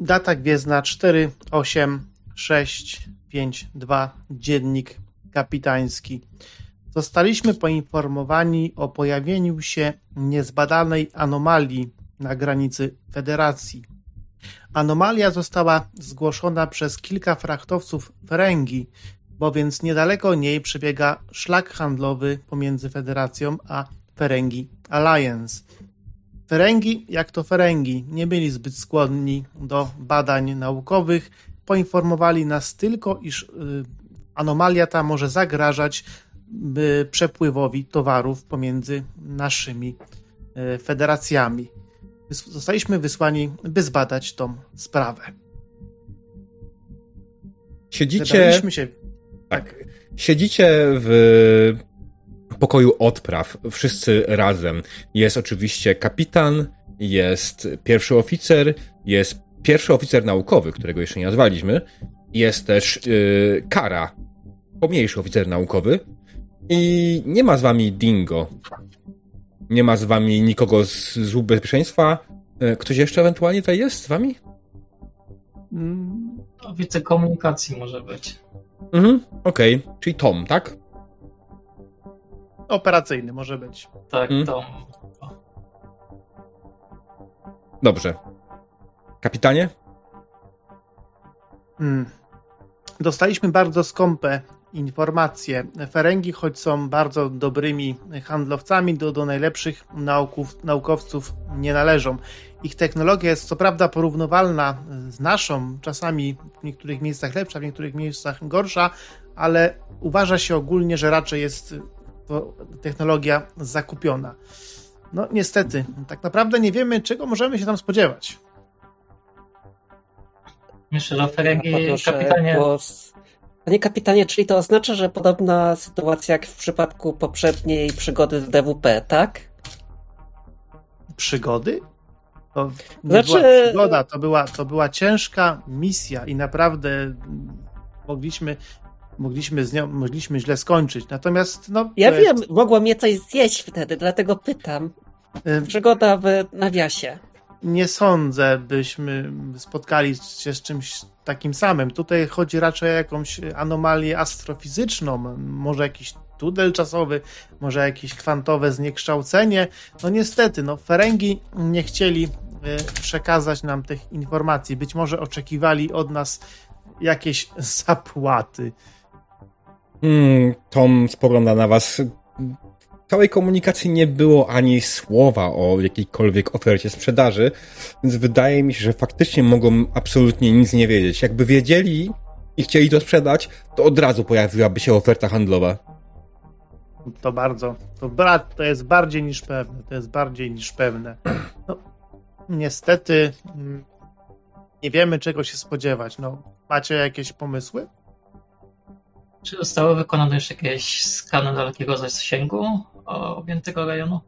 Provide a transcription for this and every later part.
Data gwiezdna 48652, dziennik kapitański. Zostaliśmy poinformowani o pojawieniu się niezbadanej anomalii na granicy Federacji. Anomalia została zgłoszona przez kilka frachtowców Ferengi, bo więc niedaleko niej przebiega szlak handlowy pomiędzy Federacją a Ferengi Alliance. Ferengi, jak to Ferengi, nie byli zbyt skłonni do badań naukowych. Poinformowali nas tylko, iż y, anomalia ta może zagrażać przepływowi towarów pomiędzy naszymi y, federacjami. Zostaliśmy wysłani, by zbadać tą sprawę. Siedzicie. Się... Tak. Siedzicie w pokoju odpraw, wszyscy razem. Jest oczywiście kapitan, jest pierwszy oficer, jest pierwszy oficer naukowy, którego jeszcze nie nazwaliśmy, jest też yy, Kara, pomniejszy oficer naukowy i nie ma z wami Dingo. Nie ma z wami nikogo z służb bezpieczeństwa. Yy, ktoś jeszcze ewentualnie tutaj jest z wami? Mm, no, wicekomunikacji może być. Mhm, okej. Okay. Czyli Tom, tak? Operacyjny może być. Tak, hmm? to. Dobrze. Kapitanie? Hmm. Dostaliśmy bardzo skąpe informacje. Ferengi, choć są bardzo dobrymi handlowcami, do, do najlepszych nauków, naukowców nie należą. Ich technologia jest co prawda porównywalna z naszą, czasami w niektórych miejscach lepsza, w niektórych miejscach gorsza, ale uważa się ogólnie, że raczej jest to technologia zakupiona. No niestety, tak naprawdę nie wiemy, czego możemy się tam spodziewać. Myślę, że Ferengi, kapitanie... Głos. Panie kapitanie, czyli to oznacza, że podobna sytuacja jak w przypadku poprzedniej przygody w DWP, tak? Przygody? To nie znaczy... była przygoda, to była, to była ciężka misja i naprawdę mogliśmy mogliśmy, z nią, mogliśmy źle skończyć. Natomiast, no. Ja wiem, jest... mogło mnie coś zjeść wtedy, dlatego pytam. Przygoda w nawiasie. Nie sądzę, byśmy spotkali się z czymś takim samym. Tutaj chodzi raczej o jakąś anomalię astrofizyczną, może jakiś tudel czasowy, może jakieś kwantowe zniekształcenie. No niestety, no Ferengi nie chcieli e, przekazać nam tych informacji. Być może oczekiwali od nas jakieś zapłaty. Hmm, Tom spogląda na was. W całej komunikacji nie było ani słowa o jakiejkolwiek ofercie sprzedaży, więc wydaje mi się, że faktycznie mogą absolutnie nic nie wiedzieć. Jakby wiedzieli i chcieli to sprzedać, to od razu pojawiłaby się oferta handlowa. To bardzo. To, brat, to jest bardziej niż pewne. To jest bardziej niż pewne. No, niestety mm, nie wiemy, czego się spodziewać. No, macie jakieś pomysły? Czy zostały wykonane już jakieś skany dalekiego zasięgu objętego rejonu?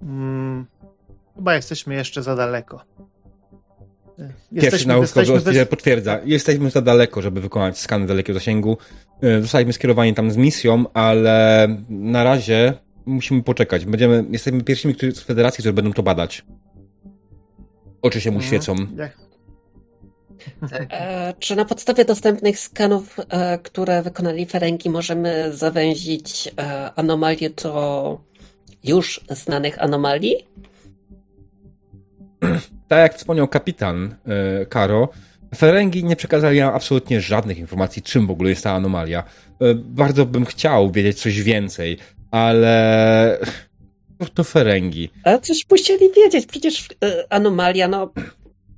Hmm, chyba jesteśmy jeszcze za daleko. Pierwszy naukowy bez... potwierdza. Jesteśmy za daleko, żeby wykonać skany dalekiego zasięgu. E, zostaliśmy skierowani tam z misją, ale na razie musimy poczekać. Będziemy, jesteśmy pierwszymi z federacji, które będą to badać. Oczy się mu mhm. świecą. Jak, tak. E, czy na podstawie dostępnych skanów, e, które wykonali Ferengi, możemy zawęzić e, anomalię do już znanych anomalii? Tak jak wspomniał kapitan Karo, Ferengi nie przekazali nam absolutnie żadnych informacji, czym w ogóle jest ta anomalia. Bardzo bym chciał wiedzieć coś więcej, ale to Ferengi. Ale coś musieli wiedzieć, przecież anomalia, no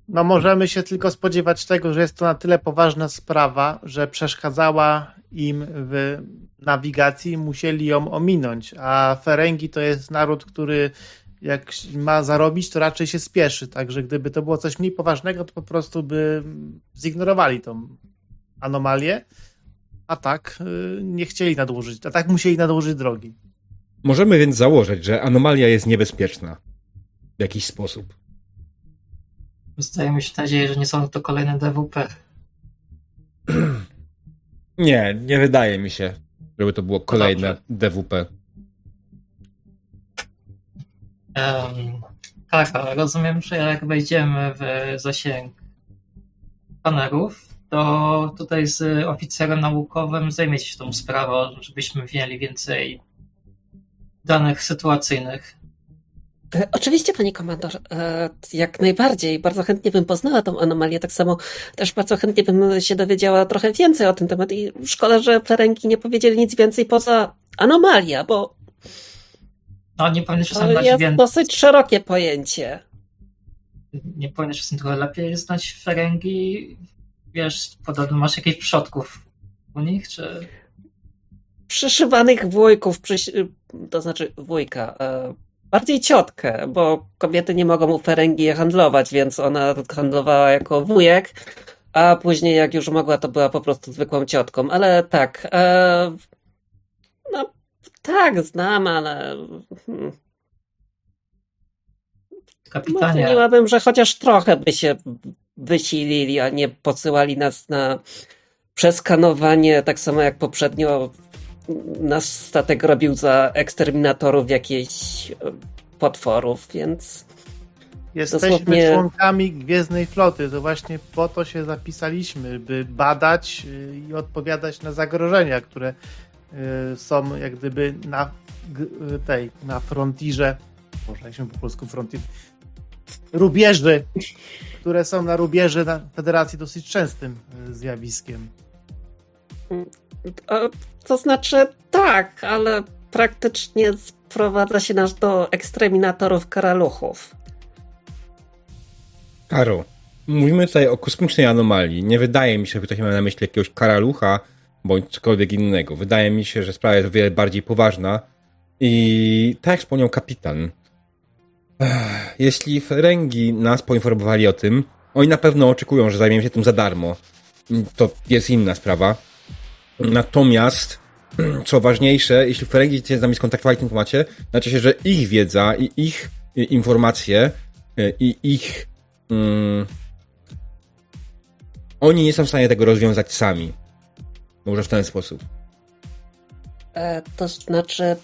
no możemy się tylko spodziewać tego, że jest to na tyle poważna sprawa, że przeszkadzała im w nawigacji musieli ją ominąć. A Ferengi to jest naród, który jak ma zarobić, to raczej się spieszy. Także gdyby to było coś mniej poważnego, to po prostu by zignorowali tą anomalię. A tak y, nie chcieli nadłożyć, a tak musieli nadłożyć drogi. Możemy więc założyć, że anomalia jest niebezpieczna w jakiś sposób. Zostaje się nadzieję, że nie są to kolejne DWP. Nie, nie wydaje mi się, żeby to było kolejne DWP. Um, tak, ale rozumiem, że jak wejdziemy w zasięg panerów, to tutaj z oficerem naukowym zajmiecie się tą sprawą, żebyśmy mieli więcej danych sytuacyjnych. E, oczywiście, pani komandor, e, jak najbardziej. Bardzo chętnie bym poznała tą anomalię. Tak samo też bardzo chętnie bym się dowiedziała trochę więcej o tym temat. I szkoda, że Ferengi nie powiedzieli nic więcej poza anomalia, bo. No, nie powinieneś czasem dać jest więcej. dosyć szerokie pojęcie. Nie powinieneś czasem trochę lepiej znać Ferengi? Wiesz, podobno masz jakichś przodków u nich, czy. Przyszywanych wujków, przyś... to znaczy wujka. E, bardziej ciotkę, bo kobiety nie mogą u Ferengi handlować, więc ona handlowała jako wujek, a później jak już mogła, to była po prostu zwykłą ciotką. Ale tak, e, no tak, znam, ale... Hmm. Kapitanie. Mówiłabym, że chociaż trochę by się wysilili, a nie posyłali nas na przeskanowanie, tak samo jak poprzednio nasz statek robił za eksterminatorów jakichś e, potworów, więc. Jesteśmy dosłownie... członkami Gwiezdnej Floty. To właśnie po to się zapisaliśmy, by badać y, i odpowiadać na zagrożenia, które y, są jak gdyby na y, tej, na frontirze. Może jak się po polsku frontir. Rubieży, które są na rubieży na Federacji dosyć częstym zjawiskiem. To znaczy tak, ale praktycznie sprowadza się nas do eksterminatorów karaluchów. Karo, mówimy tutaj o kosmicznej anomalii. Nie wydaje mi się, że ktoś miał na myśli jakiegoś karalucha bądź cokolwiek innego. Wydaje mi się, że sprawa jest o wiele bardziej poważna i tak jak wspomniał kapitan, jeśli Ferengi nas poinformowali o tym, oni na pewno oczekują, że zajmiemy się tym za darmo. To jest inna sprawa. Natomiast, co ważniejsze, jeśli Ferengi się z nami skontaktowali w tym temacie, znaczy się, że ich wiedza i ich informacje e, i ich. Um, oni nie są w stanie tego rozwiązać sami. Może w ten sposób. E, to znaczy,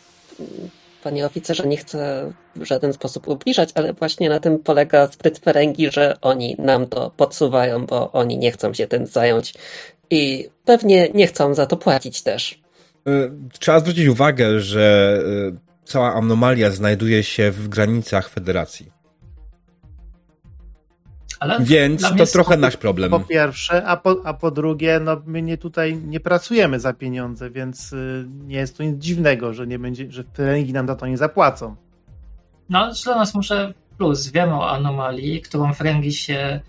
panie oficerze, nie chcę w żaden sposób ubliżać, ale właśnie na tym polega spryt Ferengi, że oni nam to podsuwają, bo oni nie chcą się tym zająć i pewnie nie chcą za to płacić też. E, trzeba zwrócić uwagę, że e, cała anomalia znajduje się w granicach federacji. Ale Więc to trochę nasz problem. Po pierwsze, a po, a po drugie, no my nie tutaj nie pracujemy za pieniądze, więc y, nie jest to nic dziwnego, że nie będzie, że treningi nam za to nie zapłacą. No, dla nas może plus. Wiemy o anomalii, którą Ferengi się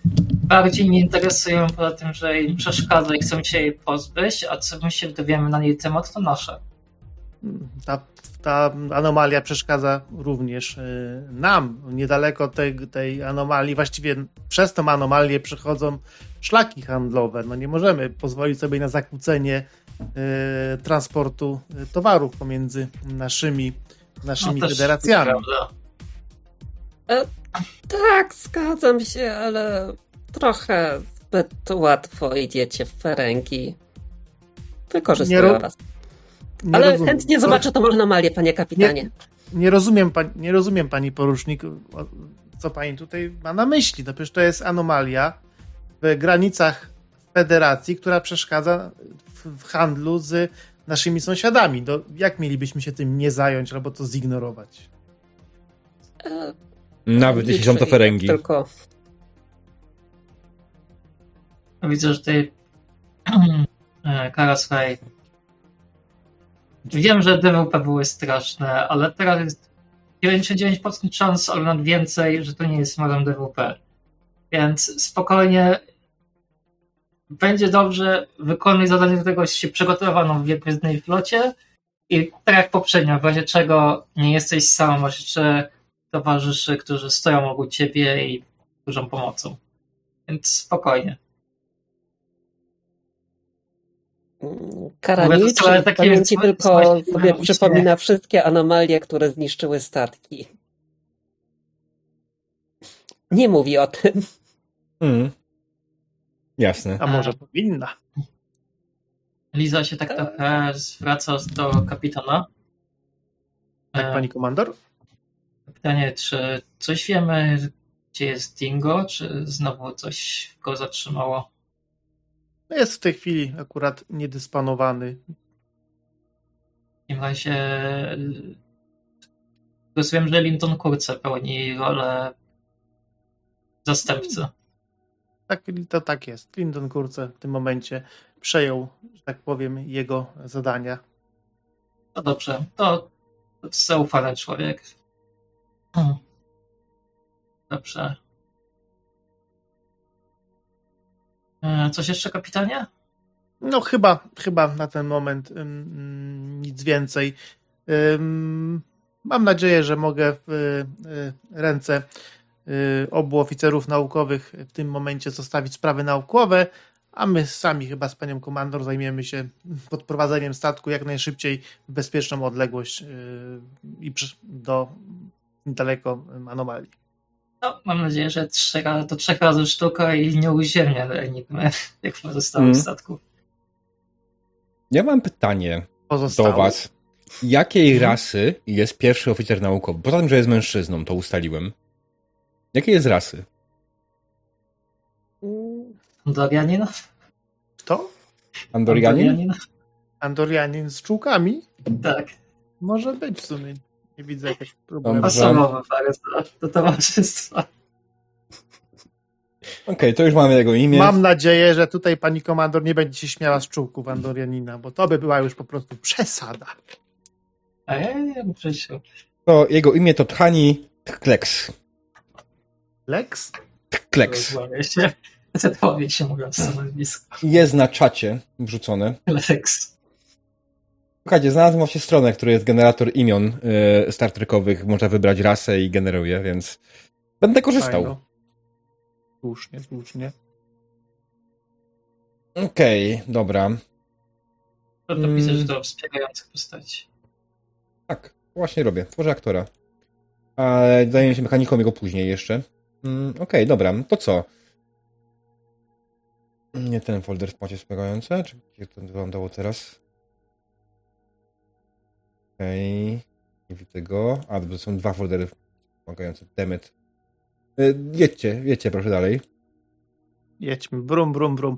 bardziej nie interesują, poza tym, że im przeszkadza i chcą się jej pozbyć, a co my się dowiemy na jej temat, to nasze. Ta, ta anomalia przeszkadza również y, nam. Niedaleko tej, tej anomalii, właściwie przez tą anomalię przechodzą szlaki handlowe. No nie możemy pozwolić sobie na zakłócenie y, transportu y, towarów pomiędzy naszymi, naszymi no, federacjami. E, tak, zgadzam się, ale trochę zbyt łatwo idziecie w ferenki. Wykorzystuję nie was. Ale rozumiem. chętnie zobaczę tą anomalię, panie kapitanie. Nie, nie, rozumiem, nie rozumiem, pani porucznik, co pani tutaj ma na myśli. No przecież to jest anomalia w granicach federacji, która przeszkadza w, w handlu z naszymi sąsiadami. No, jak mielibyśmy się tym nie zająć albo to zignorować? E, nawet jeśli są to ferengi. Tylko... Widzę, że tutaj e, Karasaj Wiem, że DWP były straszne, ale teraz jest 99% szans, ale nawet więcej, że to nie jest modem DWP. Więc spokojnie będzie dobrze, wykonuj zadanie do tego się przygotowaną w Gwiezdnej Flocie i tak jak poprzednio, w razie czego nie jesteś sam, masz jeszcze towarzyszy, którzy stoją obok ciebie i dużą pomocą. Więc spokojnie. Karanicz w pamięci tylko sobie przypomina wszystkie anomalie, które zniszczyły statki. Nie mówi o tym. Mm. Jasne. A może powinna? Liza się tak trochę zwraca do kapitana. Tak, pani komandor? pytanie, czy coś wiemy, gdzie jest Dingo, czy znowu coś go zatrzymało? Jest w tej chwili akurat niedysponowany. W takim razie rozumiem, że Linton Kurce pełni rolę zastępcy. Tak, to tak jest. Linton Kurce w tym momencie przejął, że tak powiem, jego zadania. No dobrze, to, to zaufany człowiek. Hmm. Dobrze. Coś jeszcze, kapitanie? No chyba, chyba na ten moment um, nic więcej. Mam nadzieję, że mogę w y, ręce y, obu oficerów naukowych w tym momencie zostawić sprawy naukowe, a my sami chyba z panią komandor zajmiemy się podprowadzeniem statku jak najszybciej w bezpieczną odległość y, i do niedaleko anomalii. No, mam nadzieję, że to trzech razy sztuka i nie uziemnia Enigmy, jak pozostałych hmm. statków. Ja mam pytanie Pozostałe? do was. Jakiej hmm. rasy jest pierwszy oficer naukowy? Poza tym, że jest mężczyzną, to ustaliłem. Jakiej jest rasy? Andorianin? Kto? Andorianin? Andorianin? Andorianin z czułkami? Tak. Może być w sumie. Nie widzę jakiegoś problemu. Pasowo do towarzystwa. Okej, okay, to już mamy jego imię. Mam nadzieję, że tutaj pani komandor nie będzie się śmiała z czułków Andorianina, bo to by była już po prostu przesada. A ja nie wiem, To jego imię to Tchani Tkleks. Lex? Tkleks. Zedpowiedź się mówiąc stanowisko. Jest na czacie wrzucone. Lex. Słuchajcie, znalazłem właśnie stronę, która jest generator imion y, Star Trekowych. Można wybrać rasę i generuje, więc będę korzystał. Fajno. Słusznie, słusznie. Okej, okay, dobra. To to piszesz do wspierających postaci. Tak, właśnie robię. Tworzę aktora. Ale zajmę się mechaniką jego później jeszcze. Mm, Okej, okay, dobra. To co? Nie ten folder wsparcie wspomagające? Czy jak to wyglądało teraz? Okej. Okay. Nie widzę go. A, to są dwa foldery wspomagające. Demet. Jedźcie, jedźcie proszę dalej. Jedźmy. Brum, brum, brum.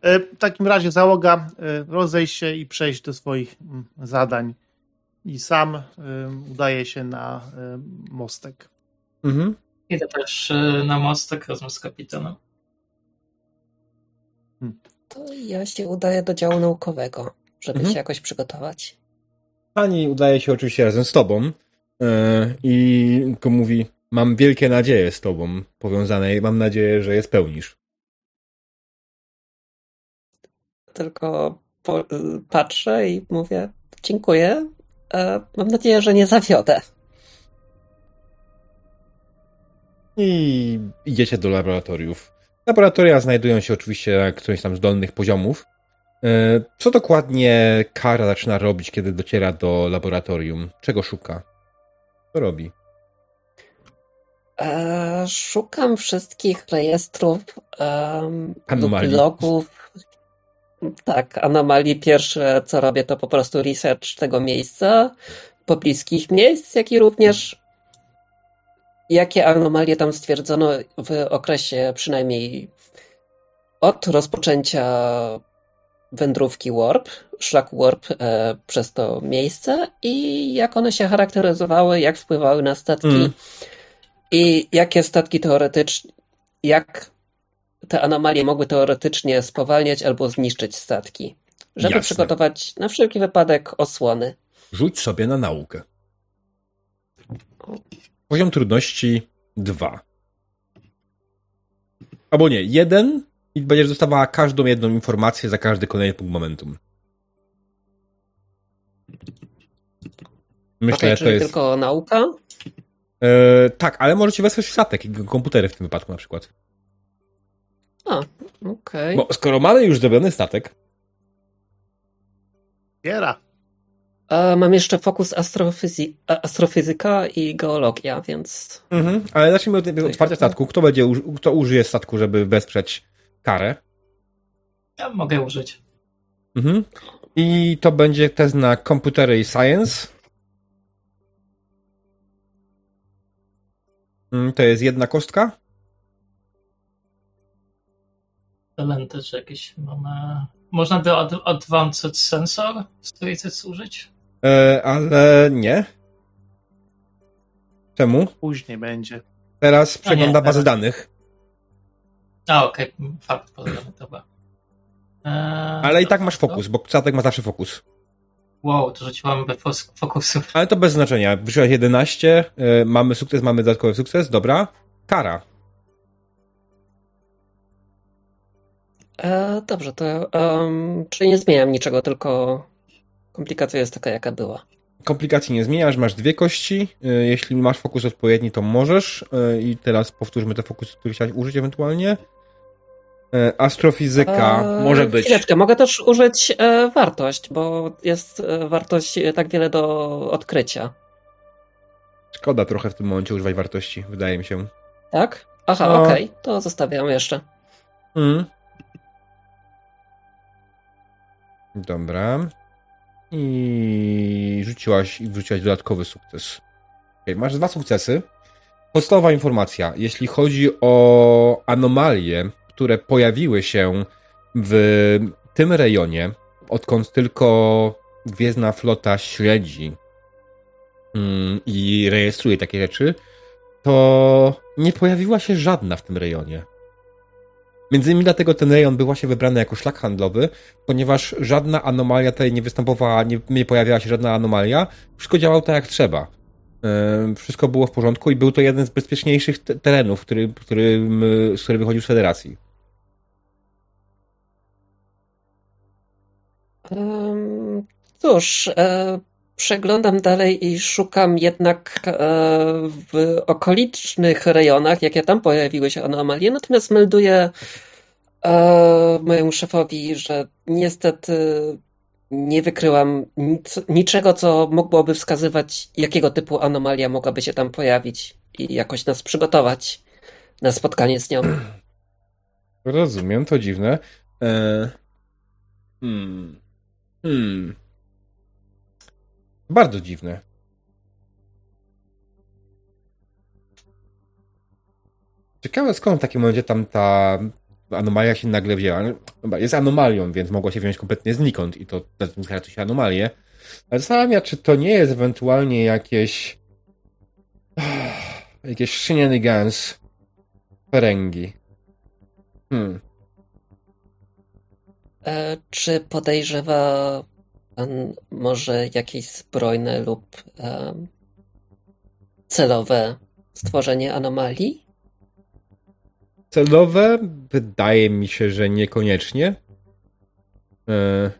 E, w takim razie załoga e, rozejść się i przejść do swoich mm, zadań. I sam e, udaje się na mostek. Mhm. Idę też na mostek razem z kapitanem. To ja się udaję do działu naukowego, żeby mhm. się jakoś przygotować. Pani udaje się oczywiście razem z tobą yy, i tylko mówi, mam wielkie nadzieje z tobą powiązane i mam nadzieję, że je spełnisz. Tylko po, patrzę i mówię, dziękuję. E, mam nadzieję, że nie zawiodę. I idziecie do laboratoriów. Laboratoria znajdują się oczywiście na którymś tam z dolnych poziomów. E, co dokładnie Kara zaczyna robić, kiedy dociera do laboratorium? Czego szuka? Co robi? E, szukam wszystkich rejestrów, um, anomalii. Tak, anomalii. Pierwsze, co robię, to po prostu research tego miejsca, pobliskich miejsc, jak i również jakie anomalie tam stwierdzono w okresie przynajmniej od rozpoczęcia wędrówki Warp, szlaku Warp e, przez to miejsce i jak one się charakteryzowały, jak wpływały na statki mm. i jakie statki teoretycznie, jak te anomalie mogły teoretycznie spowalniać albo zniszczyć statki, żeby Jasne. przygotować na wszelki wypadek osłony. Rzuć sobie na naukę. Poziom trudności 2. Albo nie, jeden i będziesz dostawała każdą jedną informację za każdy kolejny punkt momentum. Myślę, że to jest. tylko nauka? E, tak, ale możecie wesprzeć statek i komputery w tym wypadku na przykład. A, okej. Okay. Bo skoro mamy już zrobiony statek. Biera. Mam jeszcze fokus astrofizy astrofizyka i geologia, więc. Mhm, ale zacznijmy od otwarcia statku. Kto będzie, kto użyje statku, żeby wesprzeć karę? Ja mogę użyć. Mhm. I to będzie test na komputery i science. Mm, to jest jedna kostka. Talenty czy jakieś mamy... Można by ad Advanced Sensor z której chcesz użyć? E, ale nie. Czemu? Później będzie. Teraz przegląda bazę danych. A, okej, okay. fakt, dobra. Eee, ale i tak masz fokus, bo Ksatek ma zawsze fokus. Wow, to rzuciłam bez fokusu. Ale to bez znaczenia. Wyrzuciłaś 11, yy, mamy sukces, mamy dodatkowy sukces, dobra. Kara. E, dobrze, to um, czyli nie zmieniam niczego, tylko komplikacja jest taka, jaka była. Komplikacji nie zmieniasz, masz dwie kości. E, jeśli masz fokus odpowiedni, to możesz. E, I teraz powtórzmy te fokusy, które chciałeś użyć ewentualnie. E, astrofizyka e, może być. Chwileczkę, mogę też użyć e, wartość, bo jest e, wartość tak wiele do odkrycia. Szkoda trochę w tym momencie używać wartości, wydaje mi się. Tak? Aha, no. okej, okay. to zostawiam jeszcze. Mm. Dobra. I rzuciłaś i wrzuciłaś dodatkowy sukces. Okay, masz dwa sukcesy. Podstawowa informacja. Jeśli chodzi o anomalie, które pojawiły się w tym rejonie, odkąd tylko Gwiezdna Flota śledzi mm, i rejestruje takie rzeczy, to nie pojawiła się żadna w tym rejonie. Między innymi dlatego ten rejon był właśnie wybrany jako szlak handlowy, ponieważ żadna anomalia tutaj nie występowała, nie, nie pojawiała się żadna anomalia, wszystko działało tak jak trzeba. Yy, wszystko było w porządku i był to jeden z bezpieczniejszych terenów, który, który, z który wychodził z federacji. Cóż, e, przeglądam dalej i szukam jednak e, w okolicznych rejonach, jakie tam pojawiły się anomalie, natomiast melduję e, mojemu szefowi, że niestety nie wykryłam nic, niczego, co mogłoby wskazywać, jakiego typu anomalia mogłaby się tam pojawić i jakoś nas przygotować na spotkanie z nią. Rozumiem, to dziwne. E... Hmm. Hmm. Bardzo dziwne. Ciekawe skąd w takim momencie tam ta anomalia się nagle wzięła. Jest anomalią, więc mogła się wziąć kompletnie znikąd i to na tym skarży się anomalię. Ale zastanawiam czy to nie jest ewentualnie jakieś jakieś shenanigans Ferengi. Hmm. E, czy podejrzewa pan może jakieś zbrojne lub e, celowe stworzenie anomalii? Celowe? Wydaje mi się, że niekoniecznie. E,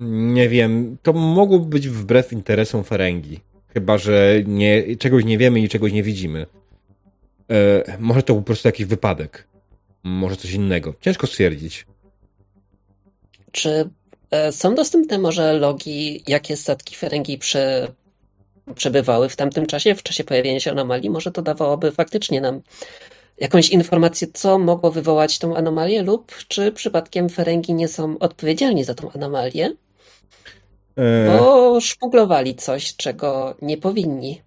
nie wiem. To mogłoby być wbrew interesom Ferengi. Chyba, że nie, czegoś nie wiemy i czegoś nie widzimy. może to po prostu jakiś wypadek. Może coś innego. Ciężko stwierdzić. Czy e, są dostępne może logi, jakie statki Ferengi prze, przebywały w tamtym czasie, w czasie pojawienia się anomalii? Może to dawałoby faktycznie nam jakąś informację, co mogło wywołać tą anomalię, lub czy przypadkiem Ferengi nie są odpowiedzialni za tą anomalię? E... Bo szmuglowali coś, czego nie powinni.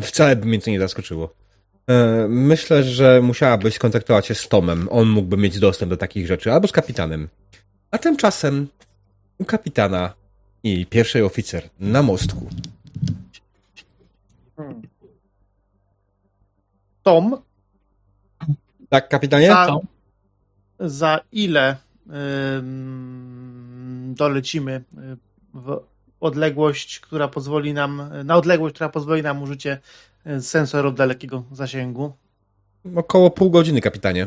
Wcale by mnie to nie zaskoczyło. E, myślę, że musiałabyś skontaktować się z Tomem. On mógłby mieć dostęp do takich rzeczy, albo z kapitanem. A tymczasem u kapitana i pierwszy oficer na mostku. Tom? Tak, kapitanie? Za, za ile dolecimy y, w odległość, która pozwoli nam, na odległość, która pozwoli nam użycie sensor od dalekiego zasięgu? Około pół godziny, kapitanie.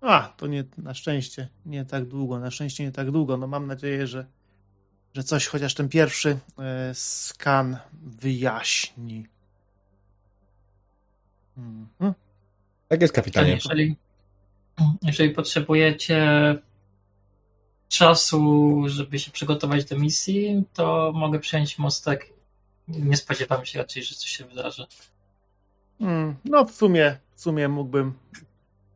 A, to nie, na szczęście nie tak długo, na szczęście nie tak długo. No mam nadzieję, że, że coś chociaż ten pierwszy e, skan wyjaśni. Mhm. Tak jest, kapitanie. Jeżeli, jeżeli potrzebujecie czasu, żeby się przygotować do misji, to mogę przejąć mostek nie spodziewam się raczej, że coś się wydarzy. Hmm, no w sumie, w sumie mógłbym,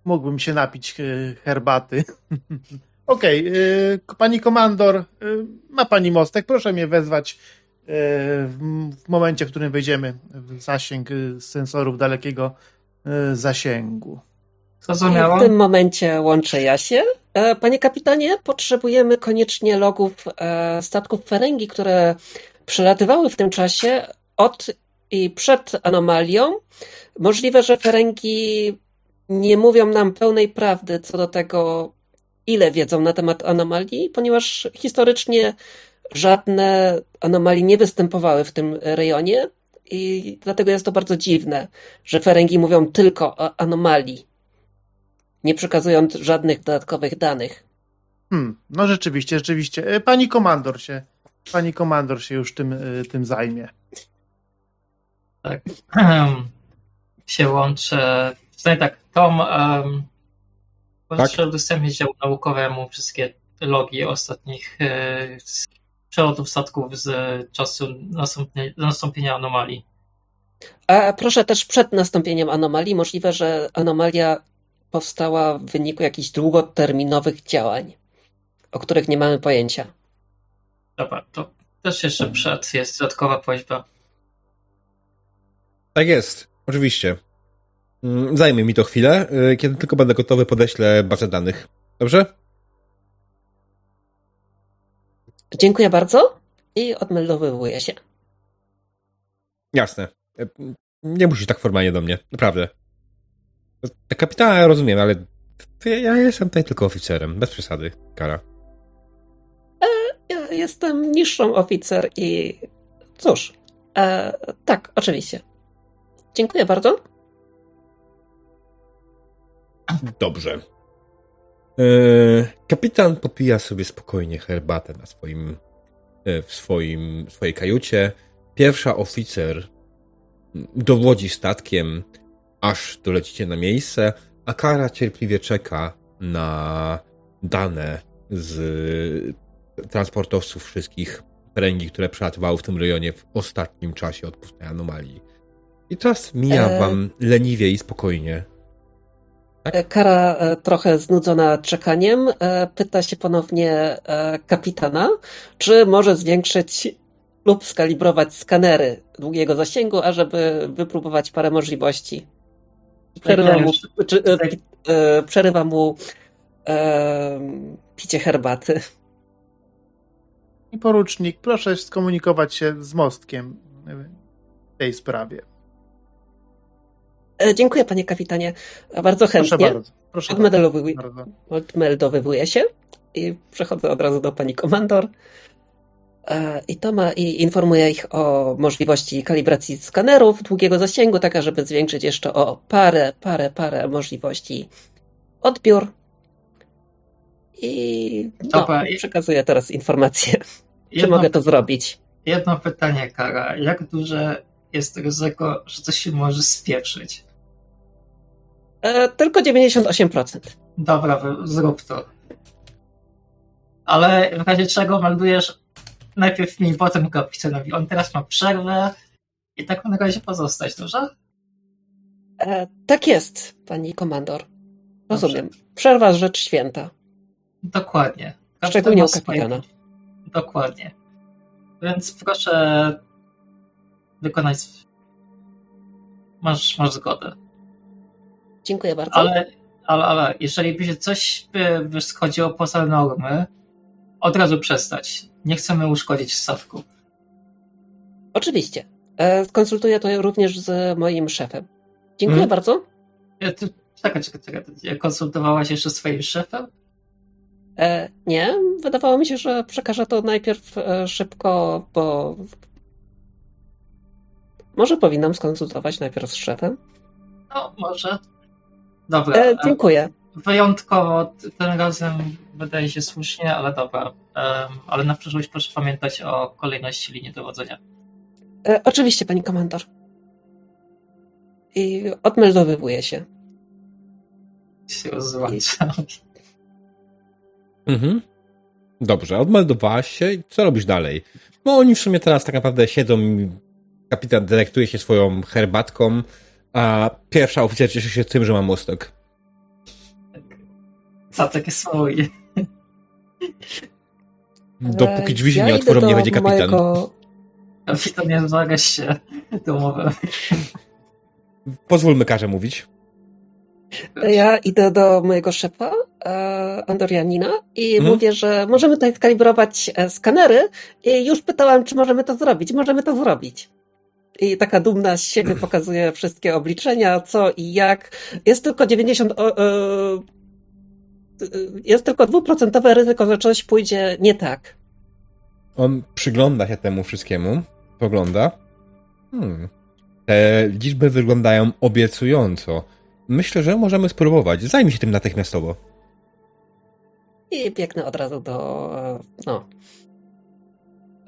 mógłbym się napić e, herbaty. Okej, okay, pani komandor, e, ma pani mostek, proszę mnie wezwać w momencie, w którym wejdziemy w zasięg sensorów dalekiego zasięgu. Zrozumiałam. W tym momencie łączę ja się. Panie kapitanie, potrzebujemy koniecznie logów statków Ferengi, które przelatywały w tym czasie od i przed anomalią. Możliwe, że Ferengi nie mówią nam pełnej prawdy co do tego, ile wiedzą na temat anomalii, ponieważ historycznie żadne anomalii nie występowały w tym rejonie i dlatego jest to bardzo dziwne, że Ferengi mówią tylko o anomalii, nie przekazując żadnych dodatkowych danych. Hmm, no rzeczywiście, rzeczywiście. E, pani komandor się, pani komandor się już tym, e, tym zajmie. Tak. się łączę. Przynajmniej tak, Tom um, tak? udostępnić działu naukowemu wszystkie logi ostatnich e, przelotów statków z czasu nastąpienia, nastąpienia anomalii. A proszę też przed nastąpieniem anomalii. Możliwe, że anomalia powstała w wyniku jakichś długoterminowych działań, o których nie mamy pojęcia. Dobra, to też jeszcze przed jest dodatkowa prośba. Tak jest, oczywiście. Mm, zajmie mi to chwilę. Y, kiedy tylko będę gotowy, podeślę bazę danych. Dobrze? Dziękuję bardzo i odmeldowywuję się. Jasne. Y, nie musisz tak formalnie do mnie, naprawdę. Kapitana rozumiem, ale ja jestem tutaj tylko oficerem, bez przesady, Kara. Ja jestem niższą oficer i cóż, e, tak, oczywiście. Dziękuję bardzo. Dobrze. E, kapitan popija sobie spokojnie herbatę na swoim, e, w swoim, swojej kajucie. Pierwsza oficer dowodzi statkiem, aż dolecicie na miejsce, a Kara cierpliwie czeka na dane z transportowców wszystkich pręgi, które przelatywały w tym rejonie w ostatnim czasie od powstania anomalii. I czas mija e... wam leniwie i spokojnie. Tak? E, Kara, e, trochę znudzona czekaniem, e, pyta się ponownie kapitana, czy może zwiększyć lub skalibrować skanery długiego zasięgu, ażeby wypróbować parę możliwości. Przerywa mu, czy, przerywa mu e, picie herbaty. I porucznik, proszę skomunikować się z mostkiem w tej sprawie. E, dziękuję, panie kapitanie. Bardzo chętnie. Proszę bardzo. Proszę Odmeldowuję, bardzo. odmeldowywuję się i przechodzę od razu do pani komandor. E, I to ma i informuje ich o możliwości kalibracji skanerów długiego zasięgu, tak żeby zwiększyć jeszcze o parę, parę, parę możliwości odbiór. I no, przekazuję teraz informację. Jedno, Czy mogę to zrobić? Jedno pytanie, Kara. Jak duże jest ryzyko, że coś się może spieprzyć? E, tylko 98%. Dobra, zrób to. Ale w razie czego meldujesz najpierw mi, potem kapitanowi. On teraz ma przerwę i tak na razie pozostać, dobrze? E, tak jest, pani komandor. Rozumiem. Dobrze. Przerwa rzecz święta. Dokładnie. Kapitan Szczególnie u kapitana. Dokładnie. Więc proszę wykonać. Masz, masz zgodę. Dziękuję bardzo. Ale, ale, ale jeżeli by się coś by schodziło poza normy, od razu przestać. Nie chcemy uszkodzić statku. Oczywiście. E, konsultuję to również z moim szefem. Dziękuję hmm. bardzo. Ja, ty, czekaj, czekaj, czekaj. Konsultowałaś jeszcze z swoim szefem? E, nie, wydawało mi się, że przekażę to najpierw e, szybko, bo może powinnam skonsultować najpierw z szefem? No, może. Dobra. E, dziękuję. Wyjątkowo tym razem wydaje się słusznie, ale dobra. ale na przyszłość proszę pamiętać o kolejności linii dowodzenia. E, oczywiście, pani komandor. I odmeldowywuję się. Się rozłączam. Mhm. Dobrze, odmeldowałaś się i co robisz dalej? No oni w sumie teraz tak naprawdę siedzą kapitan dyrektuje się swoją herbatką, a pierwsza oficer cieszy się tym, że ma mostek. takie swój. Dopóki drzwi się ja nie otworzą, nie będzie kapitan. Mojego... Kapitanie, zmagasz się domowym. Pozwólmy Karze mówić. Ja idę do mojego szefa, Andorianina, i hmm. mówię, że możemy tutaj skalibrować e, skanery i już pytałam, czy możemy to zrobić. Możemy to zrobić. I taka dumna z siebie pokazuje wszystkie obliczenia, co i jak. Jest tylko 90. O, e, jest tylko dwuprocentowe ryzyko, że coś pójdzie nie tak. On przygląda się temu wszystkiemu, pogląda. Hmm. Te liczby wyglądają obiecująco. Myślę, że możemy spróbować. Zajmij się tym natychmiastowo. I biegnę od razu do. No.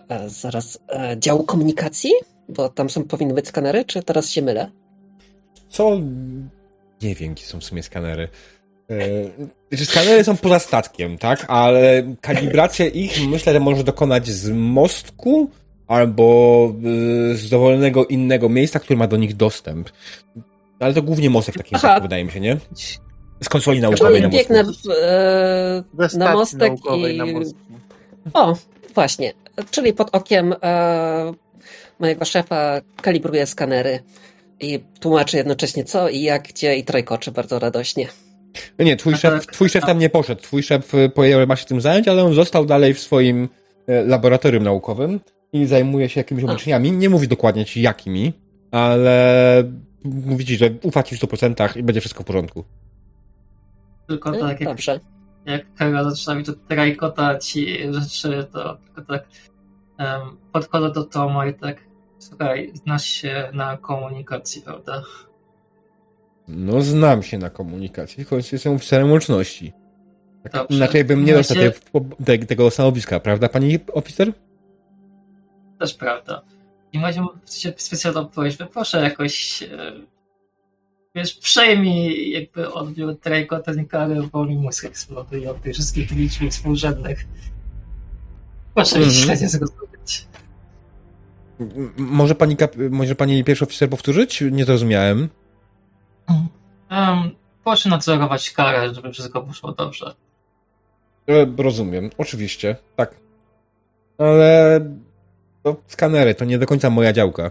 E, zaraz. E, działu komunikacji? Bo tam są powinny być skanery, czy teraz się mylę? Co? Nie wiem, jakie są w sumie skanery. Yy, skanery są poza statkiem, tak? Ale kalibrację ich myślę, że może dokonać z mostku albo z dowolnego innego miejsca, który ma do nich dostęp. Ale to głównie mostek w takim wydaje mi się, nie? Z konsoli naukowej na biegnę w, e, na mostek i... Na o, właśnie. Czyli pod okiem e, mojego szefa kalibruję skanery i tłumaczy jednocześnie co i jak, gdzie i trojkoczy bardzo radośnie. No nie, twój szef, twój szef tam nie poszedł. Twój szef e, ma się tym zająć, ale on został dalej w swoim e, laboratorium naukowym i zajmuje się jakimiś obliczeniami. Nie mówi dokładnie ci jakimi, ale mówi ci, że ufa ci w 100% i będzie wszystko w porządku. Tylko tak, jak, Dobrze. jak Kara zaczyna mi tu trajkotać i rzeczy, to tylko tak um, podchodzę do Toma i tak słuchaj, znasz się na komunikacji, prawda? No znam się na komunikacji, choć jestem oficerem łączności. Tak, inaczej bym nie dostał te, tego stanowiska, prawda, pani oficer? Też prawda. I macie specjalną prośbę, proszę jakoś e, wiesz, przejmij jakby odbiór Trejko ten karę, bo mi mózg eksploduje od tych wszystkich liczb współrzędnych. Proszę mm -hmm. śledzie zrozumieć. Może pani, może pani pierwszy oficer powtórzyć? Nie zrozumiałem. Um, proszę nadzorować karę, żeby wszystko poszło dobrze. E, rozumiem, oczywiście, tak. Ale to skanery, to nie do końca moja działka.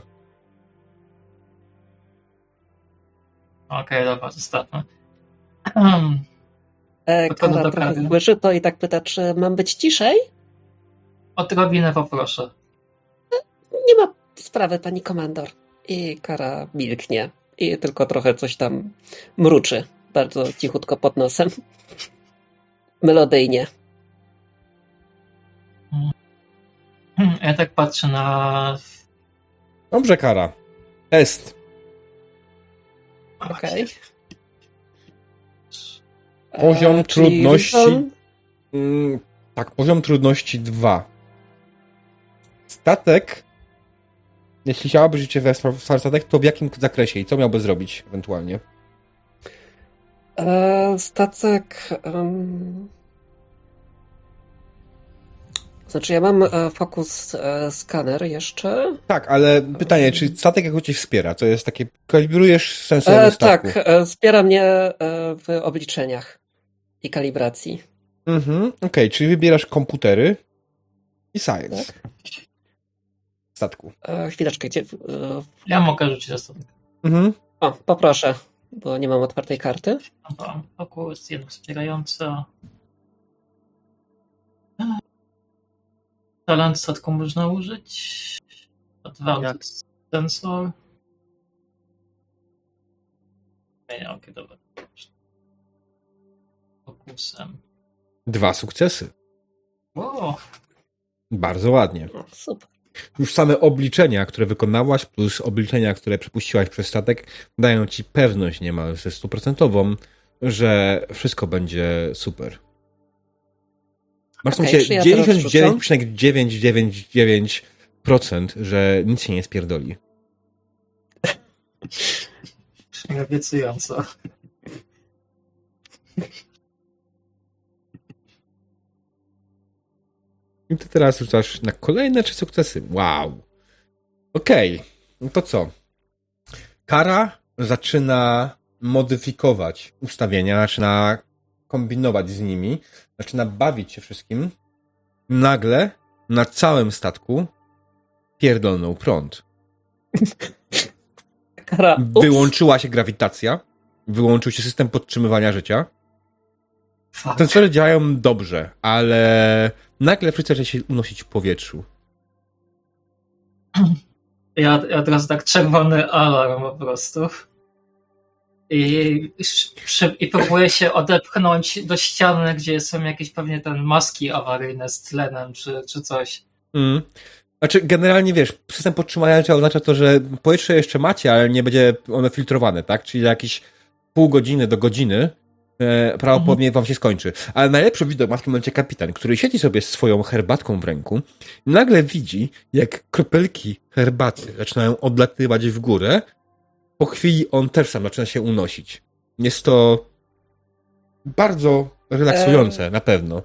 Okej, okay, dobra, zostawmy. E, Kara trochę słyszy to i tak pyta, czy mam być ciszej? Odrobinę poproszę. Nie ma sprawy, pani komandor. I Kara milknie i tylko trochę coś tam mruczy. Bardzo cichutko pod nosem. Melodyjnie. Ja tak patrzę na. Dobrze, Kara. Test. Okej. Okay. Poziom e, trudności. Mm, tak, poziom trudności 2. Statek jeśli chciałaby życie we statek, to w jakim zakresie i co miałby zrobić ewentualnie? E, statek. Um... Znaczy, ja mam e, fokus e, skaner jeszcze. Tak, ale pytanie, czy statek jako cię wspiera? To jest takie, kalibrujesz sensory e, Tak, e, wspiera mnie e, w obliczeniach i kalibracji. Mhm, okej, okay, czyli wybierasz komputery i science. Tak statku. E, chwileczkę, gdzie... E, ja mogę rzucić na statek. Mhm. O, poproszę, bo nie mam otwartej karty. Dobra, wokół jest jedno wspierające. Talent statku można użyć. Advanced sensor. Nie, nie, okej, okay, dobra. Fokusem. Dwa sukcesy. Wow. Bardzo ładnie. O, super już same obliczenia, które wykonałaś, plus obliczenia, które przepuściłaś przez statek, dają ci pewność niemal ze stuprocentową, że wszystko będzie super. Masz okay, się ja 99,999%, że nic się nie spierdoli. Obiecująco. I ty teraz rzucasz na kolejne trzy sukcesy. Wow. Okej. Okay. No to co? Kara zaczyna modyfikować ustawienia, zaczyna kombinować z nimi, zaczyna bawić się wszystkim. Nagle na całym statku pierdolnął prąd. Kara. Wyłączyła się grawitacja, wyłączył się system podtrzymywania życia. Fuck. Sensory działają dobrze, ale nagle wszyscy zaczęli się unosić w powietrzu. Ja, ja teraz tak czerwony alarm po prostu. I, i próbuję się odepchnąć do ściany, gdzie są jakieś pewnie ten maski awaryjne z tlenem czy, czy coś. Mm. Znaczy, generalnie wiesz, system podtrzymania oznacza to, że powietrze jeszcze macie, ale nie będzie ono filtrowane, tak? Czyli jakieś pół godziny do godziny e, prawdopodobnie wam się skończy. Ale najlepszy widok ma w tym momencie kapitan, który siedzi sobie z swoją herbatką w ręku i nagle widzi, jak kropelki herbaty zaczynają odlatywać w górę. Po chwili on też sam zaczyna się unosić. Jest to bardzo relaksujące, na pewno.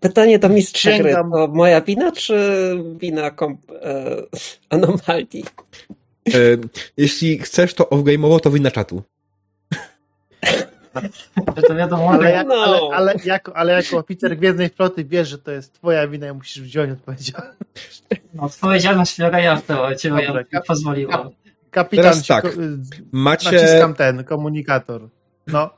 Pytanie do mistrza gry. To moja wina, czy wina komp- e, anomalii? E, jeśli chcesz to off-game'owo, to wina czatu. to wiadomo, ale, jak, no. ale, ale, jako, ale jako oficer Gwiezdnej Floty wiesz, że to jest twoja wina i musisz wziąć odpowiedzialność. No, odpowiedzialność biorę ja w teorie, bo ja kap, pozwoliłam. Kapitan, Teraz tak, macie... naciskam ten komunikator. No.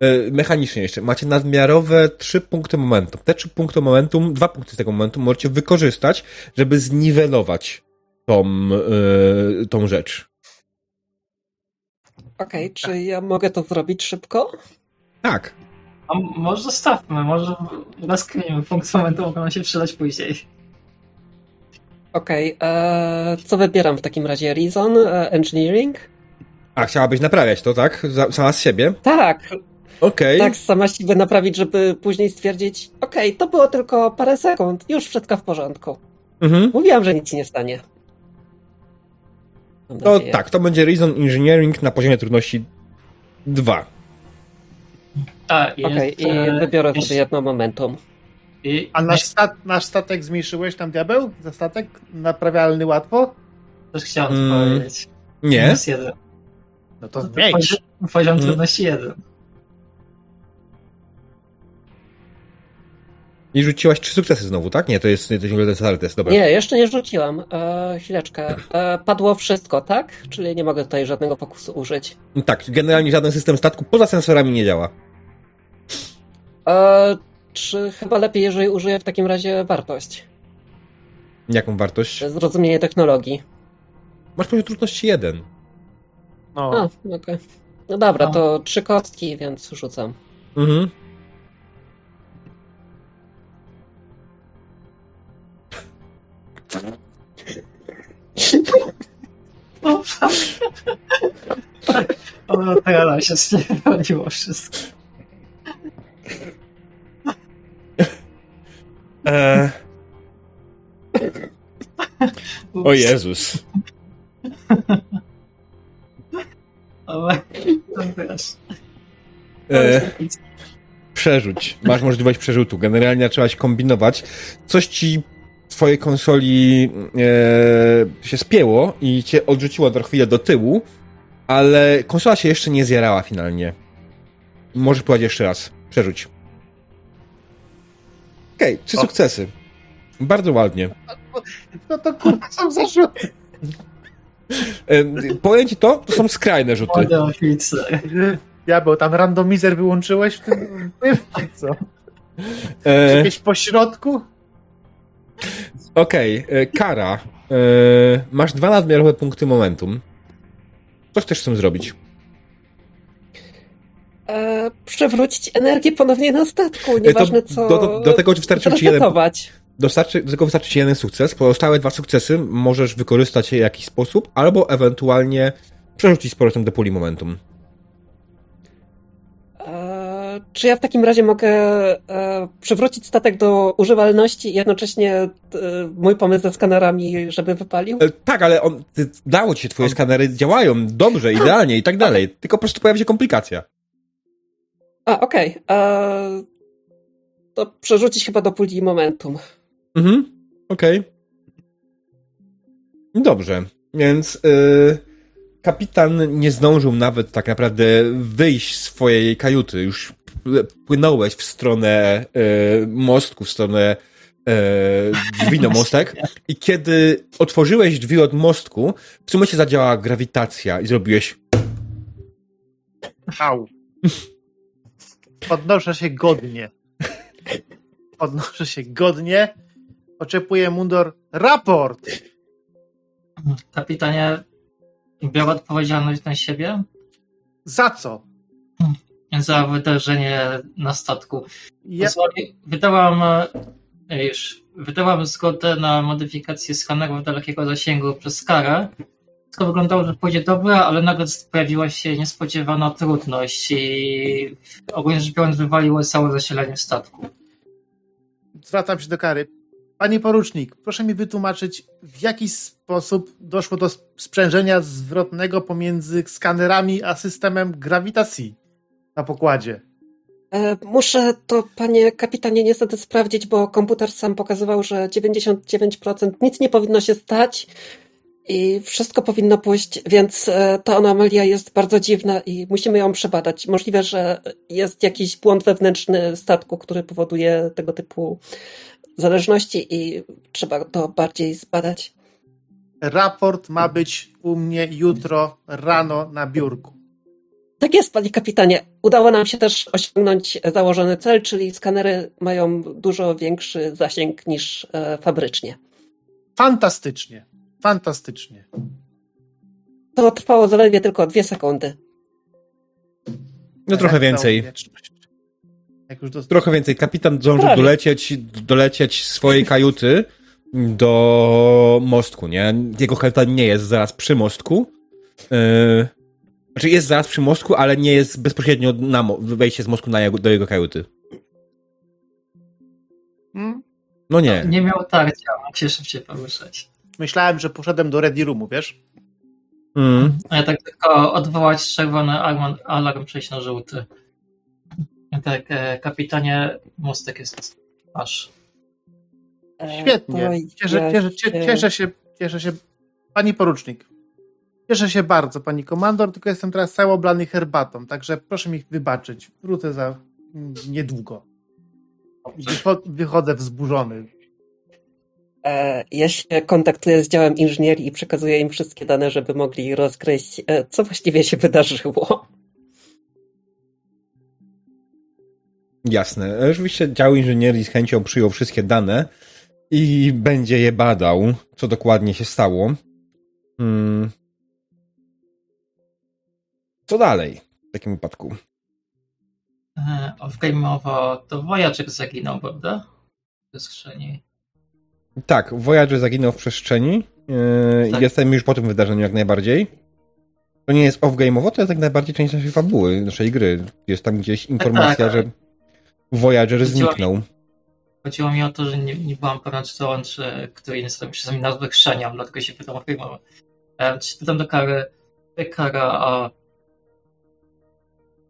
E, mechanicznie jeszcze, macie nadmiarowe trzy punkty momentum. Te trzy punkty momentum, dwa punkty z tego momentum możecie wykorzystać, żeby zniwelować tą, yy, tą rzecz. Okej, okay, czy ja mogę to zrobić szybko? Tak. A może zostawmy, może rozkminimy punkt momentu, mogą się przydać później. Okej, okay, e, co wybieram w takim razie? Reason? E, engineering? A, chciałabyś naprawiać to, tak? Sama z siebie? Tak, Okay. Tak sama siebie naprawić, żeby później stwierdzić, okej, okay, to było tylko parę sekund, już wszystko w porządku. Mhm. Mówiłam, że nic ci nie stanie. To tak, to będzie Reason Engineering na poziomie trudności 2. Okej, okay, i e, wybiorę jest... sobie jedno momentum. I... A nasz, stat, nasz statek zmniejszyłeś tam, diabeł? Za statek? Naprawialny łatwo? Też chciałem mm, powiedzieć. Nie. Jest jeden. No to. Poziom, poziom mm. trudności jeden. I rzuciłaś trzy sukcesy znowu, tak? Nie, to jest, to ten stary test, dobra. Nie, jeszcze nie rzuciłam. E, chwileczkę. E, padło wszystko, tak? Czyli nie mogę tutaj żadnego fokusu użyć. Tak, generalnie żaden system statku poza sensorami nie działa. E, czy chyba lepiej, jeżeli użyję w takim razie wartość? Jaką wartość? Zrozumienie technologii. Masz poziom trudności jeden. No. A, okej. Okay. No dobra, no. to trzy kostki, więc rzucam. Mhm. O, teraz się spierdoliło wszystko. E... O Jezus. E... Przerzuć. Masz możliwość przerzutu. Generalnie trzeba się kombinować. Coś ci twojej konsoli e, się spięło i cię odrzuciło do chwilę do tyłu, ale konsola się jeszcze nie zjarała finalnie. Możesz próbować jeszcze raz. Przerzuć. Okej, okay, trzy o. sukcesy. Bardzo ładnie. No to kurwa są zarzuty. E, powiem ci to, to są skrajne rzuty. Ja, bo tam randomizer wyłączyłeś w tym... Co? E... Jakieś pośrodku? Okej, okay, e, kara. E, masz dwa nadmiarowe punkty momentum. Co chcesz z tym zrobić? E, przewrócić energię ponownie na statku, nieważne co. Do, do, do tego wystarczy ci jeden. Dostarczy, do tego wystarczy ci jeden sukces. Pozostałe dwa sukcesy możesz wykorzystać je w jakiś sposób, albo ewentualnie przerzucić z powrotem do puli momentum. czy ja w takim razie mogę e, przywrócić statek do używalności i jednocześnie e, mój pomysł ze skanerami, żeby wypalił? E, tak, ale on, ty, dało ci się, twoje skanery działają dobrze, idealnie i tak dalej. Tylko po prostu pojawia się komplikacja. A, okej. Okay. To przerzucić chyba do puli momentum. Mhm, okej. Okay. Dobrze, więc... Yy kapitan nie zdążył nawet tak naprawdę wyjść z swojej kajuty. Już płynąłeś w stronę y, mostku, w stronę drzwi do mostek i kiedy otworzyłeś drzwi od mostku, w tym momencie zadziałała grawitacja i zrobiłeś Au. Podnoszę się godnie. Podnoszę się godnie. Oczekuję mundur. Raport! Kapitanie, biorę odpowiedzialność na siebie. Za co? Za wydarzenie na statku. Ja... Wydałam e, już wydałam zgodę na modyfikację skanerów dalekiego zasięgu przez karę. Wszystko wyglądało, że pójdzie dobrze, ale nagle pojawiła się niespodziewana trudność i ogólnie rzecz biorąc wywaliło całe zasilanie statku. Zwracam się do kary. Panie porucznik, proszę mi wytłumaczyć, w jaki sposób doszło do sprzężenia zwrotnego pomiędzy skanerami a systemem grawitacji na pokładzie. E, muszę to, panie kapitanie, niestety sprawdzić, bo komputer sam pokazywał, że 99% nic nie powinno się stać i wszystko powinno pójść, więc e, ta anomalia jest bardzo dziwna i musimy ją przebadać. Możliwe, że jest jakiś błąd wewnętrzny statku, który powoduje tego typu zależności i trzeba to bardziej zbadać. Raport ma być u mnie jutro rano na biurku. Tak jest, panie kapitanie. Udało nam się też osiągnąć założony cel, czyli skanery mają dużo większy zasięg niż e, fabrycznie. Fantastycznie. Fantastycznie. To trwało zaledwie tylko dwie sekundy. No trochę więcej. Trochę więcej. Kapitan zdążył dolecieć, dolecieć swojej kajuty do mostku, nie? Jego kajuta nie jest zaraz przy mostku. Yy... Znaczy jest zaraz przy mostku, ale nie jest bezpośrednio na wejście z mostku na jego, do jego kajuty. Hmm? No nie. No, nie miał tarcia, mógł się szybciej poruszać. Myślałem, że poszedłem do Ready Roomu, wiesz? Mm. A ja tak tylko odwołać czerwony alarm, alarm przejść na żółty. Tak, e, kapitanie, mostek jest aż. E, Świetnie. Cieszę, cieszę, cieszę, się, cieszę się. Pani porucznik. Cieszę się bardzo, pani komandor, tylko jestem teraz cały oblany herbatą, także proszę mi wybaczyć. Wrócę za niedługo. Wychodzę wzburzony. E, ja się kontaktuję z działem inżynierii i przekazuję im wszystkie dane, żeby mogli rozgryźć, e, co właściwie się wydarzyło. Jasne. Oczywiście dział inżynierii z chęcią przyjął wszystkie dane i będzie je badał, co dokładnie się stało. Hmm. Co dalej w takim wypadku? E, Off-game'owo to Voyager zaginął, prawda? W przestrzeni. Tak, Voyager zaginął w przestrzeni. Yy, tak. Jestem już po tym wydarzeniu jak najbardziej. To nie jest off-game'owo, to jest jak najbardziej część naszej fabuły, naszej gry. Jest tam gdzieś informacja, tak, tak. że Voyager chodziło zniknął. Mi, chodziło mi o to, że nie, nie byłam pewna, czy to on, czy który sobie czasami nazwę chrzeniam, dlatego się pytam o. E, czy pytam do Kary, Kara, a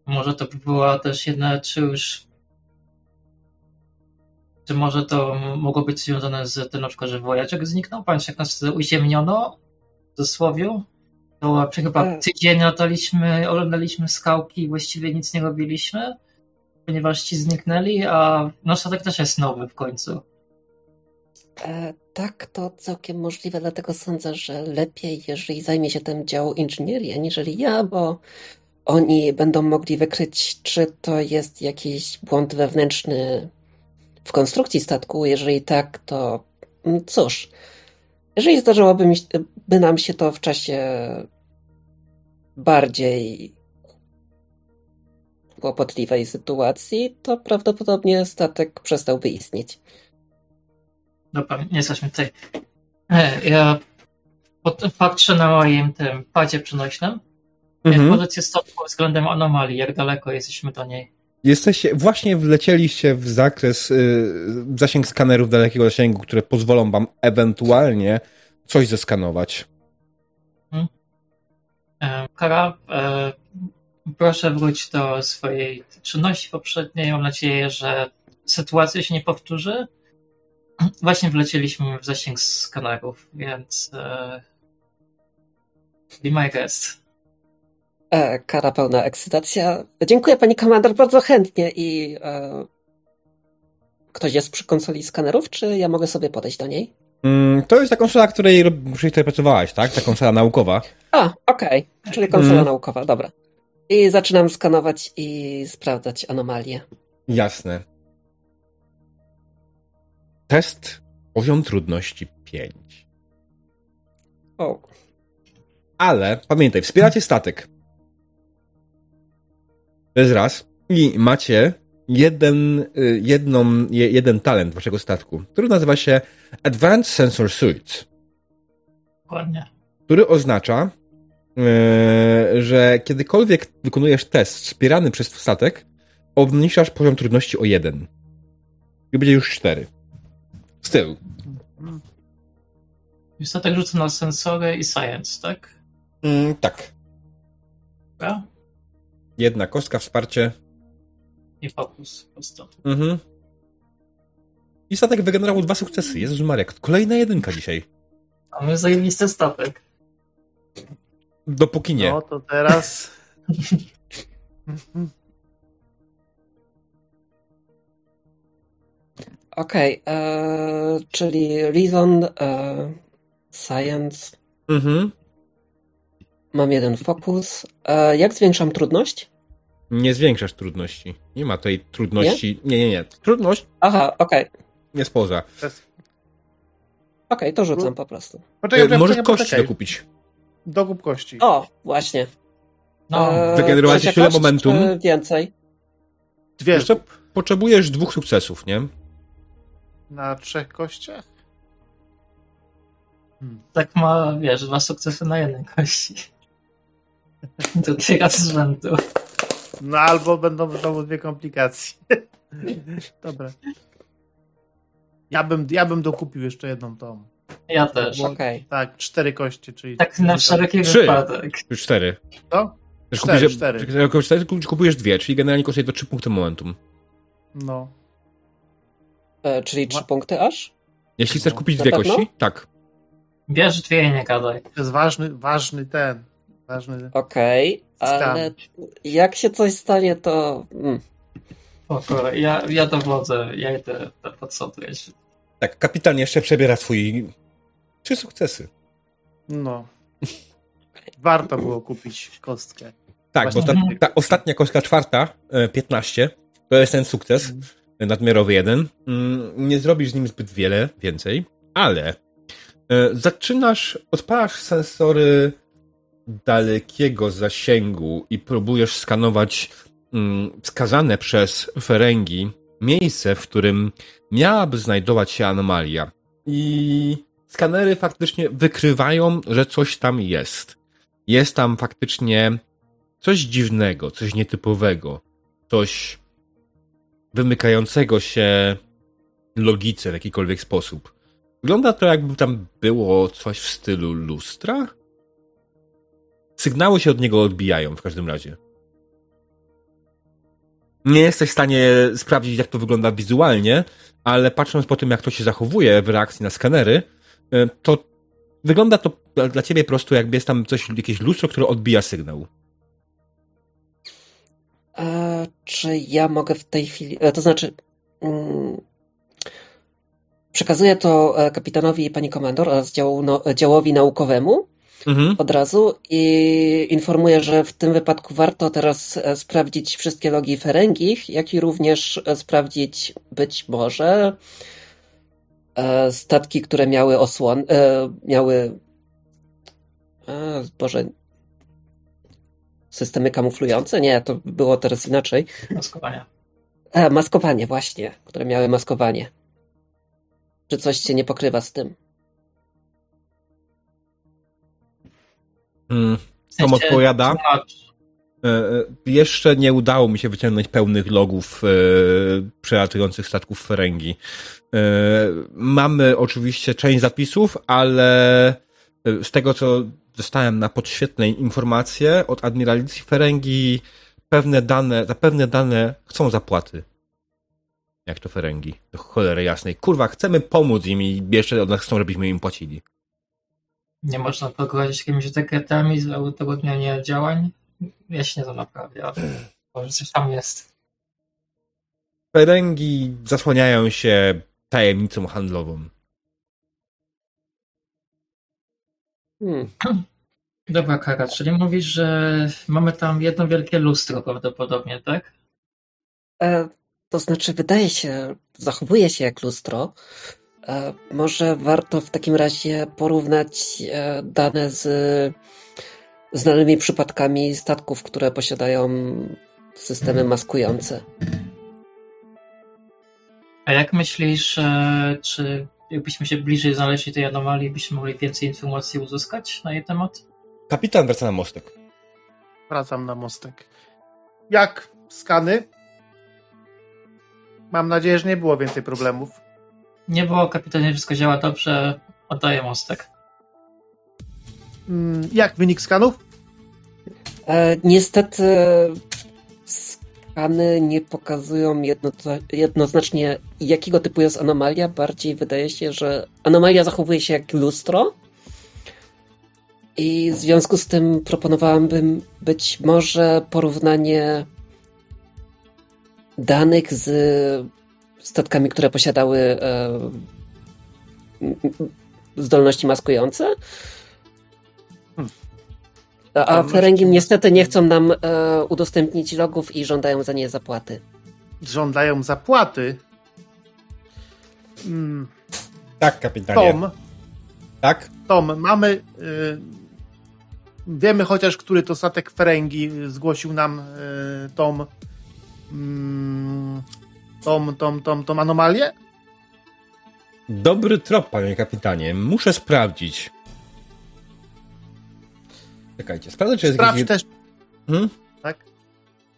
może to by była też jedna, czy już czy może to mogło być związane z tym na przykład, że Voyager zniknął? Pamiętasz jak nas uziemniono w dosłowie? To chyba tak. tydzień lataliśmy, oglądaliśmy skałki i właściwie nic nie robiliśmy, ponieważ ci zniknęli, a nasz statek też jest nowy w końcu. E, tak, to całkiem możliwe, dlatego sądzę, że lepiej, jeżeli zajmie się tym dział inżynierii, aniżeli ja, bo oni będą mogli wykryć, czy to jest jakiś błąd wewnętrzny w konstrukcji statku. Jeżeli tak, to mm, cóż, jeżeli zdarzyłoby mi, by nam się to w czasie bardziej kłopotliwej sytuacji, to prawdopodobnie statek przestałby istnieć. Dobra, nie jesteśmy tutaj. E, ja patrzę na moim tym padzie przenośnym. Mhm. Pozycję statku względem anomalii, jak daleko jesteśmy do niej. Jesteście, właśnie wlecieliście w zakres, y, zasięg skanerów dalekiego zasięgu, które pozwolą wam ewentualnie coś zeskanować. E, Kara, e, proszę wróć do swojej czynności poprzedniej. Mam nadzieję, że sytuacja się nie powtórzy. Właśnie wlecieliśmy w zasięg skanerów, więc e, be my guest. E, kara pełna ekscytacja. Dziękuję pani komandor bardzo chętnie i e, ktoś jest przy konsoli skanerów, czy ja mogę sobie podejść do niej? Mm, to jest ta konsola, której, przy której pracowałaś, tak? Ta konsola naukowa. A, okej. Okay. Czyli konsola mm. naukowa, dobra. I zaczynam skanować i sprawdzać anomalie. Jasne. Test poziom trudności 5. O. Ale pamiętaj, wspieracie statek. To jest raz. I macie jeden, y, jedną, jeden talent waszego statku, który nazywa się Advanced Sensor Suite. Dokładnie. Który oznacza, y, że kiedykolwiek wykonujesz test wspierany przez statek, obniżasz poziom trudności o jeden. I będzie już cztery. Z tyłu. I statek rzuca na sensory i science, tak? Mm, tak. Dobra. Jedna kostka, wsparcie. I fokus prosto. Mhm. I statek wygenerował dwa sukcesy. Jezus Marek, kolejna jedynka dzisiaj. Mamy zajebisty statek. Dopóki nie. No to teraz... Okej, okay, e, czyli Reason, e, Science. Mhm. Mam jeden fokus. E, jak zwiększam trudność? Nie zwiększasz trudności. Nie ma tej trudności. Nie, nie, nie. nie. Trudność. Aha, okej. Okay. Nie spoza. Okej, okay, to rzucam po prostu. Poczekaj, Możesz poczekaj, kości poczekaj. dokupić. Dokup kości. O, właśnie. No. E, Wygenerować chwilę momentum. więcej? Dwie. Jeszcze potrzebujesz dwóch sukcesów, nie? Na trzech kościach? Hmm. Tak ma, wiesz, dwa sukcesy na jednej kości. Drugi raz z rzędu. No albo będą znowu dwie komplikacje. Dobra. Ja bym, ja bym dokupił jeszcze jedną tą. Ja też. Bo, okay. Tak, cztery kości, czyli... Tak na wszelki wypadek. Już cztery. Co? Cztery, kupujesz, cztery. Cztery kupujesz dwie, czyli generalnie kosztuje to trzy punkty momentum. No. E, czyli trzy punkty aż? Jeśli chcesz kupić dwie kości, tak. Bierz dwie i nie gadaj. To jest ważny, ważny ten. Ważny. Okej, okay, ale jak się coś stanie, to. Mm. Spoko, ja, ja dowodzę, ja idę podsotreć. Tak, kapitan jeszcze przebiera swój. Trzy sukcesy. No. Warto było kupić kostkę. Tak, Właśnie. bo ta, ta, ostatnia kostka czwarta, 15, e, to jest ten sukces. Mm nadmiarowy jeden. Mm, nie zrobisz z nim zbyt wiele więcej, ale e, zaczynasz, odpalasz sensory dalekiego zasięgu i próbujesz skanować mm, wskazane przez Ferengi miejsce, w którym miałaby znajdować się anomalia. I skanery faktycznie wykrywają, że coś tam jest. Jest tam faktycznie coś dziwnego, coś nietypowego, coś wymykającego się logice w jakikolwiek sposób. Wygląda to, jakby tam było coś w stylu lustra. Sygnały się od niego odbijają w każdym razie. Nie jesteś w stanie sprawdzić, jak to wygląda wizualnie, ale patrząc po tym, jak to się zachowuje w reakcji na skanery, e, to wygląda to dla ciebie prosto, jakby jest tam coś, jakieś lustro, które odbija sygnał. A czy ja mogę w tej chwili, e, to znaczy mm, przekazuję to e, kapitanowi i pani komandor oraz działu, no, działowi naukowemu mhm. od razu i informuję, że w tym wypadku warto teraz e, sprawdzić wszystkie logi Ferengich, jak i również sprawdzić być może statki, które miały osłon, miały Boże, systemy kamuflujące? Nie, to było teraz inaczej. Maskowanie. A, maskowanie, właśnie, które miały maskowanie. Czy coś się nie pokrywa z tym? Hmm, Tom odpowiada. E, e, jeszcze nie udało mi się wyciągnąć pełnych logów e, przelatujących statków Ferengi. Mamy oczywiście część zapisów, ale z tego co dostałem na podświetlnej informacje od admiralicji Ferengi, pewne dane, za pewne dane chcą zapłaty. Jak to Ferengi? Do cholery jasnej. Kurwa, chcemy pomóc im i jeszcze od nas chcą, żebyśmy im płacili. Nie można pogodzić jakimiś dekretami z utrudniania działań? Ja się nie to naprawia, ale może coś tam jest. Ferengi zasłaniają się tajemnicą handlową. Hmm. Dobra, Kara, czyli mówisz, że mamy tam jedno wielkie lustro prawdopodobnie, tak? E, to znaczy, wydaje się, zachowuje się jak lustro. E, może warto w takim razie porównać e, dane z znanymi przypadkami statków, które posiadają systemy maskujące. A jak myślisz, e, czy jakbyśmy się bliżej znaleźli tej anomalii, byśmy mogli więcej informacji uzyskać na jej temat? Kapitan wraca na mostek. Wracam na mostek. Jak skany? Mam nadzieję, że nie było więcej problemów. Nie było, kapitanie, wszystko działa dobrze. Oddaję mostek. Mm, jak wynik skanów? E, niestety skany nie pokazują jedno, jednoznacznie jakiego typu jest anomalia. Bardziej wydaje się, że anomalia zachowuje się jak lustro. I w związku z tym proponowałabym być może porównanie danych z statkami, które posiadały e, zdolności maskujące. Hmm. A Ferengi niestety nie chcą nam e, udostępnić logów i żądają za nie zapłaty. Żądają zapłaty? Hmm. Tak, kapitanie. Tom. Tak? Tom, mamy. Y, wiemy chociaż, który to statek Ferengi zgłosił nam y, Tom mm, tą, tą, tą, tą anomalię? Dobry trop, panie kapitanie. Muszę sprawdzić. Czekajcie, sprawdzę, czy jest Sprawdź jakiś... też. Hmm? Tak?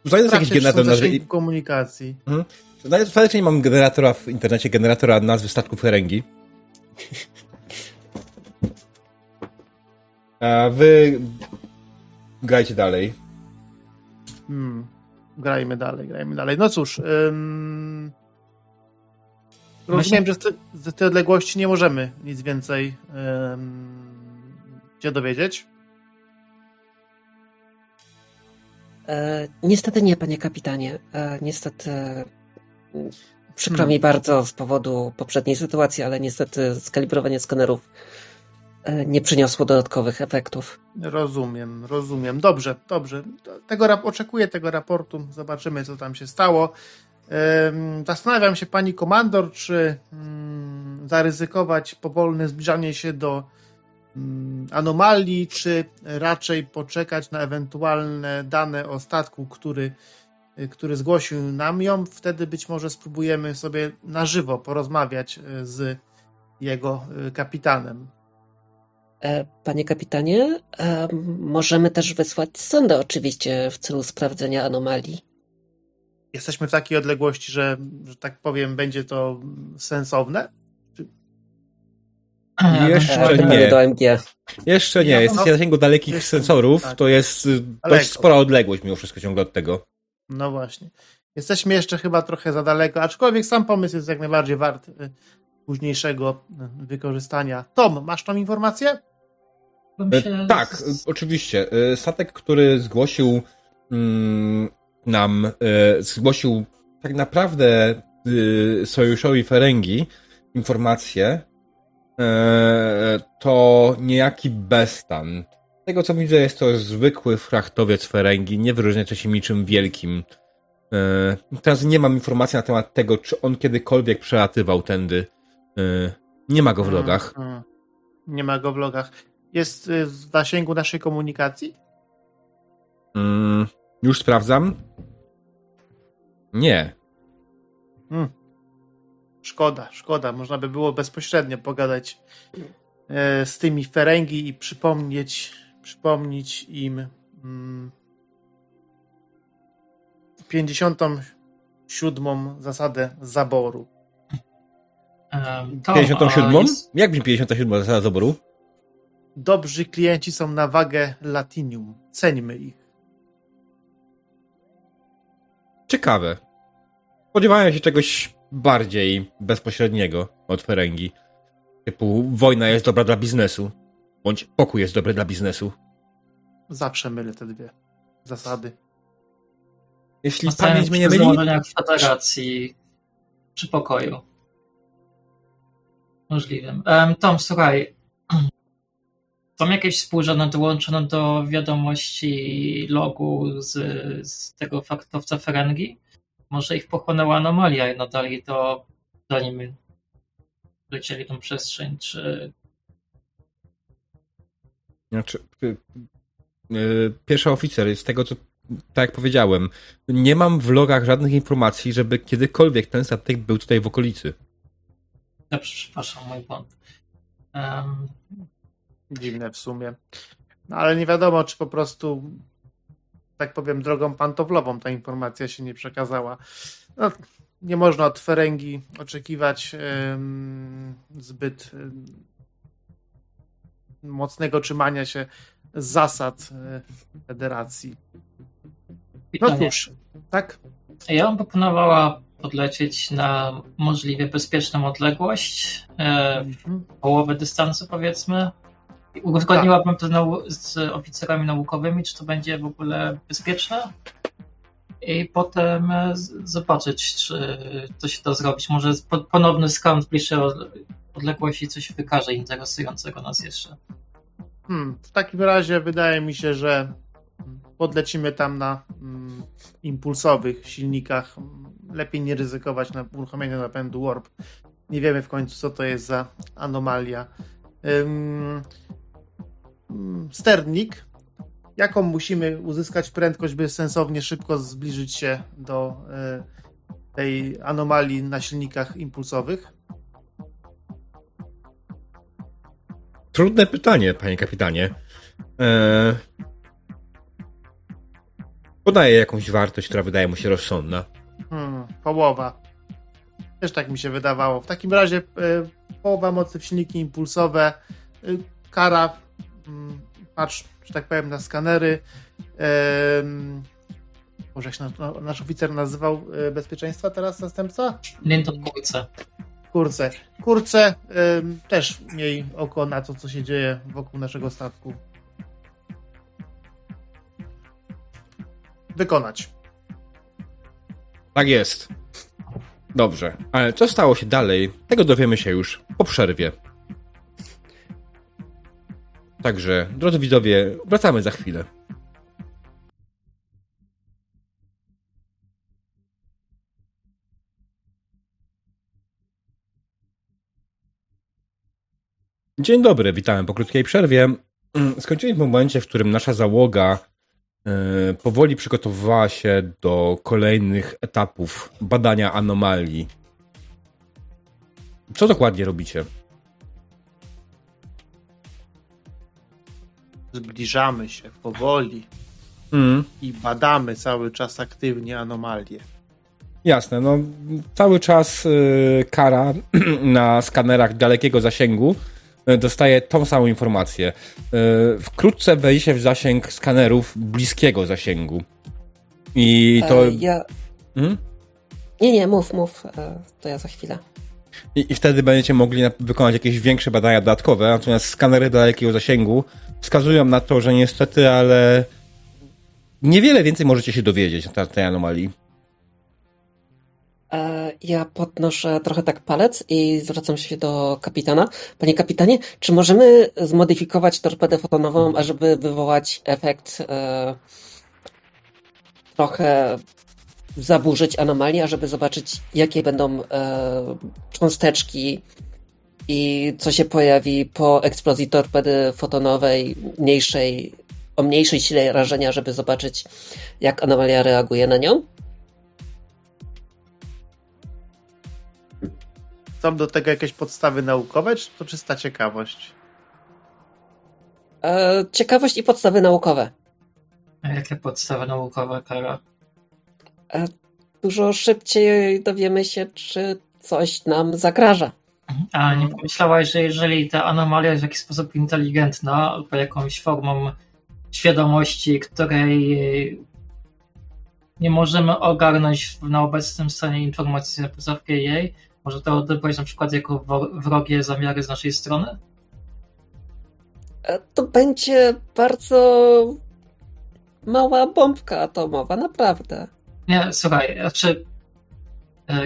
Znajdę jakiś generator nazwy... komunikacji. Hmm? Sprawdzę, czy nie mam generatora w internecie, generatora nazwy statków Ferengi. A wy grajcie dalej. Hmm grajmy dalej, grajmy dalej. No cóż, ym... rozumiem, że z, tej odległości nie możemy nic więcej ym... się dowiedzieć. E, niestety nie, panie kapitanie. E, niestety przykro hmm. mi bardzo z powodu poprzedniej sytuacji, ale niestety skalibrowanie skanerów nie przyniosło dodatkowych efektów. Rozumiem, rozumiem. Dobrze, dobrze. Tego, oczekuję tego raportu. Zobaczymy, co tam się stało. Zastanawiam się, pani komandor, czy mm, zaryzykować powolne zbliżanie się do mm, anomalii, czy raczej poczekać na ewentualne dane o statku, który, który zgłosił nam ją. Wtedy być może spróbujemy sobie na żywo porozmawiać e, z jego e, kapitanem. E, panie kapitanie, e, możemy też wysłać sondę oczywiście w celu sprawdzenia anomalii. Jesteśmy w takiej odległości, że, że tak powiem, będzie to sensowne? Czy... Jeszcze e, nie. Do MG. Jeszcze nie. Jesteście na zasięgu dalekich Jeszcze, sensorów. Tak. To jest dość spora odległość mimo wszystko ciągle od tego. No właśnie. Jesteśmy jeszcze chyba trochę za daleko, aczkolwiek sam pomysł jest jak najbardziej wart późniejszego wykorzystania. Tom, masz tą informację? E, tak, oczywiście. E, statek, który zgłosił mm, nam, e, zgłosił tak naprawdę sojuszowi Ferengi informację, to niejaki Bestan. Z tego co widzę, jest to zwykły frachtowiec Ferengi, nie wyróżnia się niczym wielkim. Teraz nie mam informacji na temat tego, czy on kiedykolwiek przelatywał tędy. Nie ma go w logach. Nie ma go w logach jest y, w zasięgu naszej komunikacji? Mm, już sprawdzam. Nie. Hmm. Szkoda, szkoda. Można by było bezpośrednio pogadać e, z tymi Ferengi i przypomnieć, przypomnieć im mm, 57. zasadę zaboru. Um, 57? Jest... Jak brzmi 57 zasada zaboru? Dobrzy klienci są na wagę latinium. Ceńmy ich. Ciekawe. Spodziewałem się czegoś bardziej bezpośredniego od Ferengi. Typu wojna jest dobra dla biznesu. Bądź pokój jest dobry dla biznesu. Zawsze mylę te dwie zasady. Jeśli pamięć mnie nie myli... w Federacji przy pokoju. Możliwym. Um, Tom, słuchaj. Są jakieś współrzędne dołączone do wiadomości logu z, z tego faktowca Ferengi? Może ich pochłonęła anomalia i nadali to zanim lecieli tą przestrzeń, czy... Znaczy, y, y, pierwszy oficer, z tego co, tak jak powiedziałem, nie mam w logach żadnych informacji, żeby kiedykolwiek ten statek był tutaj w okolicy. Ja przepraszam, mój błąd. Um... Dziwne w sumie. No, ale nie wiadomo, czy po prostu tak powiem, drogą pantoflową ta informacja się nie przekazała. No, nie można od Ferengi oczekiwać um, zbyt um, mocnego trzymania się zasad um, federacji. No cóż, tak? Ja bym proponowała podlecieć na możliwie bezpieczną odległość, e, połowę dystansu powiedzmy. Uzgodniłabym to z oficerami naukowymi, czy to będzie w ogóle bezpieczne i potem zobaczyć, czy to się da zrobić. Może ponowny skan z bliższej odległości coś wykaże interesującego nas jeszcze. Hmm, w takim razie wydaje mi się, że podlecimy tam na mm, impulsowych silnikach. Lepiej nie ryzykować na uruchomienie napędu Warp. Nie wiemy w końcu, co to jest za anomalia. Ym, sternik jaką musimy uzyskać prędkość, by sensownie szybko zbliżyć się do e, tej anomalii na silnikach impulsowych? Trudne pytanie, panie kapitanie. Eee... Podaję jakąś wartość, która wydaje mu się rozsądna. Hmm, połowa. Też tak mi się wydawało. W takim razie e, połowa mocy w silniki impulsowe, e, kara, mm, patrz, że tak powiem, na skanery. Może jak się nasz, nasz oficer nazywał e, bezpieczeństwa teraz zastępca? Linton Kurce. Kurce. Kurce też miej oko na to, co się dzieje wokół naszego statku. Wykonać. Tak jest. Dobrze, ale co stało się dalej, tego dowiemy się już po przerwie. Także, drodzy widzowie, wracamy za chwilę. Dzień dobry, witamy po krótkiej przerwie. Skończyliśmy w momencie, w którym nasza załoga e, powoli przygotowywała się do kolejnych etapów badania anomalii. Co dokładnie robicie? Zbliżamy się powoli mm. i badamy cały czas aktywnie anomalie. Jasne, no cały czas y, kara na skanerach dalekiego zasięgu y, dostaje tą samą informację. Y, wkrótce wejdzie w zasięg skanerów bliskiego zasięgu. I to. E, ja... Hmm? Nie, nie, mów, mów. E, to ja za chwilę. I, I, wtedy będziecie mogli wykonać jakieś większe badania dodatkowe, natomiast skanery dalekiego zasięgu wskazują na to, że niestety, ale niewiele więcej możecie się dowiedzieć na tej anomalii. E, ja podnoszę trochę tak palec i zwracam się do kapitana. Panie kapitanie, czy możemy zmodyfikować torpedę fotonową, ażeby wywołać efekt e, trochę zaburzyć anomalię, ażeby zobaczyć, jakie będą e, cząsteczki i co się pojawi po eksplozji torpedy fotonowej mniejszej, o mniejszej sile rażenia, żeby zobaczyć, jak anomalia reaguje na nią? Są do tego jakieś podstawy naukowe, czy to czysta ciekawość? E, ciekawość i podstawy naukowe. A jakie podstawy naukowe, Kara? E, dużo szybciej dowiemy się, czy coś nam zagraża. A nie pomyślałaś, że jeżeli ta anomalia jest w jakiś sposób inteligentna albo jakąś formą świadomości, której nie możemy ogarnąć na obecnym stanie informacji na podstawie jej, może to odebrać na przykład jako wrogie zamiary z naszej strony? E, to będzie bardzo mała bombka atomowa, naprawdę. Nie, słuchaj, znaczy E,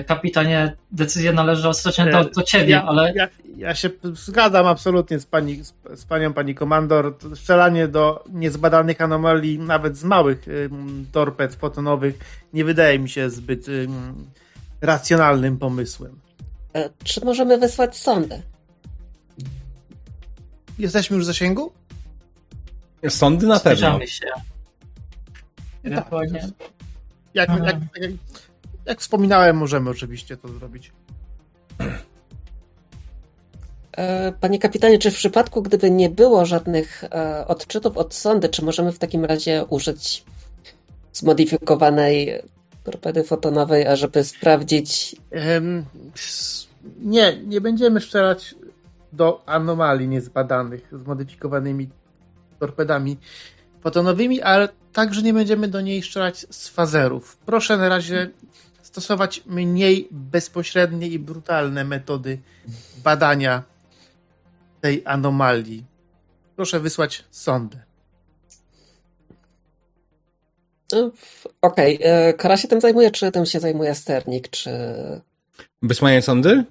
kapitanie, decyzja należy ostatecznie do, do ciebie, ja, ale... Ja, ja, się zgadzam absolutnie z, pani, z, z panią pani komandor. Strzelanie do niezbadanych anomalii, nawet z małych y, torped fotonowych, nie wydaje mi się zbyt y, racjonalnym pomysłem. E, czy możemy wysłać sondę? Jesteśmy już w zasięgu? Sądy na pewno. się. Tak, jak, jak, jak, jak wspominałem, możemy oczywiście to zrobić. E, panie kapitanie, czy w przypadku, gdyby nie było żadnych e, odczytów od sądy, czy możemy w takim razie użyć zmodyfikowanej torpedy fotonowej, ażeby sprawdzić. nie, nie będziemy strzelać do anomalii niezbadanych zmodyfikowanymi torpedami fotonowymi, ale także nie będziemy do niej strzelać z fazerów. Proszę na razie stosować mniej bezpośrednie i brutalne metody badania tej anomalii. Proszę wysłać sondę. No, okej, okay. E, Kara się tym zajmuje, czy tym się zajmuje sternik, czy... Wysłanie sondy?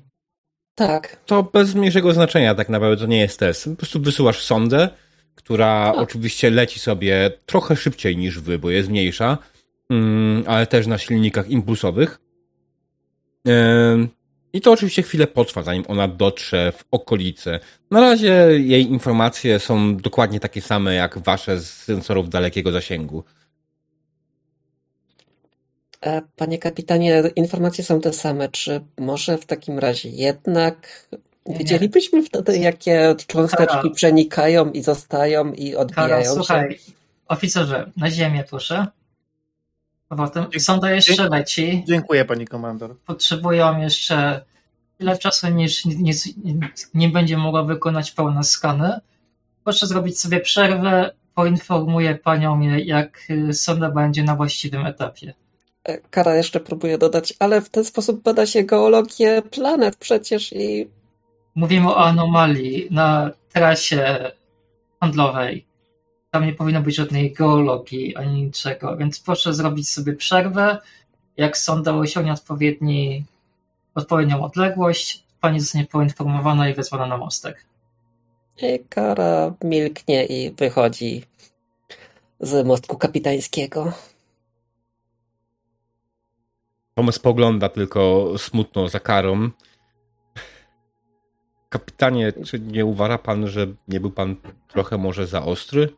Tak. To bez mniejszego znaczenia tak naprawdę, to nie jest test. Po prostu wysyłasz sondę, która oczywiście leci sobie trochę szybciej niż wy, bo jest mniejsza, ale też na silnikach impulsowych. I to oczywiście chwilę potrwa, zanim ona dotrze w okolice. Na razie jej informacje są dokładnie takie same jak wasze z sensorów dalekiego zasięgu. E, panie kapitanie, informacje są te same. Czy może w takim razie jednak Widzielibyśmy wtedy, jakie cząsteczki przenikają i zostają i odbijają się. słuchaj, oficerze, na ziemię proszę. Potem sonda jeszcze leci. Dziękuję pani komandor. Potrzebują jeszcze tyle czasu, niż nie, nie będzie mogła wykonać pełne skany. Proszę zrobić sobie przerwę. Poinformuję panią, jak sonda będzie na właściwym etapie. E, Kara jeszcze próbuje dodać, ale w ten sposób bada się geologię planet przecież i Mówimy o anomalii na trasie handlowej. Tam nie powinno być żadnej geologii ani niczego, więc proszę zrobić sobie przerwę. Jak sonda osiągnie odpowiedni, odpowiednią odległość, pani zostanie poinformowana i wezwana na mostek. I Kara milknie i wychodzi z mostku kapitańskiego. Thomas pogląda tylko smutno za karą Kapitanie, czy nie uważa pan, że nie był pan trochę może za ostry?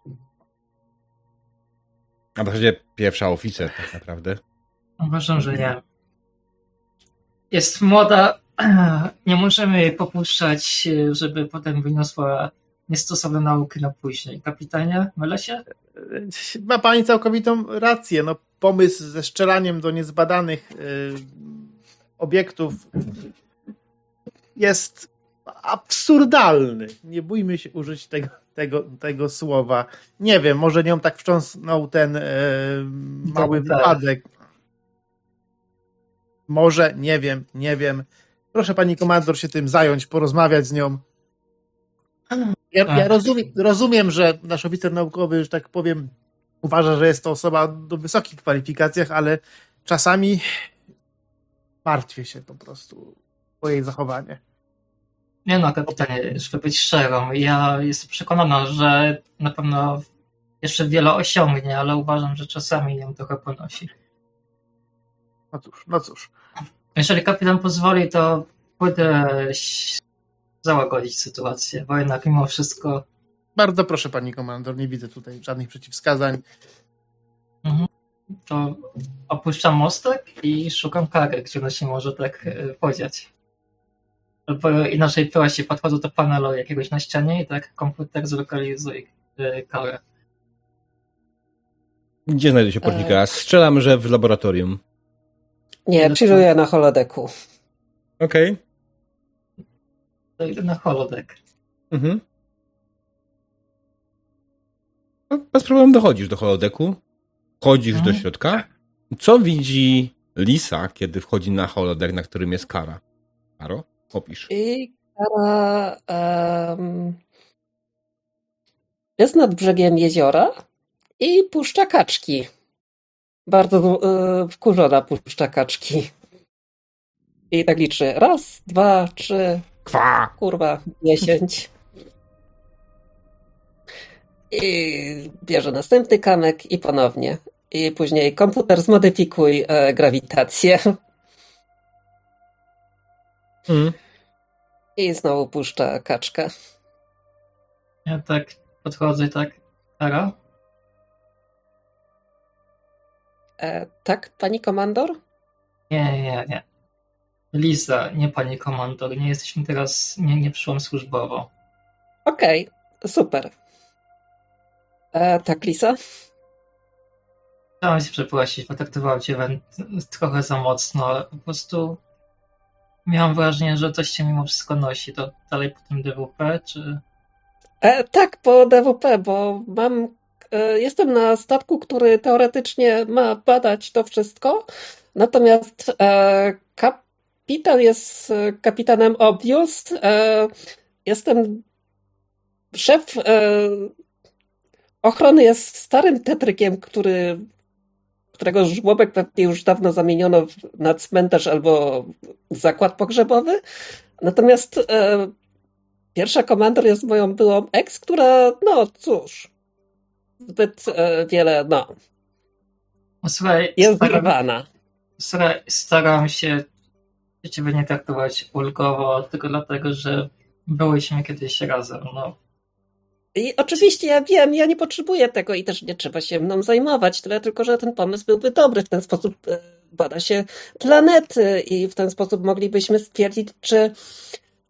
A w zasadzie pierwsza oficer tak naprawdę. Uważam, że nie. Jest młoda, nie możemy jej popuszczać, żeby potem wyniosła niestosowne nauki na później. Kapitanie, mylę się? Ma pani całkowitą rację. No, pomysł ze strzelaniem do niezbadanych yy, obiektów jest absurdalny. Nie bójmy się użyć tego, tego, tego słowa. Nie wiem, może nią tak wstrząsnął ten e, mały wypadek. Może, nie wiem, nie wiem. Proszę pani komandor się tym zająć, porozmawiać z nią. Ja, ja tak. rozumiem, rozumiem, że nasz oficer naukowy, że tak powiem, uważa, że jest to osoba do wysokich kwalifikacjach, ale czasami martwię się po prostu o jej zachowanie. Nie no, kapitanie, żeby być szczerą, ja jestem przekonana, że na pewno jeszcze wiele osiągnie, ale uważam, że czasami ją trochę ponosi. No cóż, no cóż. Jeżeli kapitan pozwoli, to pójdę załagodzić sytuację, bo jednak mimo wszystko... Bardzo proszę, pani komandor, nie widzę tutaj żadnych przeciwwskazań. Mhm. To opuszczam mostek i szukam kary, która się może tak e, podziać. Albo inaczej właśnie podchodzę do panelu jakiegoś na ścianie i tak komputer zlokalizuje karę. Gdzie znajdzie się pornika? E. Strzelam, że w laboratorium. Nie, chilluję na holodeku. Okej. Okay. To idę na holodek. Mhm. No, bez problemu dochodzisz do holodeku. Wchodzisz mhm. do środka. Co widzi Lisa, kiedy wchodzi na holodek, na którym jest Kara? Karo? Opisz. I Kara um, jest nad brzegiem jeziora i puszcza kaczki. Bardzo uh, wkurzona puszcza kaczki. I tak liczy. Raz, dwa, trzy. Kwa! Kurwa, dziesięć. I bierze następny kamek i ponownie. I później komputer zmodyfikuj e, grawitację. Mm. I znowu puszcza kaczkę. Ja tak podchodzę tak. Kara? E, tak, pani komandor? Nie, nie, nie. Lisa, nie pani komandor. Nie jesteśmy teraz, nie, nie przyszłam służbowo. Okej, okay, super. E, tak, Lisa? Chciałam się przeprosić, potraktowałam cię trochę za mocno. Po prostu miałam wrażenie, że coś cię mimo wszystko nosi. To dalej po tym DWP, czy... E, tak, po DWP, bo mam. E, jestem na statku, który teoretycznie ma badać to wszystko. Natomiast e, kapitan jest e, kapitanem Obvious. Jestem. Szef ochrony jest starym tetrykiem, który którego żłobek pewnie już dawno zamieniono na cmentarz albo zakład pogrzebowy. Natomiast e, Pierwsza komandor jest moją byłą ex, która, no cóż, zbyt e, wiele, no. Słuchaj, jest staram, Słuchaj, staram się ciebie nie traktować ulgowo, tylko dlatego, że byłyśmy kiedyś razem, no. I oczywiście ja wiem, ja nie potrzebuję tego i też nie trzeba się mną zajmować, tyle tylko, że ten pomysł byłby dobry. W ten sposób e, bada się planety i w ten sposób moglibyśmy stwierdzić, czy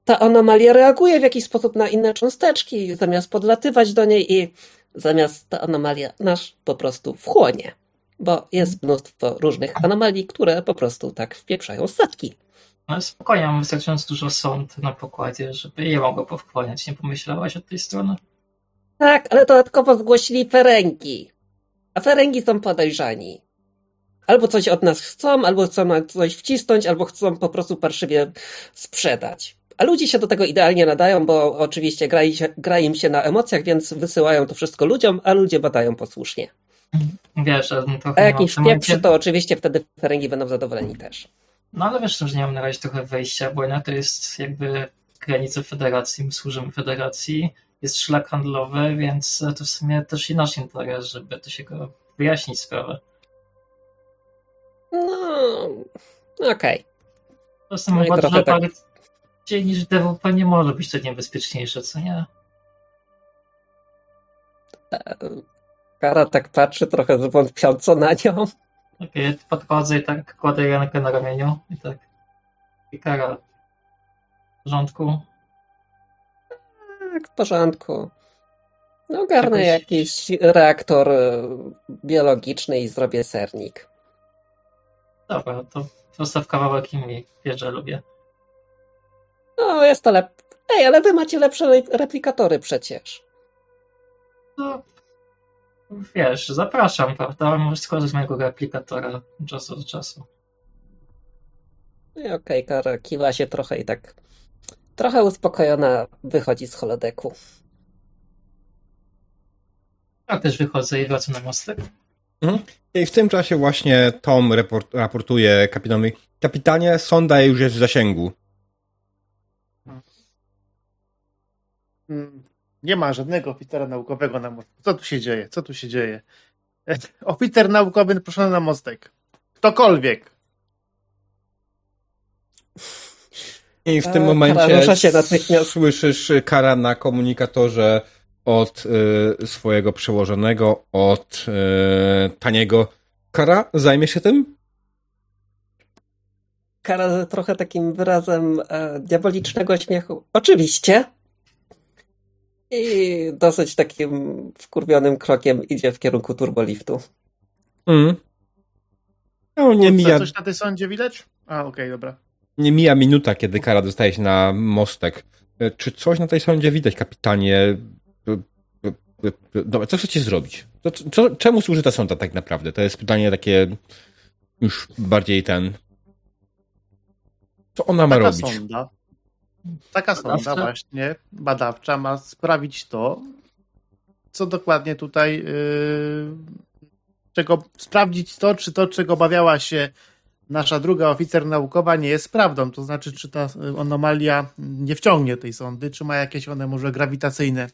ta anomalia reaguje w jakiś sposób na inne cząsteczki, zamiast podlatywać do niej i zamiast ta anomalia nasz po prostu wchłonie. Bo jest mnóstwo różnych anomalii, które po prostu tak wpieprzają statki. No spokojnie, mam wystarczająco dużo sąd na pokładzie, żeby je mogło powchłaniać. Nie pomyślałaś od tej strony? Tak, ale dodatkowo zgłosili ferengi. A ferengi są podejrzani. Albo coś od nas chcą, albo chcą coś wcisnąć, albo chcą po prostu parszywie sprzedać. A ludzie się do tego idealnie nadają, bo oczywiście gra, gra im się na emocjach, więc wysyłają to wszystko ludziom, a ludzie badają posłusznie. Wiesz, to A jakiś pieprzy, to oczywiście wtedy ferengi będą zadowoleni też. No ale wiesz, że nie mam na razie trochę wejścia, bo na to jest jakby granice federacji, my służymy federacji, jest szlak handlowy, więc to w sumie też i nasz interes, żeby to się go wyjaśnić sprawę. No, okej. Okay. To jest no bardzo tak bardziej niż DWP nie może być to niebezpieczniejsze, co nie? Kara tak patrzy trochę zwątpiąco na nią. Okej, okay, podchodzę i tak kładę rękę na ramieniu i tak. I Kara. W porządku? Tak, w porządku. No, ogarnę jakiś reaktor e, biologiczny i zrobię sernik. Dobra, to postaw kawałek i wiesz, że lubię. No, jest to lep... Ej, ale wy macie lepsze replikatory przecież. No, wiesz, zapraszam, prawda? Możesz skorzystać z mojego replikatora czasu do czasu. No okej, okay, Kara kiwa się trochę i tak trochę uspokojona wychodzi z holodeku. Ja też wychodzę i wracam na mostek. Mhm. I w tym czasie właśnie Tom report, raportuje kapitanowi. Kapitanie, sonda już jest w zasięgu. Mm, nie ma żadnego oficera naukowego na mostku. Co tu się dzieje? Co tu się dzieje? Oficer naukowy proszony na mostek. Ktokolwiek. I w tym momencie się słyszysz kara na komunikatorze od y, swojego przełożonego, od y, taniego. Kara, zajmie się tym? Kara trochę takim wyrazem e, diabolicznego śmiechu. Oczywiście. I dosyć takim wkurwionym krokiem idzie w kierunku turboliftu. Mm. No, nie mija. Coś na tej sądzie widać? A, okej, okay, dobra. Nie mija minuta, kiedy kara dostaje się na mostek. E, czy coś na tej sądzie widać, kapitanie? E, e, dobra, co chcecie zrobić? Co, co, czemu służy ta sonda tak naprawdę? To jest pytanie takie już bardziej ten... Co ona ma Taka robić? Sonda Taka sonda właśnie badawcza ma sprawić to, co dokładnie tutaj, yy, czego sprawdzić to, czy to, czego obawiała się nasza druga oficer naukowa nie jest prawdą. To znaczy, czy ta anomalia nie wciągnie tej sondy, czy ma jakieś one może grawitacyjne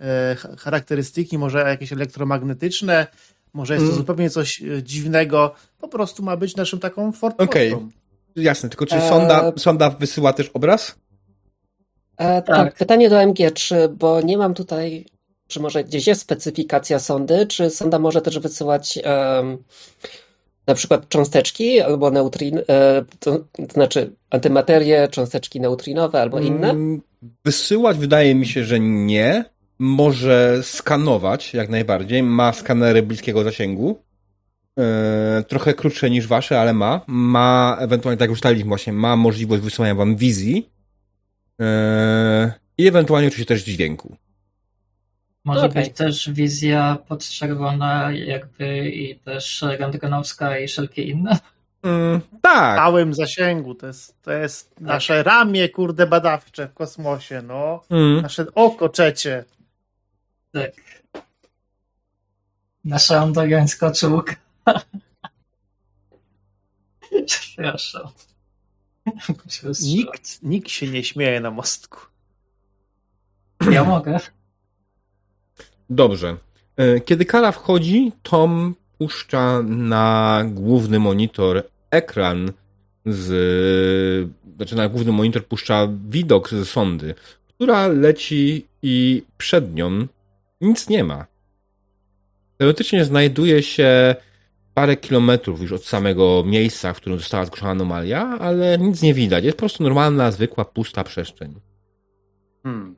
e, charakterystyki, może jakieś elektromagnetyczne, może jest to mm. zupełnie coś e, dziwnego. Po prostu ma być naszym taką forpocztą. Okej, okay. jasne. Tylko czy sonda, e... sonda wysyła też obraz? E, tak. tak. pytanie do MG, czy, bo nie mam tutaj, czy może gdzieś jest specyfikacja sondy, czy sonda może też wysyłać um, na przykład cząsteczki albo neutrin, e, to, to, znaczy antymaterie, cząsteczki neutrinowe albo inne? Mm, wysyłać wydaje mi się, że nie. Może skanować jak najbardziej. Ma skanery bliskiego zasięgu. E, trochę krótsze niż wasze, ale ma. Ma, ewentualnie tak jak ustaliliśmy właśnie, ma możliwość wysyłania wam wizji. E, I ewentualnie oczywiście też dźwięku. Może okay. być też wizja podczerwona jakby i też rentgenowska i wszelkie inne. Mm, tak. W całym zasięgu. To jest, to jest tak. nasze ramię, kurde, badawcze w kosmosie, no. Mm. Nasze oko trzecie. Tak. Nasza ondoriańska czułka. Przepraszam. Nikt, nikt się nie śmieje na mostku. Ja mogę. Dobrze. E, kiedy Kara wchodzi, Tom puszcza na główny monitor ekran z. Znaczy, na główny monitor puszcza widok ze sondy, która leci i przed nią nic nie ma. Teoretycznie znajduje się parę kilometrów już od samego miejsca, w którym została zgłoszona anomalia, ale nic nie widać. Jest po prostu normalna, zwykła, pusta przestrzeń. Hmm.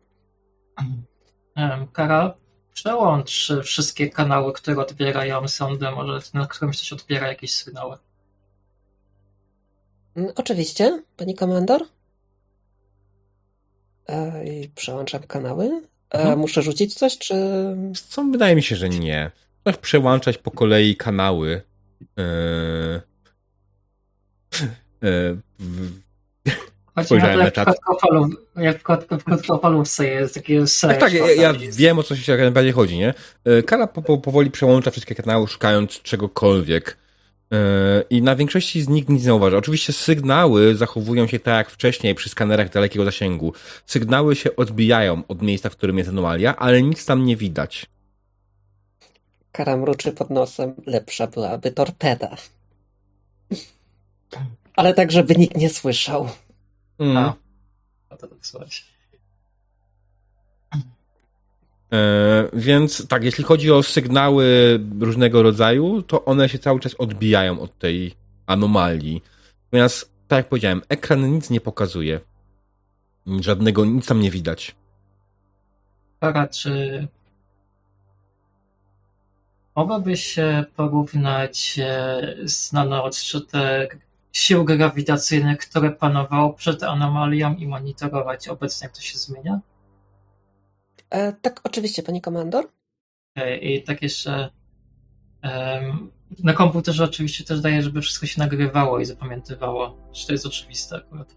Kara przełącz wszystkie kanały, które odbierają sondę, może na którymś coś odbiera jakieś sygnały. Mm, oczywiście, pani komandor. E, przełączam kanały. E, mhm. Muszę rzucić coś, czy. Co wydaje mi się, że nie. Możesz przełączać po kolei kanały. E, e, Spojrzałem na czat. Jak w krótkofalówce jest takie Tak, tak, ja, ja wiem o co się najbardziej chodzi, nie? E, Kara po, po, powoli przełącza wszystkie kanały, szukając czegokolwiek. I na większości z nich nic nie zauważa. Oczywiście sygnały zachowują się tak jak wcześniej przy skanerach dalekiego zasięgu. Sygnały się odbijają od miejsca, w którym jest anomalia, ale nic tam nie widać. Kara mruczy pod nosem. Lepsza byłaby torpeda. Ale tak, żeby nikt nie słyszał. Mm. No. To tak słuchać. E, więc tak, jeśli chodzi o sygnały różnego rodzaju, to one się cały czas odbijają od tej anomalii. Natomiast, tak jak powiedziałem, ekran nic nie pokazuje. Żadnego, nic tam nie widać. Para, czy mogłabyś porównać e, znane odczytek sił grawitacyjnych, które panowało przed anomalią i monitorować obecnie, jak to się zmienia? E, tak, oczywiście, pani komandor. Okay, I tak jeszcze um, na komputerze oczywiście też daje, żeby wszystko się nagrywało i zapamiętywało. Czy to jest oczywiste akurat?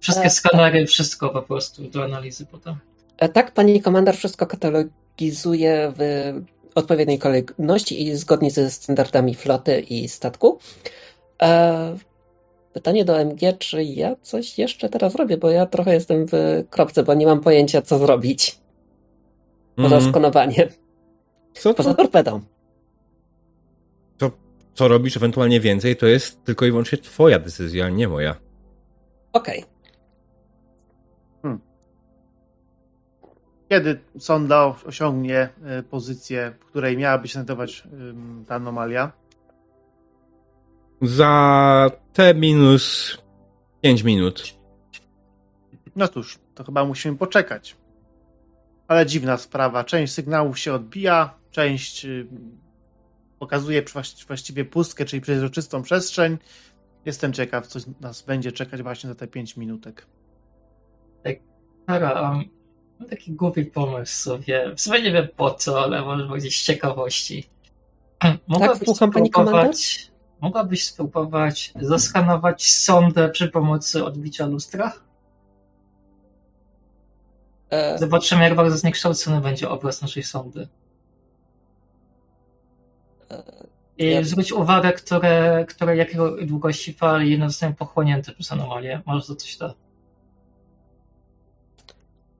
Wszystkie e, skanery, tak. wszystko po prostu do analizy potem. E, tak, pani komandor wszystko katalogizuje w odpowiedniej kolejności i zgodnie ze standardami floty i statku. E, pytanie do MG, czy ja coś jeszcze teraz robię, bo ja trochę jestem w kropce, bo nie mam pojęcia, co zrobić. Poza mm. skanowaniem. Co Poza torpedą. To, co robisz ewentualnie więcej, to jest tylko i wyłącznie twoja decyzja, nie moja. Okej. Okay. Hmm. Kiedy sonda osiągnie e, pozycję, w której miałaby się znajdować ta anomalia? Za T minus 5 minut. No cóż, to chyba musimy poczekać. Ale dziwna sprawa. Część sygnałów się odbija, część y, pokazuje właściwie pustkę, czyli przezroczystą przestrzeń. Jestem ciekaw, co nas będzie czekać właśnie za te 5 minutek. Tak, Kara, um, mam taki głupi pomysł sobie. W sumie nie wiem po co, ale może powiedzieć z ciekawości. Mogłabyś tak, komandor? Mogłabyś spróbować zaskanować sondę przy pomocy odbicia lustra? E... Zobaczymy, jak bardzo zniekształcony będzie obraz naszej sondy. E... I zwróć uwagę, które, które jakiego długości fali zostają pochłonięte przez anomalię. Może to coś da.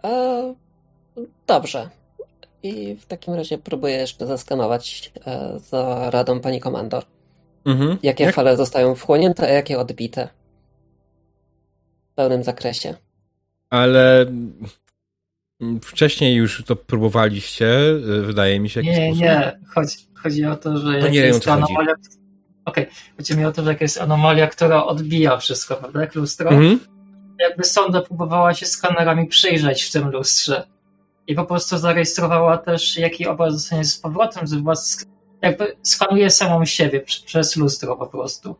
E, dobrze. I w takim razie próbuję jeszcze zaskanować e, za radą pani komandor. Mhm. Jakie Jak? fale zostają wchłonięte, a jakie odbite. W pełnym zakresie. Ale wcześniej już to próbowaliście, wydaje mi się. Nie, nie. Chodzi, chodzi o to, że to jak nie jest anomalia. Okej, okay. chodzi mi o to, że jak jest anomalia, która odbija wszystko, prawda? Jak lustro. Mhm. Jakby sonda próbowała się skanerami przyjrzeć w tym lustrze. I po prostu zarejestrowała też, jaki obraz zostanie z powrotem, z jakby skanuje samą siebie przez lustro po prostu.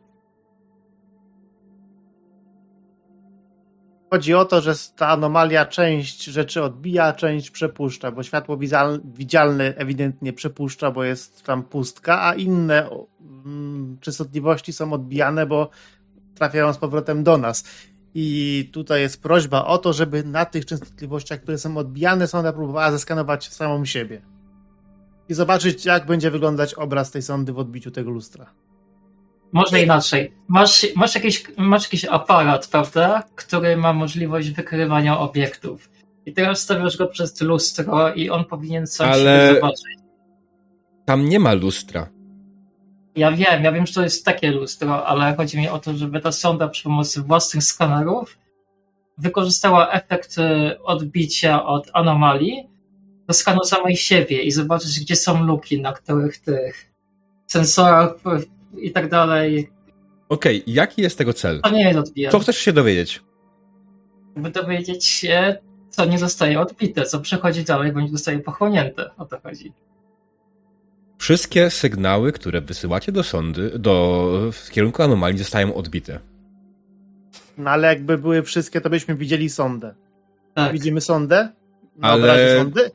Chodzi o to, że ta anomalia część rzeczy odbija, część przepuszcza, bo światło widzialne ewidentnie przepuszcza, bo jest tam pustka, a inne mm, częstotliwości są odbijane, bo trafiają z powrotem do nas. I tutaj jest prośba o to, żeby na tych częstotliwościach, które są odbijane, sonda próbowała zeskanować samą siebie. I zobaczyć, jak będzie wyglądać obraz tej sondy w odbiciu tego lustra. Może inaczej. Masz, masz, jakiś, masz jakiś aparat, prawda, który ma możliwość wykrywania obiektów. I teraz stawiasz go przez lustro i on powinien coś Ale... zobaczyć. Tam nie ma lustra. Ja wiem, ja wiem, że to jest takie lustro, ale chodzi mi o to, żeby ta sonda przy pomocy własnych skanerów wykorzystała efekt y, odbicia od anomalii do skanu samej siebie i zobaczyć, gdzie są luki, na których tych sensorach i tak dalej. Okej, okay, jaki jest tego cel? To nie jest odbijane. Co chcesz się dowiedzieć? By dowiedzieć się, co nie zostaje odbite, co przechodzi dalej, bo nie zostaje pochłonięte. O to chodzi. Wszystkie sygnały, które wysyłacie do sądy, do, w kierunku anomalii zostają odbite. No ale jakby były wszystkie, to byśmy widzieli sondę. Tak. Widzimy sondę? Na ale... sądy?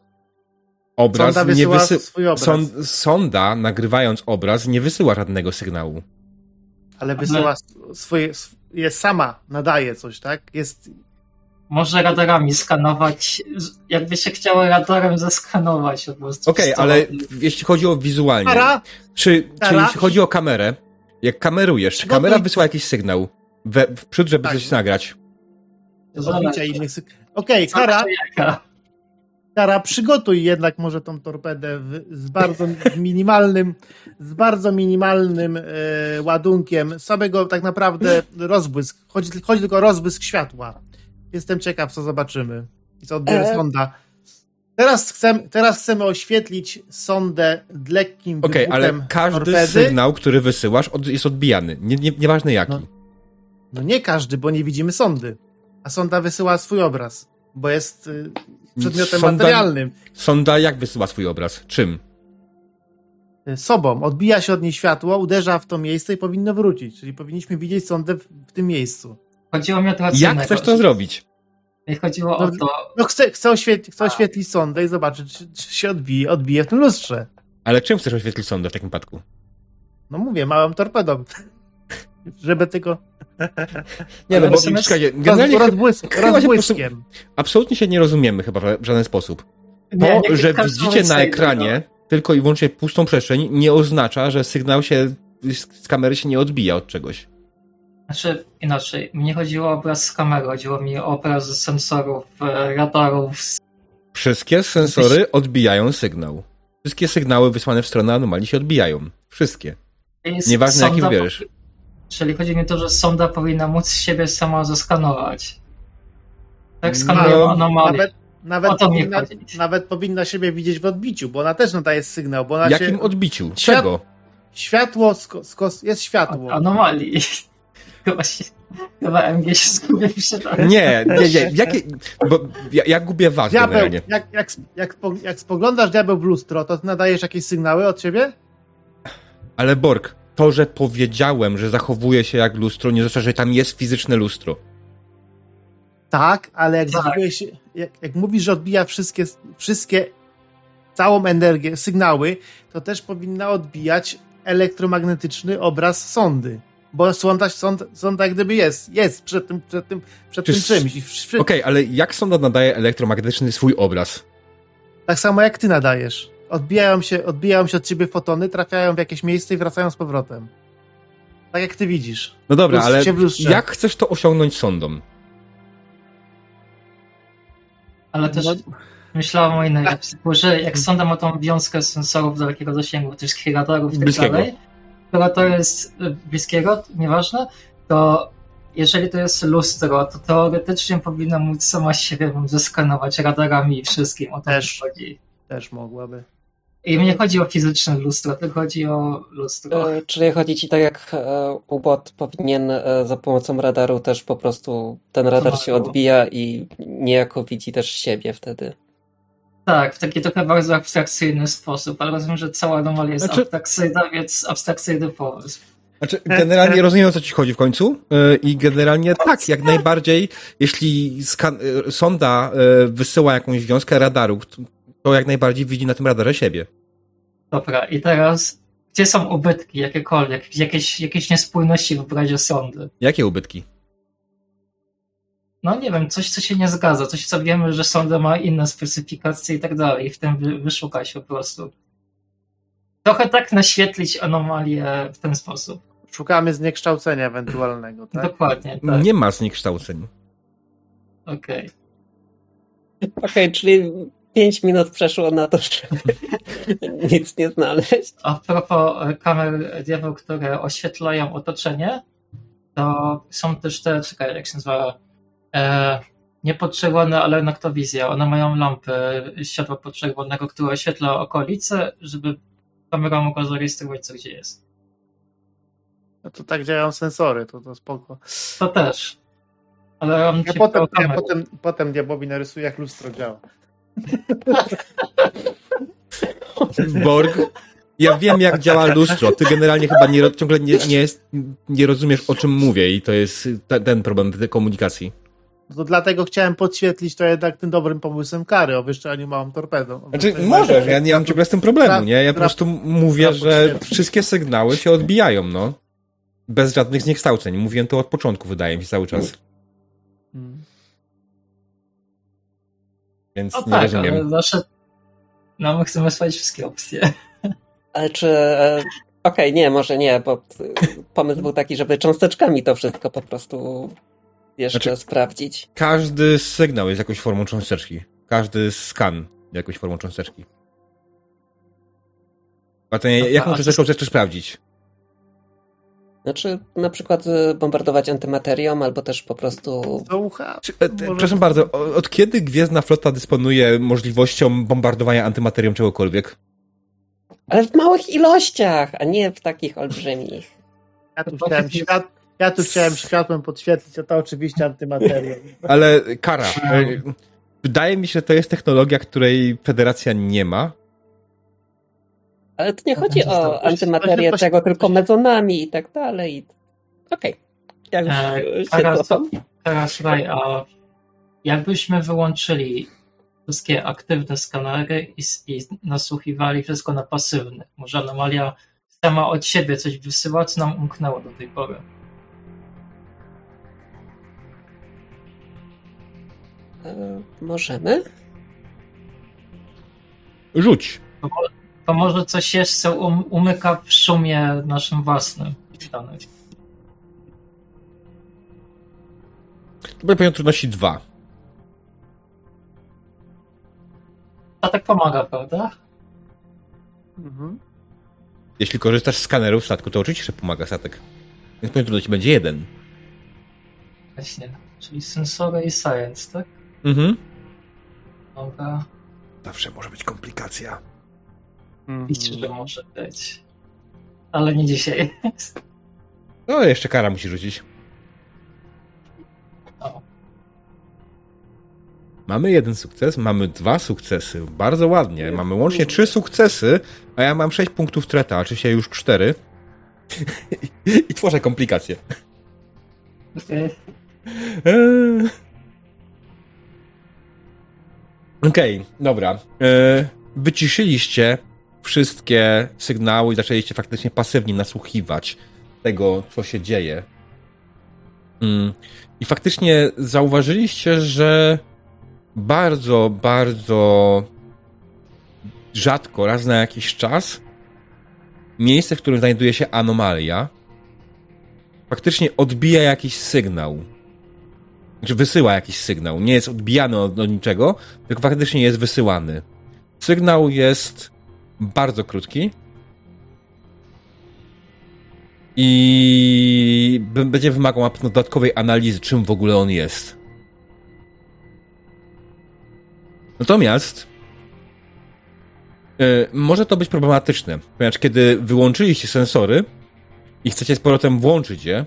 Obraz sonda nie wysy... swój obraz. sonda, nagrywając obraz, nie wysyła żadnego sygnału. Ale wysyła swoje, jest sama, nadaje coś, tak? Jest może radarami skanować, jakby się chciało radarem zeskanować po prostu. Okej, okay, ale jeśli chodzi o wizualnie, Kara? czy, Kara? czy jeśli chodzi o kamerę, jak kamerujesz, czy kamera wysyła jakiś sygnał we, w przód, żeby tak. coś nagrać? Okej, okay, Kara, Kara, przygotuj jednak może tą torpedę w, z bardzo minimalnym, z bardzo minimalnym e, ładunkiem, samego tak naprawdę rozbłysk, chodzi, chodzi tylko o rozbłysk światła. Jestem ciekaw, co zobaczymy. I co odbierze e... sonda. Teraz chcemy, teraz chcemy oświetlić sondę lekkim Okej, okay, ale każdy torpedy. sygnał, który wysyłasz, jest odbijany. Nie, nie, nieważne jaki. No, no, nie każdy, bo nie widzimy sondy. A sonda wysyła swój obraz, bo jest y, przedmiotem sonda, materialnym. Sonda jak wysyła swój obraz? Czym? Y, sobą. Odbija się od niej światło, uderza w to miejsce i powinno wrócić. Czyli powinniśmy widzieć sondę w, w tym miejscu. Chodziło mi o to Jak chcesz to zrobić? Chodziło no, o to. No chcę, chcę, oświetlić, chcę oświetlić sondę i zobaczyć, czy, czy, się odbije, odbije w tym lustrze. Ale czym chcesz oświetlić sondę w takim przypadku? No mówię, małym torpedą. Żeby tylko. Nie, no bo czekajcie, generalnie rozbłysk, rozbłyskiem. absolutnie się nie rozumiemy chyba w żaden sposób. To, nie, nie, że widzicie na ekranie tylko i wyłącznie pustą przestrzeń, nie oznacza, że sygnał się z kamery się nie odbija od czegoś. Znaczy, inaczej, mnie chodziło o obraz z kamery, chodziło mi o obraz z sensorów, e, radarów. Wszystkie sensory odbijają sygnał. Wszystkie sygnały wysłane w stronę anomalii się odbijają. Wszystkie. Nieważne jaki wybierzesz. Czyli chodzi mi o to, że sonda powinna móc siebie sama zaskanować. Tak skanują no, anomalię. Nawet, nawet, powinna, nawet powinna siebie widzieć w odbiciu, bo ona też nadaje sygnał. Bo ona Jakim się... odbiciu? Czego? Światło, skos, jest światło. Anomalii. Chyba się, chyba MG się zgubił Nie, nie, nie. Jakie, bo ja, ja gubię was diabeł, generalnie. Jak, jak, jak, jak spoglądasz diabeł w lustro, to ty nadajesz jakieś sygnały od siebie? Ale Borg, to, że powiedziałem, że zachowuje się jak lustro, nie oznacza, że tam jest fizyczne lustro. Tak, ale jak, tak. Się, jak, jak mówisz, że odbija wszystkie, wszystkie, całą energię, sygnały, to też powinna odbijać elektromagnetyczny obraz sondy bo sonda, sonda, sonda jak gdyby jest, jest przed tym, przed tym, przed tym czymś. Okej, okay, ale jak sonda nadaje elektromagnetyczny swój obraz? Tak samo jak ty nadajesz. Odbijają się, odbijają się od ciebie fotony, trafiają w jakieś miejsce i wracają z powrotem. Tak jak ty widzisz. No dobra, ale jak chcesz to osiągnąć sądom? Ale też no. myślałam o innej opcji, że jak sonda ma tą wiązkę sensorów dalekiego zasięgu, tych radarów i tak dalej, która to jest y, bliskiego, nieważne, to jeżeli to jest lustro, to teoretycznie powinna móc sama siebie zeskanować radarami i wszystkim. O to też, chodzi. Też mogłaby. I mnie chodzi o fizyczne lustro, tylko chodzi o lustro. E, czyli chodzi ci tak jak e, ubot powinien e, za pomocą radaru też po prostu ten radar się odbija i niejako widzi też siebie wtedy. Tak, w taki trochę bardzo abstrakcyjny sposób, ale rozumiem, że cała anomalia jest znaczy... abstrakcyjna, więc abstrakcyjny pomysł. Znaczy, generalnie rozumiem, o co ci chodzi w końcu i generalnie tak, jak najbardziej, jeśli sonda wysyła jakąś wiązkę radaru, to jak najbardziej widzi na tym radarze siebie. Dobra, i teraz gdzie są ubytki jakiekolwiek? Jakieś, jakieś niespójności w obrazie sądy? Jakie ubytki? No nie wiem, coś co się nie zgadza, coś co wiemy, że sąda ma inne specyfikacje i tak dalej i w tym wy, wyszukać po prostu. Trochę tak naświetlić anomalię w ten sposób. Szukamy zniekształcenia ewentualnego, tak? Dokładnie, tak. Nie ma zniekształceń. Okej. Okay. Okej, okay, czyli 5 minut przeszło na to, żeby nic nie znaleźć. A propos e, kamer diabeł, które oświetlają otoczenie, to są też te, czekaj, jak się nazywa, e, nie podczerwone, ale noktowizja. One mają lampy światła podczerwonego, które oświetla okolice, żeby kamera mogła zarejestrować, co gdzie jest. No to tak działają sensory, to, to spoko. To też. Ale on ja potem, ja potem, potem diabłowi narysuje, jak lustro działa. Borg, ja wiem, jak działa lustro. Ty generalnie chyba nie, ciągle nie, nie, jest, nie rozumiesz, o czym mówię, i to jest ten problem tej komunikacji. No to dlatego chciałem podświetlić to jednak tym dobrym pomysłem kary o wyszczelaniu małą torpedą. Znaczy, możesz, ja nie mam ciągle z tym problemu, nie? Ja po prostu mówię, że wszystkie sygnały się odbijają, no. Bez żadnych zniekształceń. Mówiłem to od początku, wydaje mi się, cały czas. Hmm. Więc no nie tak, rozumiem. Ale nasze... No my chcemy sprawdzić wszystkie opcje. Ale czy... E, okej, okay, nie, może nie, bo pomysł był taki, żeby cząsteczkami to wszystko po prostu jeszcze znaczy, sprawdzić. Każdy sygnał jest jakąś formą cząsteczki. Każdy skan jakąś formą cząsteczki. A no jaką cząsteczką chcesz sprawdzić? Znaczy, na przykład y, bombardować antymaterią, albo też po prostu. Czy, e, Proszę bardzo, od kiedy Gwiezdna Flota dysponuje możliwością bombardowania antymaterią czegokolwiek? Ale w małych ilościach, a nie w takich olbrzymich. Ja tu chciałem, świat... ja tu chciałem światłem podświetlić, a to oczywiście antymateria. Ale kara. Wydaje mi się, że to jest technologia, której Federacja nie ma ale tu nie chodzi o antymaterię tego, tylko mezonami i tak dalej. Okej. Okay. Ja e, teraz, teraz słuchaj, a jakbyśmy wyłączyli wszystkie aktywne skanery i, i nasłuchiwali wszystko na pasywny. Może anomalia sama od siebie coś wysyła, co nam umknęło do tej pory. E, możemy? Rzuć to może coś jeszcze um, umyka w szumie naszym własnym. To poziom trudności 2. A tak pomaga, prawda? Mhm. Jeśli korzystasz z skanerów statku, to oczywiście, że pomaga statek. Więc poziom trudności będzie jeden. Właśnie. Czyli sensory i science, tak? Mhm. Dobra. Zawsze może być komplikacja. Oczywiście, że może być. Ale nie dzisiaj. No, jeszcze kara musi rzucić. O. Mamy jeden sukces, mamy dwa sukcesy. Bardzo ładnie. Mamy łącznie trzy sukcesy, a ja mam sześć punktów treta, oczywiście już cztery. I tworzę komplikacje. Okay. Okej, okay, dobra. E, wyciszyliście wszystkie sygnały i zaczęliście faktycznie pasywnie nasłuchiwać tego, co się dzieje. Mm. I faktycznie zauważyliście, że bardzo, bardzo rzadko, raz na jakiś czas, miejsce, w którym znajduje się anomalia, faktycznie odbija jakiś sygnał. Znaczy wysyła jakiś sygnał. Nie jest odbijany od, od niczego, tylko faktycznie jest wysyłany. Sygnał jest bardzo krótki. I będzie wymagał dodatkowej analizy, czym w ogóle on jest. Natomiast yy, może to być problematyczne, ponieważ kiedy wyłączyliście sensory i chcecie z powrotem włączyć je,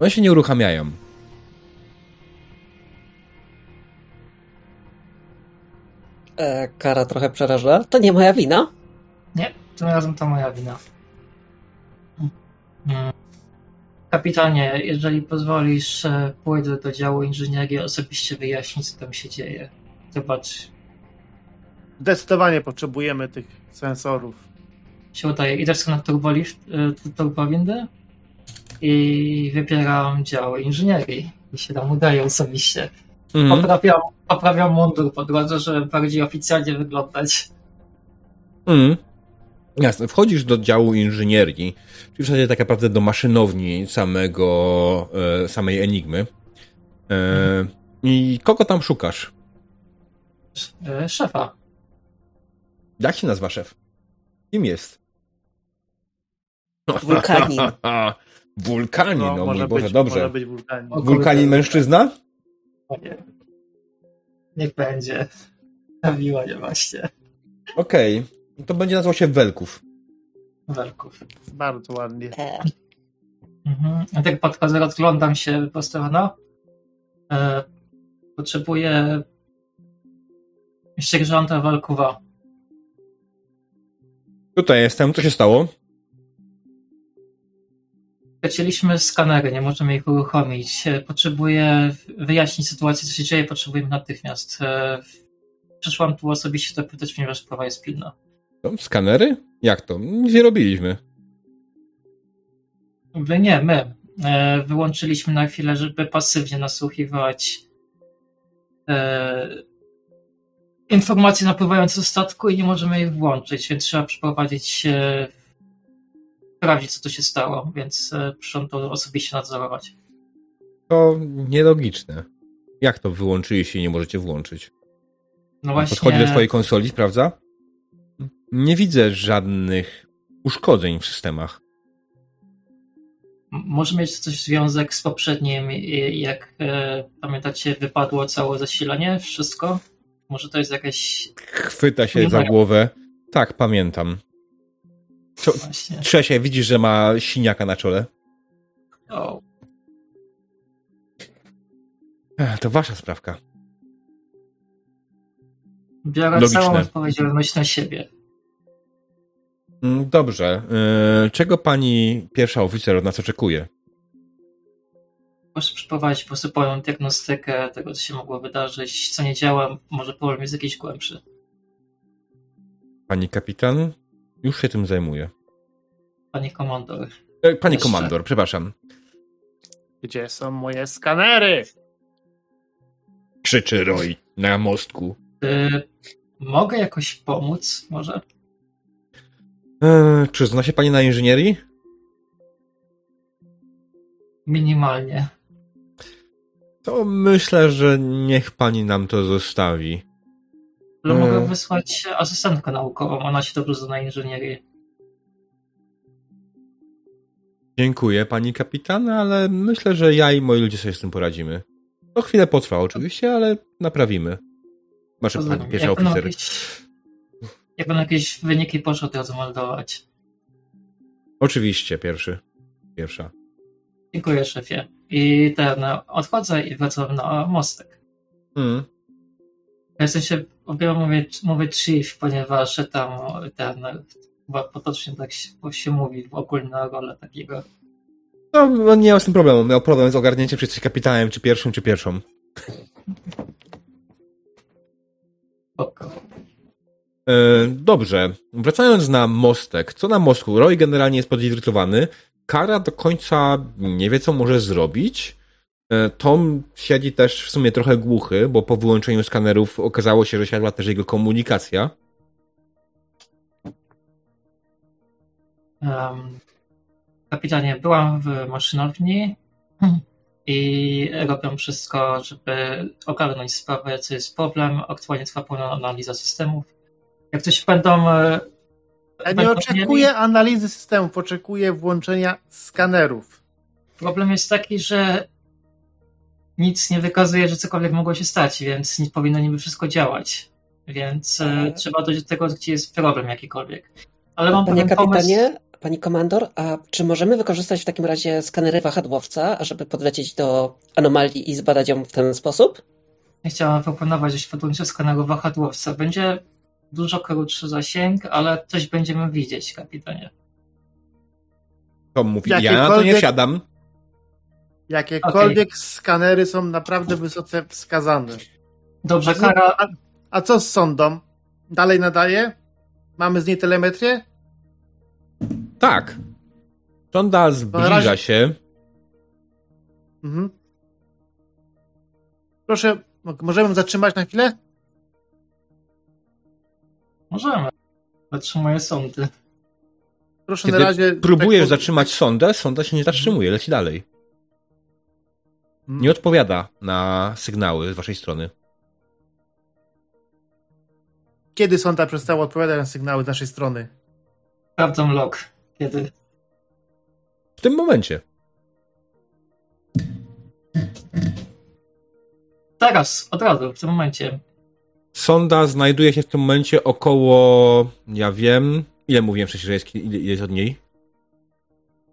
one się nie uruchamiają. E, kara trochę przeraża. To nie moja wina? Nie, tym razem to moja wina. Mm. Kapitanie, jeżeli pozwolisz, e, pójdę do działu inżynierii osobiście wyjaśnić, co tam się dzieje. Zobacz. Zdecydowanie potrzebujemy tych sensorów. Się udaje. Idę w stronę turbolift, e, turbowindy i wybieram dział inżynierii. I się tam udaje osobiście. Mhm. Poprawiam, poprawiam mundur po drodze, żeby bardziej oficjalnie wyglądać. Mhm. Jasne, wchodzisz do działu inżynierii, czyli w zasadzie tak naprawdę do maszynowni samego, e, samej Enigmy. E, mhm. I kogo tam szukasz? E, szefa. Jak się nazywa szef? Kim jest? Wulkanin. wulkanin, no, no mój Boże, być, dobrze. Może być wulkanin. wulkanin mężczyzna? Nie. Niech będzie. Zabiła nie właśnie. Okej. Okay. To będzie nazywał się Welków. Welków. Bardzo ładnie. E. Mhm. Ja tak podchodzę, rozglądam się po stronę. E, potrzebuję sierżanta Welkuwa. Tutaj jestem. Co się stało? Chcieliśmy skanery, nie możemy ich uruchomić. Potrzebuję wyjaśnić sytuację, co się dzieje, potrzebujemy natychmiast. E, przyszłam tu osobiście dopytać, ponieważ sprawa jest pilna. To skanery? Jak to? Nic nie robiliśmy. Nie, my. E, wyłączyliśmy na chwilę, żeby pasywnie nasłuchiwać e, informacje napływające z statku i nie możemy ich włączyć, więc trzeba przeprowadzić sprawdzić, co tu się stało, więc e, przyszłam to osobiście nadzorować. To nielogiczne. Jak to wyłączyliście i nie możecie włączyć? No właśnie. Podchodzi do swojej konsoli, sprawdza? Nie widzę żadnych uszkodzeń w systemach. Może mieć coś związek z poprzednim, jak e, pamiętacie, wypadło całe zasilanie, wszystko? Może to jest jakaś. Chwyta się za głowę. Tak, pamiętam. Co, Trzesie, widzisz, że ma siniaka na czole? O. To wasza sprawka. Biorę Logiczne. całą odpowiedzialność na siebie. Mm, dobrze. E, czego pani pierwsza oficer od nas oczekuje? Proszę przeprowadzić po prostu pełną diagnostykę tego, co się mogło wydarzyć, co nie działa, może problem jest jakiś głębszy. Pani kapitan? Już się tym zajmuję. Panie komandor. E, panie Jeszcze. komandor, przepraszam. Gdzie są moje skanery? Krzyczy Roy na mostku. Y mogę jakoś pomóc, może? E, czy zna się pani na inżynierii? Minimalnie. To myślę, że niech pani nam to zostawi. Ale mogę e. wysłać asystentkę naukową, ona się dobrze zna na inżynierii. Dziękuję, pani kapitan, ale myślę, że ja i moi ludzie sobie z tym poradzimy. To chwilę potrwa oczywiście, ale naprawimy. Masz pani pierwsza oficer. Jakieś, jak będą jakieś wyniki, proszę od razu meldować. Oczywiście, pierwszy. Pierwsza. Dziękuję, szefie. I ten, odchodzę i wracam na mostek. Mm. Ja w sensie, mówię, mówię chief, ponieważ tam ten Chyba potocznie tak się, się mówi w ogólna rola takiego. No, on nie miał z tym problemu. Miał problem z ogarnięciem, czy jesteś kapitanem, czy pierwszą, czy pierwszą. Oko. E, dobrze. Wracając na mostek. Co na mostku? Roy generalnie jest podirytowany. Kara do końca nie wie, co może zrobić. E, Tom siedzi też w sumie trochę głuchy, bo po wyłączeniu skanerów okazało się, że siadła też jego komunikacja. Um, kapitanie, byłam w maszynowni i robią wszystko, żeby ogarnąć sprawę, co jest problem. Aktualnie trwa pełna analiza systemów. Jak coś będą. E, ja nie oczekuję mieli... analizy systemów, oczekuję włączenia skanerów. Problem jest taki, że nic nie wykazuje, że cokolwiek mogło się stać, więc nie powinno niby wszystko działać. Więc e, trzeba dojść do tego, gdzie jest problem jakikolwiek. Ale mam Panie kapitanie, pomysł... pani komandor, a czy możemy wykorzystać w takim razie skanery wahadłowca, żeby podlecieć do anomalii i zbadać ją w ten sposób? Nie chciałam proponować oświadczenia skaneru wahadłowca. Będzie dużo krótszy zasięg, ale coś będziemy widzieć, kapitanie. To mówi, ja na to nie wsiadam. Jakiekolwiek okay. skanery są naprawdę wysoce wskazane. Dobrze, Kara. A, a co z sondą? Dalej nadaje? Mamy z niej telemetrię? Tak. Sonda zbliża razie... się. Mhm. Proszę, możemy zatrzymać na chwilę? Możemy. Zatrzymuję sondy. Proszę Kiedy na razie. Próbujesz tak... zatrzymać sondę, sonda się nie zatrzymuje, leci dalej. Nie odpowiada na sygnały z waszej strony. Kiedy sonda przestała odpowiadać na sygnały z naszej strony? Sprawdzam log. Kiedy? W tym momencie. Teraz, od razu, w tym momencie. Sonda znajduje się w tym momencie około, ja wiem, ile mówiłem wcześniej, że jest, ile jest od niej?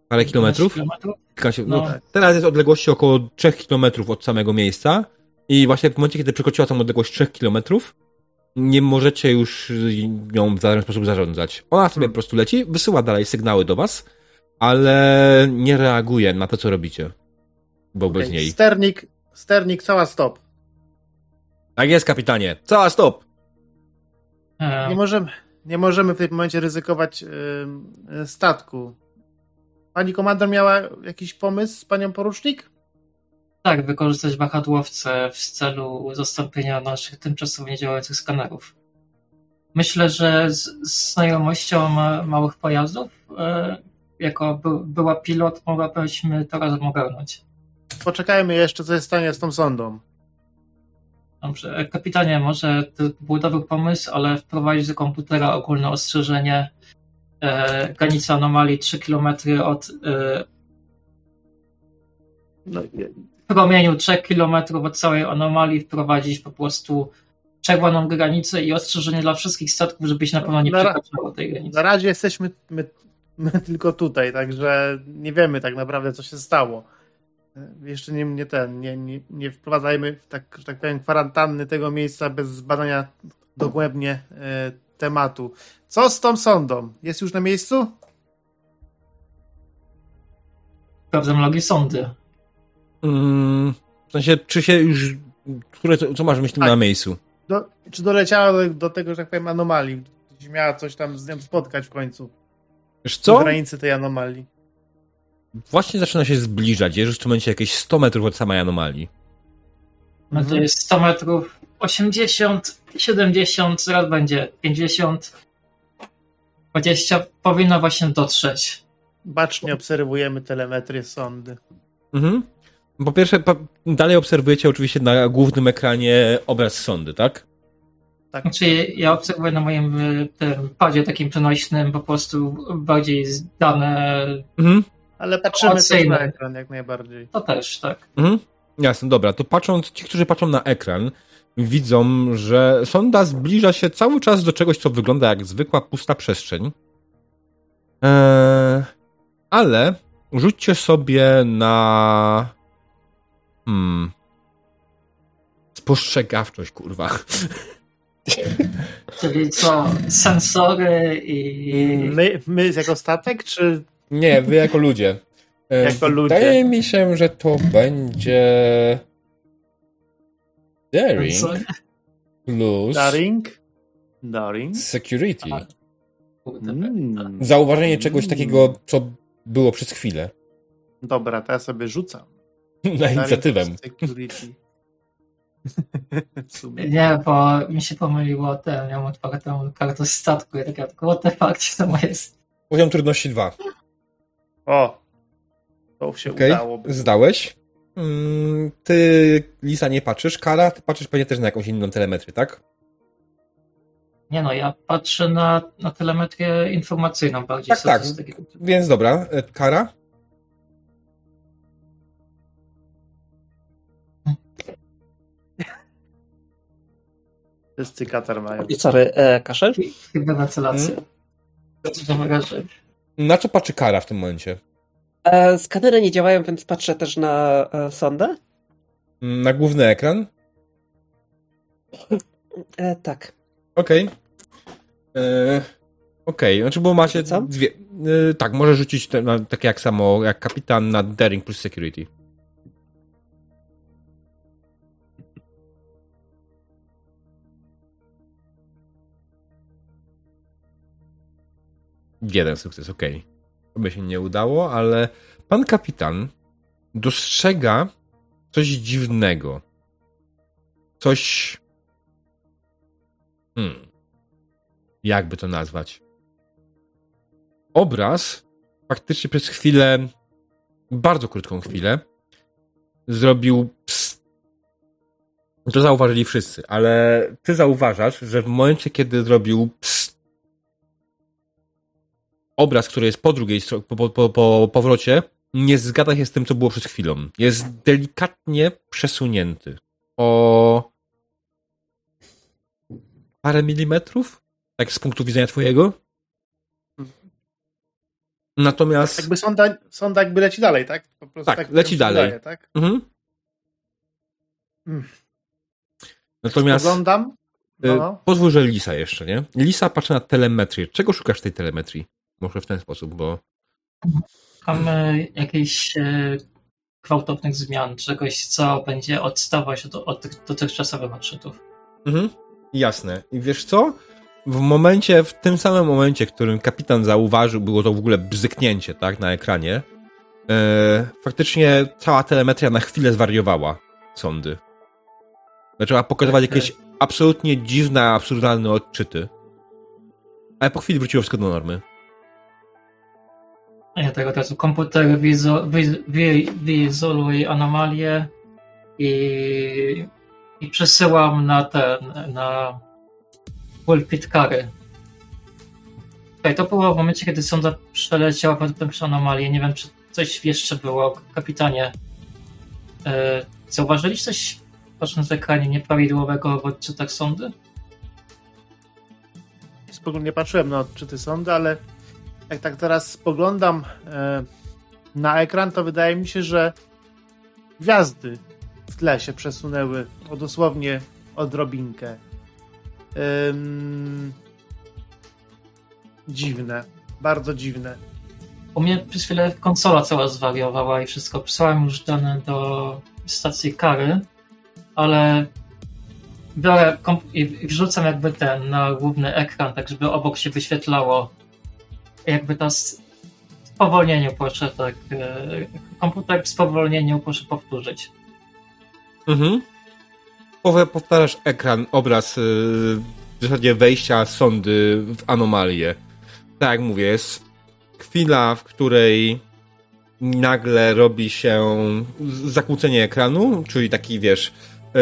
Parę kilometrów? kilometrów? No. no. Teraz jest odległości około 3 kilometrów od samego miejsca i właśnie w momencie, kiedy przekroczyła tą odległość 3 kilometrów, nie możecie już nią w żaden sposób zarządzać. Ona sobie hmm. po prostu leci, wysyła dalej sygnały do was, ale nie reaguje na to, co robicie wobec okay. niej. Sternik, sternik, cała stop. Tak jest, kapitanie. Cała stop. Nie możemy, nie możemy w tym momencie ryzykować yy, statku. Pani komandor miała jakiś pomysł z panią porucznik? Tak, wykorzystać wahadłowce w celu zastąpienia naszych tymczasowo niedziałających skanerów. Myślę, że z, z znajomością małych pojazdów, e, jako by, była pilot, mogłabyśmy to razem ogarnąć. Poczekajmy jeszcze, co się stanie z tą sondą. Kapitanie, może to był dobry pomysł, ale wprowadzić do komputera ogólne ostrzeżenie e, granica anomalii 3 km od e, no, promieniu 3 km od całej anomalii wprowadzić po prostu czerwoną granicę i ostrzeżenie dla wszystkich statków, żebyś na pewno nie na, przekraczało tej granicy. Na razie jesteśmy my, my tylko tutaj, także nie wiemy tak naprawdę, co się stało. Jeszcze nie, nie ten, nie, nie, nie wprowadzajmy, tak, że tak powiem, kwarantanny tego miejsca bez zbadania dogłębnie e, tematu. Co z tą sondą? Jest już na miejscu? Sprawdzam logi sądy. Mm, w sensie, czy się już. Które, co masz myśli tak. na miejscu? Do, czy doleciała do, do, tego, że tak powiem, anomalii? Czy miała coś tam z nią spotkać w końcu? Wiesz co? W granicy tej anomalii. Właśnie zaczyna się zbliżać. Jest już w tym momencie jakieś 100 metrów od samej anomalii. No to mhm. jest 100 metrów, 80, 70, zaraz będzie 50, 20. Powinno właśnie dotrzeć. Bacznie obserwujemy telemetrię sondy. Mhm. Po pierwsze, po, dalej obserwujecie oczywiście na głównym ekranie obraz sondy, tak? Tak. Znaczy, ja obserwuję na moim tym padzie takim przenośnym po prostu bardziej dane. Mhm. Ale patrzymy też na ekran jak najbardziej. To też, tak. Mhm. Jasne, dobra. To patrząc, ci, którzy patrzą na ekran, widzą, że sonda zbliża się cały czas do czegoś, co wygląda jak zwykła pusta przestrzeń. Eee, ale rzućcie sobie na Hmm. Spostrzegawczość, kurwa. Czyli co, sensory i... My, my jako statek, czy... Nie, wy jako ludzie. E, jako ludzie. Wydaje mi się, że to będzie... Daring plus... Daring? Daring? Security. Mm. Zauważenie czegoś takiego, co było przez chwilę. Dobra, to ja sobie rzucam. Na inicjatywę. Nie, bo mi się pomyliło ten, miałem otwartą kartę statku i tak jak, what the fuck, to jest? Poziom trudności 2. O! To się okay. udało. Zdałeś. Mm, ty, Lisa, nie patrzysz. Kara, ty patrzysz pewnie też na jakąś inną telemetrię, tak? Nie no, ja patrzę na, na telemetrię informacyjną bardziej. Tak, tak. Więc dobra. E, Kara? Wszyscy katar mają. I sorry, e, kaszel? Chyba na celację. Hmm? Na co patrzy Kara w tym momencie? E, skanery nie działają, więc patrzę też na e, sondę. Na główny ekran? E, tak. Okej. Okay. E, okej, okay. znaczy bo macie Co? dwie... E, tak, może rzucić te, na, tak jak samo, jak kapitan na Daring plus Security. Jeden sukces. Okay. To by się nie udało, ale pan kapitan dostrzega coś dziwnego. Coś. Hmm. Jakby to nazwać? Obraz faktycznie przez chwilę, bardzo krótką chwilę, zrobił ps. To zauważyli wszyscy, ale ty zauważasz, że w momencie, kiedy zrobił ps, obraz, który jest po drugiej stronie, po, po, po powrocie, nie zgadza się z tym, co było przed chwilą. Jest delikatnie przesunięty o parę milimetrów, tak z punktu widzenia twojego. Natomiast... Jakby sonda, sonda jakby leci dalej, tak? Po prostu tak, tak leci dalej. Wydaje, tak? Mhm. Hmm. Natomiast... Oglądam. No. no. Pozwól, że Lisa jeszcze, nie? Lisa patrzy na telemetrię. Czego szukasz w tej telemetrii? Może w ten sposób, bo. Mamy jakieś e, gwałtownych zmian, czegoś, co będzie odstawać od, od tych dotychczasowych odczytów. Mhm, jasne. I wiesz co? W momencie, w tym samym momencie, w którym kapitan zauważył, było to w ogóle bzyknięcie, tak, na ekranie, e, faktycznie cała telemetria na chwilę zwariowała sądy. Zaczęła pokazywać jakieś absolutnie dziwne, absurdalne odczyty. Ale po chwili wróciło wszystko do normy. Tego teraz komputer wizu, wiz, anomalię i, i przesyłam na ten, na pulpit kary. Okay, to było w momencie, kiedy sonda przeleciała tę anomalię. Nie wiem, czy coś jeszcze było. Kapitanie, e, zauważyliście coś, patrząc na ekranie, nieprawidłowego w odczytach sondy? Nie patrzyłem na odczyty sondy, ale jak tak teraz spoglądam e, na ekran, to wydaje mi się, że gwiazdy w tle się przesunęły o dosłownie odrobinkę. Ym... Dziwne, bardzo dziwne. U mnie przez chwilę konsola cała zwariowała i wszystko. Przysłałem już dane do stacji kary, ale biorę i wrzucam jakby ten na główny ekran, tak żeby obok się wyświetlało jakby to spowolnieniu proszę tak, e, komputer w spowolnieniu proszę powtórzyć. Mhm. Powtarzasz ekran, obraz e, w zasadzie wejścia sondy w anomalię. Tak jak mówię, jest chwila, w której nagle robi się zakłócenie ekranu, czyli taki, wiesz, e,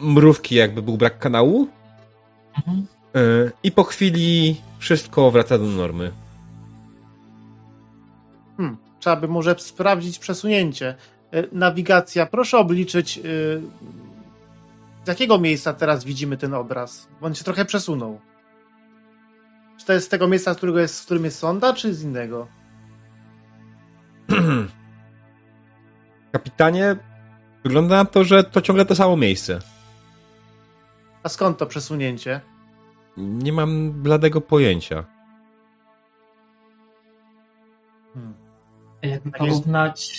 mrówki jakby był brak kanału. Mhm. I po chwili wszystko wraca do normy. Trzeba by może sprawdzić przesunięcie. E, nawigacja, proszę obliczyć, e, z jakiego miejsca teraz widzimy ten obraz. Bo on się trochę przesunął. Czy to jest z tego miejsca, z którego jest, w którym jest sonda, czy z innego? Kapitanie, wygląda na to, że to ciągle to samo miejsce. A skąd to przesunięcie? Nie mam bladego pojęcia. Jakby porównać.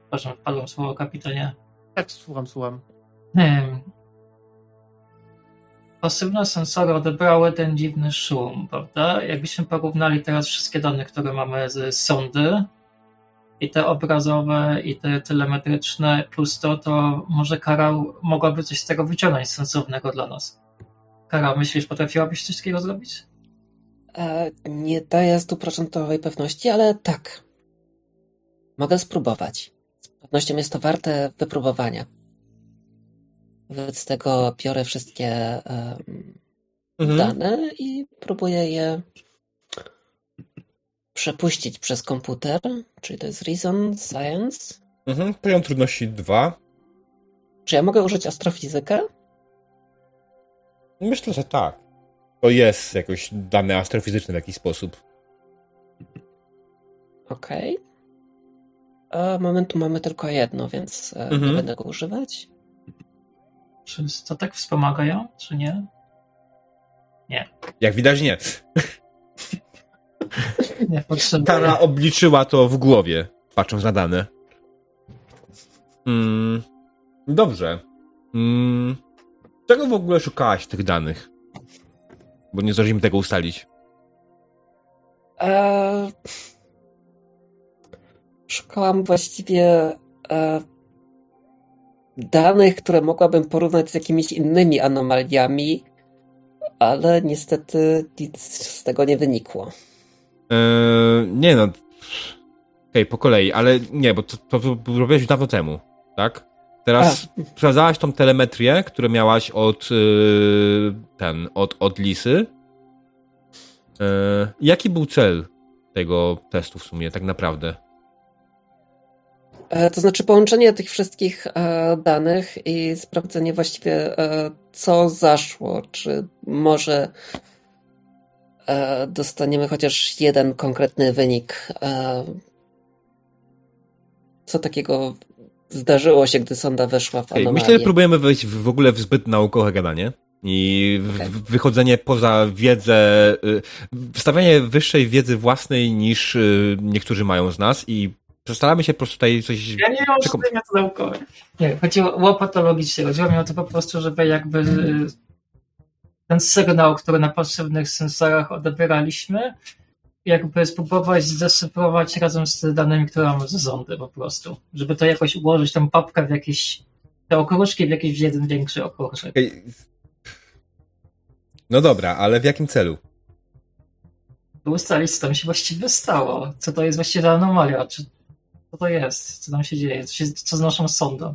Przepraszam, wpadłem słowo kapitanie. Tak, słucham, słucham. Hmm. Pasywne sensory odebrały ten dziwny szum, prawda? Jakbyśmy porównali teraz wszystkie dane, które mamy z sondy, i te obrazowe, i te telemetryczne, plus to, to może Kara mogłaby coś z tego wyciągnąć sensownego dla nas. Kara, myślisz, potrafiłabyś coś takiego zrobić? E, nie daję stuprocentowej pewności, ale tak. Mogę spróbować. Z pewnością jest to warte wypróbowania. Wobec tego biorę wszystkie um, mhm. dane i próbuję je przepuścić przez komputer, czyli to jest Reason Science. Mhm, poziom trudności 2. Czy ja mogę użyć astrofizykę? Myślę, że tak. To jest jakoś dane astrofizyczne w jakiś sposób. Okej. Okay. A momentu mamy tylko jedno, więc e, mhm. nie będę go używać. Czy to tak wspomagają, czy nie? Nie. Jak widać, nie. nie potrzebuję. Tara obliczyła to w głowie, patrząc na dane. Mm, dobrze. Mm, czego w ogóle szukałaś tych danych? Bo nie zdążyliśmy tego ustalić. Eee, szukałam właściwie e, danych, które mogłabym porównać z jakimiś innymi anomaliami, ale niestety nic z tego nie wynikło. Eee, nie no. Okej, okay, po kolei, ale nie, bo to, to, to robiłeś dawno temu, tak? Teraz A. sprawdzałaś tą telemetrię, którą miałaś od yy, ten, od, od Lisy. Yy, jaki był cel tego testu w sumie, tak naprawdę? E, to znaczy połączenie tych wszystkich e, danych i sprawdzenie właściwie, e, co zaszło. Czy może dostaniemy chociaż jeden konkretny wynik. Co takiego zdarzyło się, gdy sonda weszła w anomalię? Myślę, że próbujemy wejść w ogóle w zbyt naukowe gadanie i okay. wychodzenie poza wiedzę, y, wstawianie wyższej wiedzy własnej niż y, niektórzy mają z nas i Staramy się po prostu tutaj coś... Ja nie mam Przeko... to naukowe. Nie, chodziło o patologicznie. Chodziło mi o to po prostu, żeby jakby y, ten sygnał, który na potrzebnych sensorach odebieraliśmy, jakby spróbować zdeszyfrować razem z danymi, które mamy ze zondy po prostu. Żeby to jakoś ułożyć, tą papkę w jakieś, te okruszki w jakiś jeden większy okruszek. No dobra, ale w jakim celu? By ustalić, co tam się właściwie stało. Co to jest właściwie za anomalia? Czy co to jest? Co tam się dzieje? Co, się, co z naszą sondą?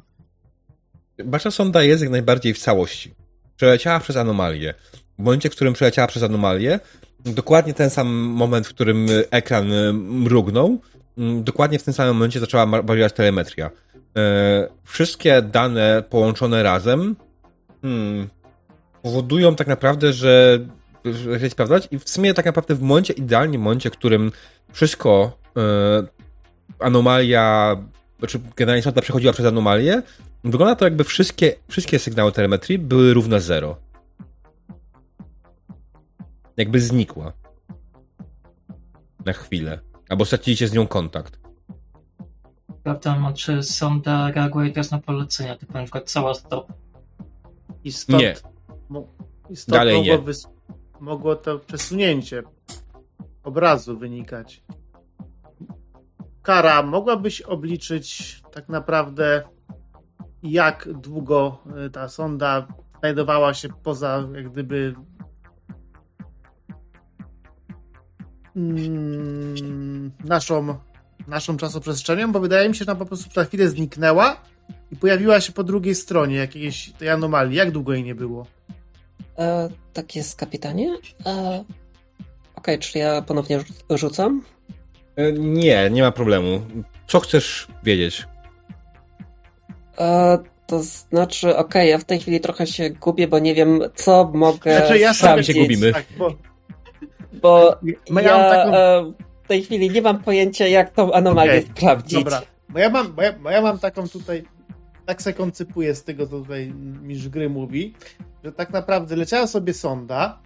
Wasza sonda jest jak najbardziej w całości. Przeleciała przez anomalię. W momencie, w którym przeleciała przez anomalię, dokładnie ten sam moment, w którym ekran mrugnął, dokładnie w tym samym momencie zaczęła bawić telemetria. E, wszystkie dane połączone razem hmm, powodują tak naprawdę, że że sprawdzać i w sumie tak naprawdę w momencie, idealnie w momencie, w którym wszystko e, anomalia, znaczy generalnie sonda przechodziła przez anomalię, wygląda to jakby wszystkie, wszystkie sygnały telemetrii były równe zero. Jakby znikła. Na chwilę. Albo straciliście z nią kontakt. Sprawdzam, czy sonda reaguje teraz na polecenia, typu na przykład cała stop. I stąd, nie. Mo, i stąd Dalej mogło, nie. mogło to przesunięcie obrazu wynikać. Kara, mogłabyś obliczyć tak naprawdę, jak długo e, ta sonda znajdowała się poza, jak gdyby. Mm, naszą, naszą czasoprzestrzenią, bo wydaje mi się, że ona po prostu na chwilę zniknęła i pojawiła się po drugiej stronie jakiejś tej anomalii. Jak długo jej nie było? E, tak jest, kapitanie. E, Okej, okay, czyli ja ponownie rzucam? E, nie, nie ma problemu. Co chcesz wiedzieć? E, to znaczy, okej, okay, ja w tej chwili trochę się gubię, bo nie wiem, co mogę znaczy, ja Sami się gubimy. Tak, bo bo ja, ja taką... e, w tej chwili nie mam pojęcia, jak tą anomalię okay, sprawdzić. Dobra, bo ja, mam, bo, ja, bo ja mam taką tutaj, tak se koncypuję z tego, co tutaj Misz Gry mówi, że tak naprawdę leciała sobie sonda,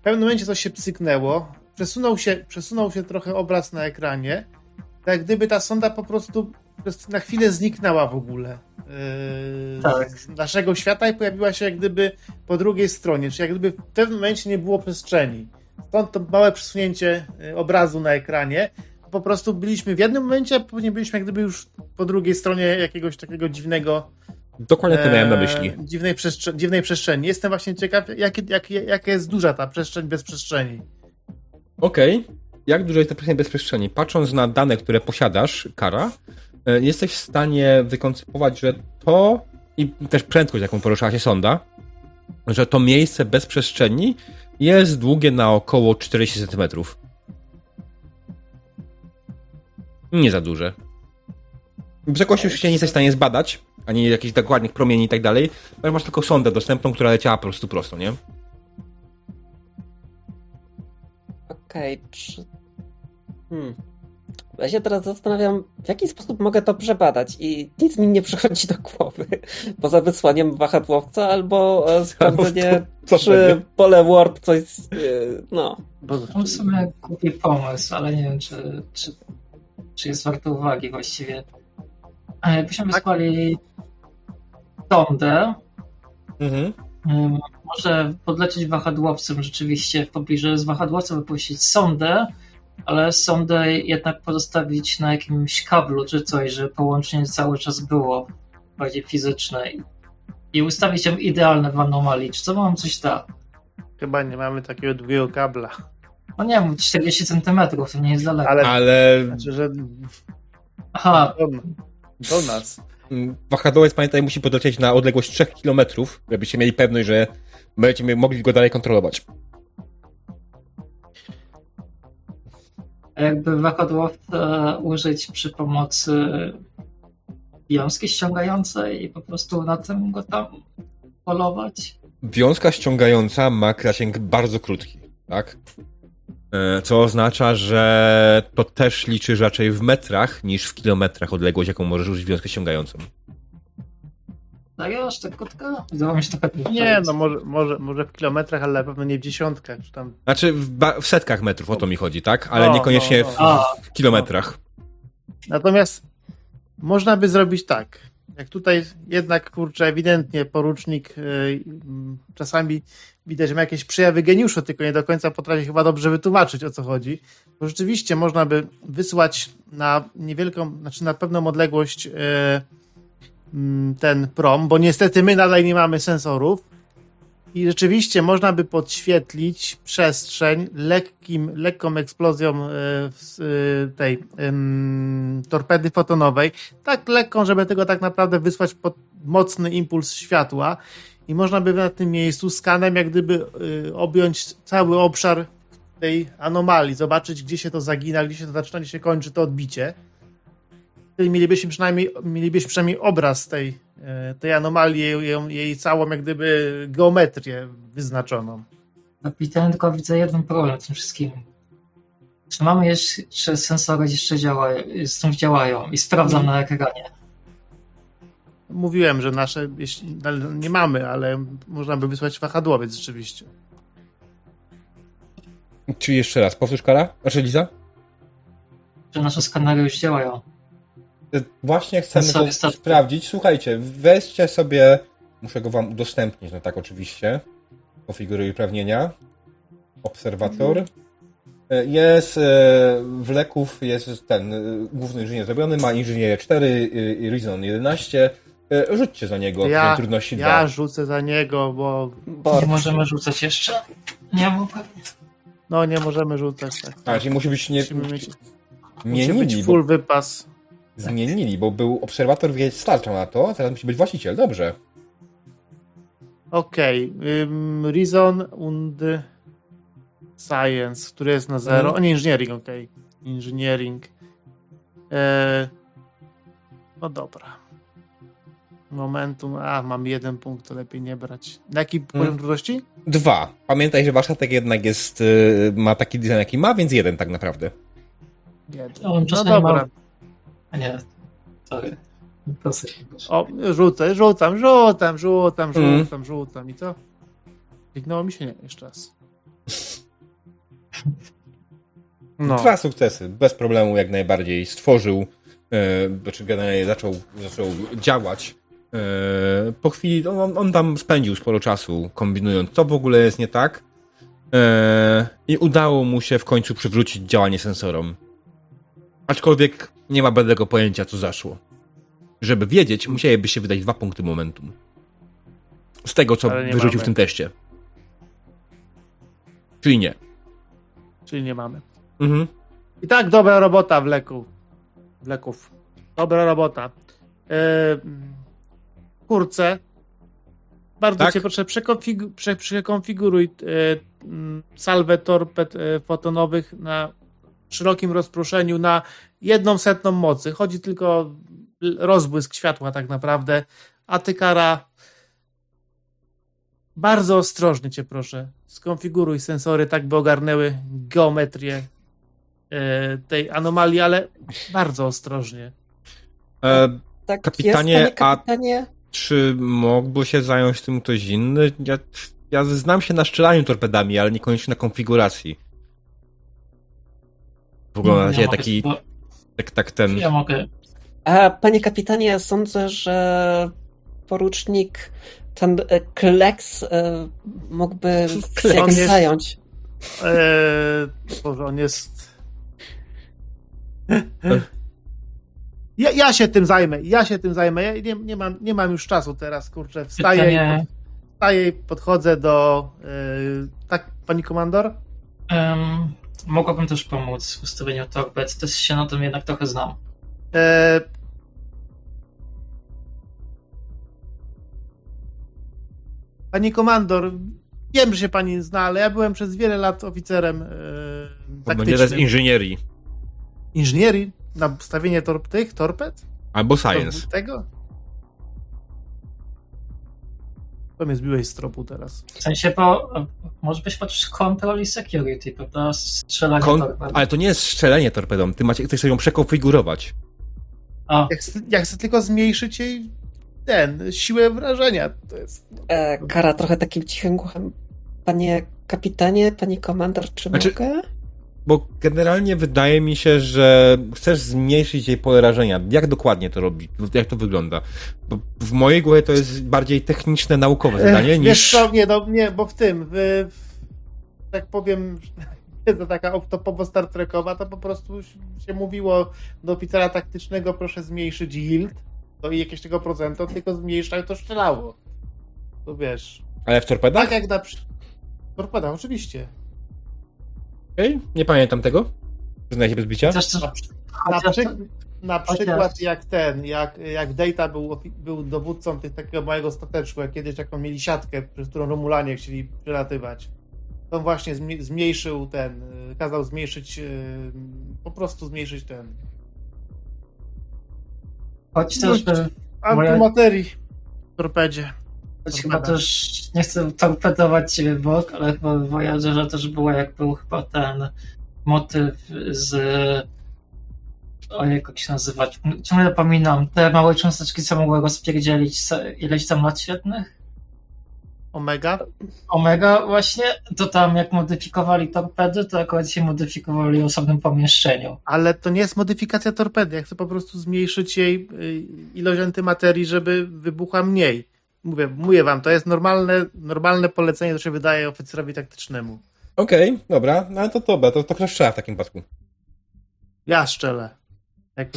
w pewnym momencie coś się psyknęło, przesunął się, przesunął się trochę obraz na ekranie, tak jak gdyby ta sonda po prostu na chwilę zniknęła w ogóle yy, tak. z naszego świata i pojawiła się jak gdyby po drugiej stronie, czyli jak gdyby w pewnym momencie nie było przestrzeni. Stąd to małe przesunięcie yy, obrazu na ekranie. Po prostu byliśmy w jednym momencie, a później byliśmy jak gdyby już po drugiej stronie jakiegoś takiego dziwnego Dokładnie to miałem na myśli. E, dziwnej, przestrze dziwnej przestrzeni. Jestem właśnie ciekaw, jak, jak, jaka jest duża ta przestrzeń bez przestrzeni. Okej. Okay. Jak dużo jest to presja bezprzestrzeni? Patrząc na dane, które posiadasz, Kara, jesteś w stanie wykoncypować, że to i też prędkość, jaką poruszała się sonda, że to miejsce bez przestrzeni jest długie na około 40 cm. Nie za duże. Wysokości już się nie jesteś w stanie zbadać, ani jakichś dokładnych promieni i tak dalej, ale masz tylko sondę dostępną, która leciała po prostu prosto, nie? Okej, okay. Hmm. Ja się teraz zastanawiam, w jaki sposób mogę to przebadać i nic mi nie przychodzi do głowy. Poza wysłaniem wahadłowca albo e, sprawdzenie, czy pole warp coś... E, no. Mam w sumie głupi pomysł, ale nie wiem, czy, czy, czy jest warto uwagi właściwie. Byśmy tak. wysłali sondę. Mhm. Może podlecieć wahadłowcem rzeczywiście w pobliżu z wahadłowcem wypuścić sondę, ale sondę jednak pozostawić na jakimś kablu czy coś, żeby połączenie cały czas było bardziej fizyczne i ustawić ją idealne w anomalii. Czy co mam coś da? Chyba nie mamy takiego długiego kabla. No nie wiem, 40 cm to nie jest daleko. Ale, ale... Znaczy, że... Aha. Do, do nas. Wahadowiec, pamiętaj, musi podlecieć na odległość 3 km, żebyście mieli pewność, że będziecie mogli go dalej kontrolować. Jakby wahadłowca użyć przy pomocy wiązki ściągającej i po prostu na tym go tam polować? Wiązka ściągająca ma zasięg bardzo krótki, tak? E, co oznacza, że to też liczysz raczej w metrach niż w kilometrach odległość, jaką możesz użyć wiązkę ściągającą. No aż tak krótko? Wydawało mi się to Nie, no może, może, może w kilometrach, ale na pewno nie w dziesiątkach. Czy tam... Znaczy w, w setkach metrów, o to mi chodzi, tak? Ale no, niekoniecznie no, no. W, w, kilometrach. Natomiast można by zrobić tak. Jak tutaj jednak, kurczę, ewidentnie porucznik yy, czasami widać, że ma jakieś przejawy geniuszu, tylko nie do końca potrafi chyba dobrze wytłumaczyć, o co chodzi. Bo rzeczywiście można by wysłać na niewielką, znaczy na pewną odległość yy, ten prom, bo niestety my nadal nie mamy sensorów. I rzeczywiście można by podświetlić przestrzeń lekkim, lekką eksplozją e, e, tej torpedy fotonowej. Tak lekką, żeby tego tak naprawdę wysłać mocny impuls światła. I można by na tym miejscu skanem jak gdyby e, objąć cały obszar tej anomalii, zobaczyć gdzie się to zagina, gdzie się to zaczyna, gdzie się kończy to odbicie mielibyśmy przynajmniej, mielibyśmy przynajmniej obraz tej, e, tej anomalii, jej, jej całą jak gdyby geometrię wyznaczoną. Kapitan, tylko widzę jeden problem w tym wszystkim. Czy mamy jeszcze sensory jeszcze działają, stąd działają i sprawdzam hmm. na ekranie. Mówiłem, że nasze nie mamy, ale można by wysłać wahadłowiec rzeczywiście. Czy jeszcze raz, powtórz Kara? Znaczy Liza? Że nasze skanery już działają. Właśnie chcemy to sprawdzić. Słuchajcie, weźcie sobie, muszę go wam udostępnić, no tak oczywiście, konfiguruj uprawnienia, obserwator. E, jest e, w leków jest ten e, główny inżynier zrobiony, ma inżynierię 4 i Reason 11. Rzućcie za niego ja, trudności Ja 2. rzucę za niego, bo... bo... Nie możemy rzucać jeszcze? Nie mogę. No, nie możemy rzucać, tak. A, czyli musi być nie... Musimy mieć, nie musi być full bo... wypas zmienili, bo był obserwator, więc starczał na to, teraz musi być właściciel, dobrze. Okej, okay. um, Reason und Science, który jest na zero, mm. o nie, Engineering, okej, okay. Engineering. E... No dobra. Momentum, a mam jeden punkt, to lepiej nie brać. Na jaki mm. poziom trudności? Dwa. Pamiętaj, że warsztatek jednak jest, y, ma taki design, jaki ma, więc jeden tak naprawdę. Jeden. No, no dobra. A nie, sorry. O, rzucę, rzucam, rzucam, rzucam, rzucam, mm. rzucam i co? Kliknęło mi się? Nie, jeszcze raz. No. Dwa sukcesy, bez problemu jak najbardziej. Stworzył, e, znaczy generalnie zaczął, zaczął działać. E, po chwili on, on tam spędził sporo czasu kombinując, co w ogóle jest nie tak. E, I udało mu się w końcu przywrócić działanie sensorom. Aczkolwiek nie ma bladego pojęcia, co zaszło. Żeby wiedzieć, musieliby się wydać dwa punkty momentum. Z tego, co wyrzucił mamy. w tym teście. Czyli nie. Czyli nie mamy. Mhm. I tak, dobra robota w leku. Leków. Dobra robota. E, kurce. Bardzo tak? cię proszę, przekonfigu, prze, przekonfiguruj e, salwę torped e, fotonowych na szerokim rozproszeniu na jedną setną mocy. Chodzi tylko o rozbłysk światła tak naprawdę. A ty, Kara, bardzo ostrożnie cię proszę. Skonfiguruj sensory tak, by ogarnęły geometrię e, tej anomalii, ale bardzo ostrożnie. E, tak kapitanie, jest, kapitanie, a czy mógłby się zająć tym ktoś inny? Ja, ja znam się na strzelaniu torpedami, ale niekoniecznie na konfiguracji. W ogóle na razie taki. Tak, tak ten. Ja mogę. A panie kapitanie, sądzę, że porucznik ten e, Kleks e, mógłby się jakoś zająć. Eee, Boże, on jest. Ja, ja się tym zajmę, ja się tym zajmę. Ja nie, nie, mam, nie mam już czasu teraz, kurczę. Wstaję, wstaję podchodzę do. Yy, tak, pani komandor? Um, mogłabym też pomóc w ustawieniu torped. Też się na tym jednak trochę znam. E... Pani komandor, wiem, że się pani zna, ale ja byłem przez wiele lat oficerem e, taktycznym. Będzie z inżynierii. Inżynierii? Na stawienie torp tych, torped? Albo science. Tego? To mnie zbiłeś z tropu teraz. W sensie, bo może być podczas control i security, prawda? Strzelanie Kon torpedą. Ale to nie jest strzelanie torpedą, ty macie, chcesz ją przekonfigurować. A. Jak, jak chcę tylko zmniejszyć jej ten, siłę wrażenia. To jest... E, Kara trochę takim cichym głosem. Panie kapitanie, pani komandor, czy znaczy, mogę? Bo generalnie wydaje mi się, że chcesz zmniejszyć jej pole rażenia. Jak dokładnie to robi? Jak to wygląda? Bo w mojej głowie to jest bardziej techniczne, naukowe zadanie niż... Wiesz co, nie, no, nie, bo w tym, w, tak powiem, to taka off-topowo Star Trekowa, to po prostu się mówiło do oficera taktycznego, proszę zmniejszyć yield, to i jakieś tego procentu, tylko zmniejszał to strzelało. To wiesz. Ale w torpedach? Tak jak na... Torpeda, oczywiście. Okej, okay. nie pamiętam tego. Przyznaję się bez bicia. Na, na, przy, na przykład jak ten, jak, jak Data był, był dowódcą tych takiego małego stateczku, jak kiedyś taką mieli siatkę, przez którą Romulanie chcieli przelatywać. To właśnie zmniejszył ten, kazał zmniejszyć, y, po prostu zmniejszyć ten. Choć też antymaterii w torpedzie. Choć chyba też nie chcę torpedować ciebie bok, ale chyba w Voyagerze też było, jak był chyba ten motyw z o jak się nazywać, ciągle zapominam, te małe cząsteczki co mogły rozpierdzielić ileś tam lat świetnych? Omega? Omega właśnie, to tam jak modyfikowali torpedy, to akurat się modyfikowali w osobnym pomieszczeniu. Ale to nie jest modyfikacja torpedy, ja chcę po prostu zmniejszyć jej y, ilość antymaterii, żeby wybuchła mniej. Mówię, mówię wam, to jest normalne, normalne polecenie, to się wydaje oficerowi taktycznemu. Okej, okay, dobra, no to dobra, to, to kto strzela w takim przypadku? Ja strzelę. Jak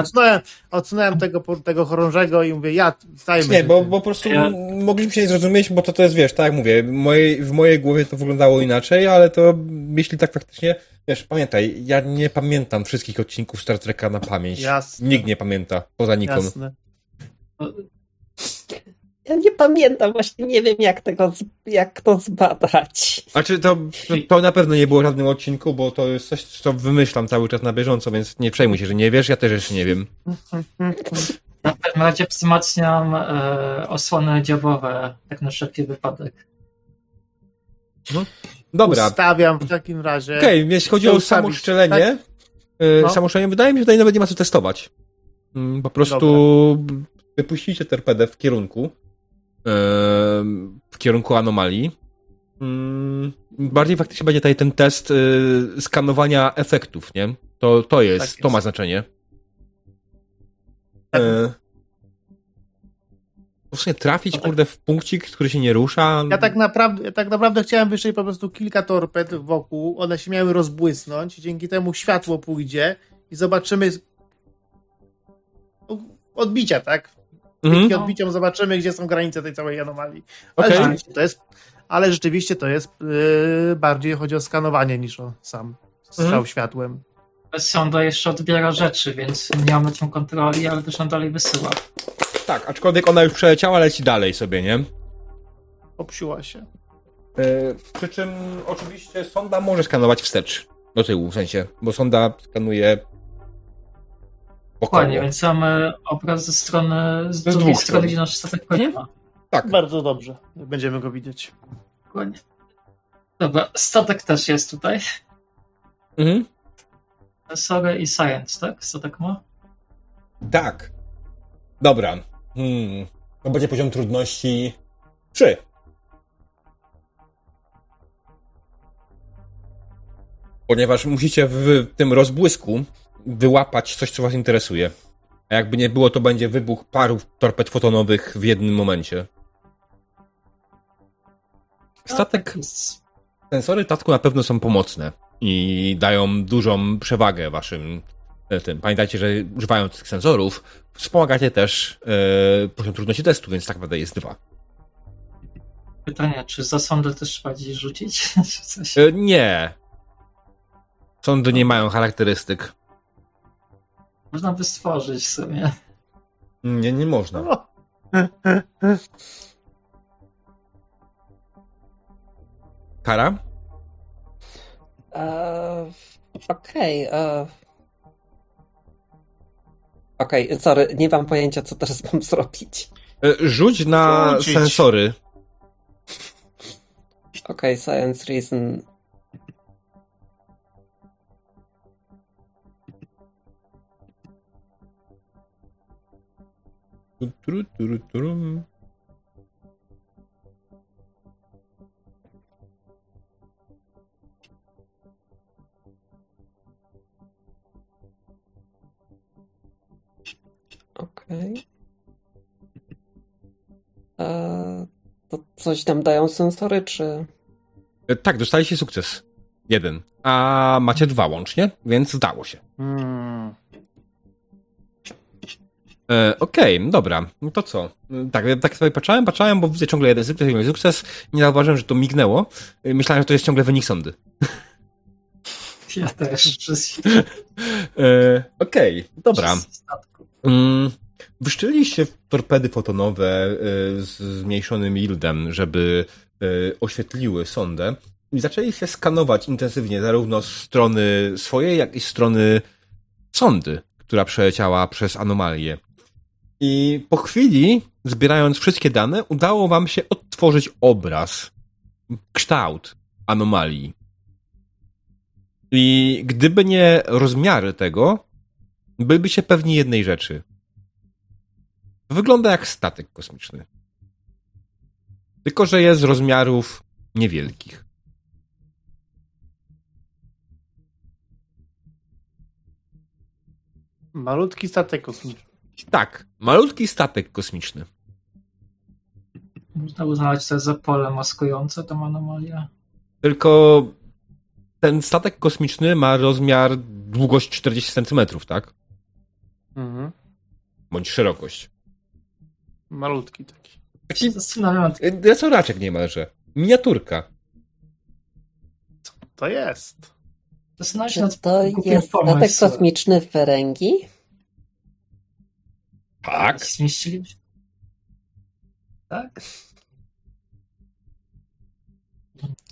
Odsunąłem, odsunąłem tego, tego chorążego i mówię, ja stajmy. Nie, bo, bo po prostu ja... mogliśmy się nie zrozumieć, bo to, to jest, wiesz, tak jak mówię, w mojej, w mojej głowie to wyglądało inaczej, ale to jeśli tak faktycznie, wiesz, pamiętaj, ja nie pamiętam wszystkich odcinków Star Treka na pamięć. Jasne. Nikt nie pamięta, poza Nikon. Jasne. Ja nie pamiętam, właśnie nie wiem, jak, tego, jak to zbadać. Znaczy, to, to na pewno nie było w żadnym odcinku, bo to jest coś, co wymyślam cały czas na bieżąco, więc nie przejmuj się, że nie wiesz, ja też jeszcze nie wiem. Na pewnym razie wzmacniam e, osłony dziobowe, tak na wszelki wypadek. No. Dobra. Ustawiam w takim razie. Okej, okay, jeśli chodzi o samo szczelenie, tak? E, no. samo szczelenie, wydaje mi się, że tutaj nawet nie ma co testować. Mm, po prostu Dobra. Wypuścicie torpedę w kierunku w kierunku anomalii. Mm, bardziej faktycznie będzie tutaj ten test y, skanowania efektów, nie? To, to jest, tak jest. to ma znaczenie. Tak. W sumie trafić, kurde, w punkcik, który się nie rusza. Ja tak naprawdę, ja tak naprawdę chciałem wyszczeć po prostu kilka torped wokół, one się miały rozbłysnąć, dzięki temu światło pójdzie i zobaczymy odbicia, tak? Mhm. Dzięki odbiciom zobaczymy, gdzie są granice tej całej anomalii. Ale okay. to jest, ale rzeczywiście to jest yy, bardziej chodzi o skanowanie niż o sam strzał mhm. światłem. Sonda jeszcze odbiera rzeczy, więc nie mamy tą kontroli, ale też on dalej wysyła. Tak, aczkolwiek ona już przeleciała, leci dalej sobie, nie? Popsiła się. Yy, przy czym oczywiście sonda może skanować wstecz, do tyłu w sensie, bo sonda skanuje Dokładnie, więc mamy obraz ze strony, z, z drugiej strony, gdzie nasz statek. Mhm. Tak. Bardzo dobrze, będziemy go widzieć. Dokładnie. Dobra, statek też jest tutaj. Mhm. Sorry i Science, tak? Statek ma? Tak. Dobra. Hmm. To będzie poziom trudności 3. Ponieważ musicie w tym rozbłysku wyłapać coś, co was interesuje. A jakby nie było, to będzie wybuch paru torped fotonowych w jednym momencie. Statek. Tak sensory tatku na pewno są pomocne i dają dużą przewagę waszym e, tym. Pamiętajcie, że używając tych sensorów wspomagacie też e, poziom trudności testu, więc tak naprawdę jest dwa. Pytanie, czy za sondę też trzeba gdzieś rzucić? E, nie. Sądy nie mają charakterystyk. Można by stworzyć sobie. Nie, nie można. Kara? Uh, Okej. Okay, uh... Okej, okay, sorry, nie mam pojęcia, co teraz mam zrobić. E, rzuć na Rzucić. sensory. Okej, okay, science reason Turu, turu, turu. Okej. Okay. To coś tam dają sensory, czy... E, tak, dostaliście sukces. Jeden. A macie dwa łącznie, więc zdało się. Hmm. E, Okej, okay, dobra. No to co? Tak, tak sobie patrzałem, patrzałem, bo widzę ciągle jeden sukces, jeden sukces. Nie zauważyłem, że to mignęło. E, myślałem, że to jest ciągle wynik sądy. Ja też. e, Okej, okay, dobra. Mm, wyszczeliliście torpedy fotonowe e, z zmniejszonym yieldem, żeby e, oświetliły sondę i zaczęli się skanować intensywnie zarówno z strony swojej, jak i z strony sondy, która przeleciała przez anomalię. I po chwili, zbierając wszystkie dane, udało wam się odtworzyć obraz, kształt anomalii. I gdyby nie rozmiary tego, byliby się pewni jednej rzeczy. Wygląda jak statek kosmiczny. Tylko, że jest rozmiarów niewielkich. Malutki statek kosmiczny. Tak, malutki statek kosmiczny. Można uznać to za pole maskujące tą anomalię. Tylko ten statek kosmiczny ma rozmiar długość 40 cm, tak? Mhm. Bądź szerokość. Malutki taki. Taki zastanawiam. Resoraczek niemalże. Miniaturka. Co to jest? Czy to jest statek kosmiczny w Ferengi? Tak. Zmieścili Tak?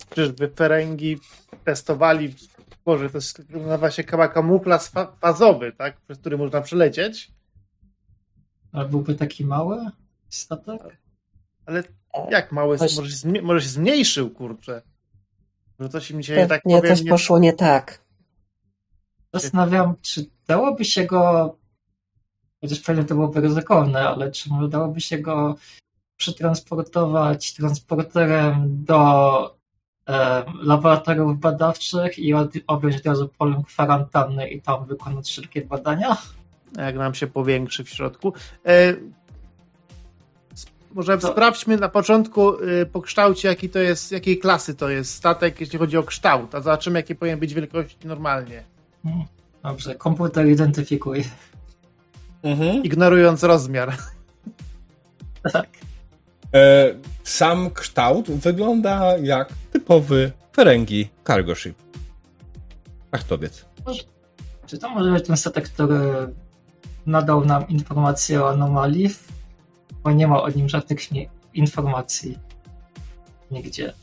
Czyżby Ferengi testowali, Boże, to jest, nazywa się kamuflaż fazowy, tak? Przez który można przelecieć. Ale byłby taki mały statek? Ale jak mały? Coś... Może, się może się zmniejszył, kurczę. Że coś mi się tak Nie, coś nie... poszło nie tak. Zastanawiam, czy dałoby się go chociaż pewnie to byłoby ryzykowne, ale czy może dałoby się go przetransportować transporterem do e, laboratoriów badawczych i od, objąć od razu polem kwarantanny i tam wykonać wszelkie badania? Jak nam się powiększy w środku. E, może to... sprawdźmy na początku y, po kształcie, jaki to jest, jakiej klasy to jest statek, jeśli chodzi o kształt, a zobaczymy, jakie powinien być wielkości normalnie. Hmm. Dobrze, komputer identyfikuje mhm. ignorując rozmiar. Tak. E, sam kształt wygląda jak typowy Ferengi cargo ship. Achtowiec. Czy to może być ten statek, który nadał nam informację o anomalii? Bo nie ma o nim żadnych informacji nigdzie.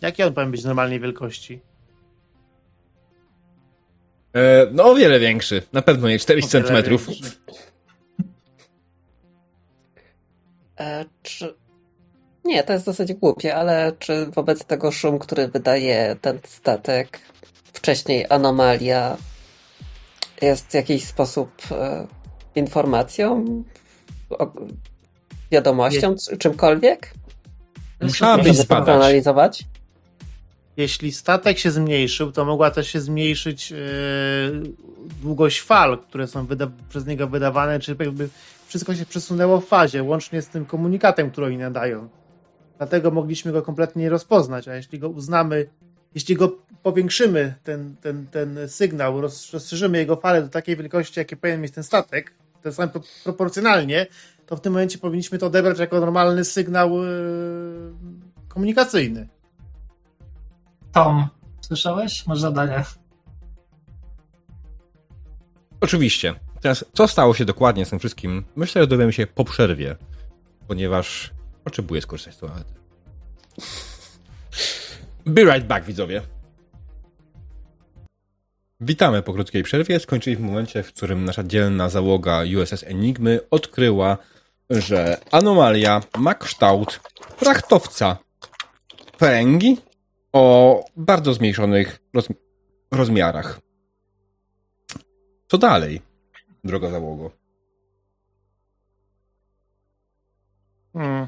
Jaki on powinien być normalnej wielkości? E, no o wiele większy. Na pewno nie 40 centymetrów. Czy... Nie, to jest dosyć głupie, ale czy wobec tego szum, który wydaje ten statek, wcześniej anomalia, jest w jakiś sposób e, informacją, o, wiadomością, Nie. czymkolwiek? Musiałabyś zbadać. analizować? Jeśli statek się zmniejszył, to mogła też się zmniejszyć yy, długość fal, które są przez niego wydawane, czy jakby wszystko się przesunęło w fazie, łącznie z tym komunikatem, który oni nadają. Dlatego mogliśmy go kompletnie nie rozpoznać, a jeśli go uznamy, jeśli go powiększymy, ten, ten, ten sygnał, rozszerzymy jego falę do takiej wielkości, jakie powinien mieć ten statek, ten sam proporcjonalnie, to w tym momencie powinniśmy to odebrać jako normalny sygnał yy, komunikacyjny. Tom, słyszałeś? Masz zadanie. Oczywiście. Teraz, co stało się dokładnie z tym wszystkim, myślę, że dowiemy się po przerwie, ponieważ potrzebuję skorzystać z toalety. Be right back, widzowie. Witamy po krótkiej przerwie. Skończyli w momencie, w którym nasza dzielna załoga USS Enigmy odkryła, że anomalia ma kształt frachtowca Ferengi o bardzo zmniejszonych roz rozmiarach. Co dalej, droga załogo? Hmm.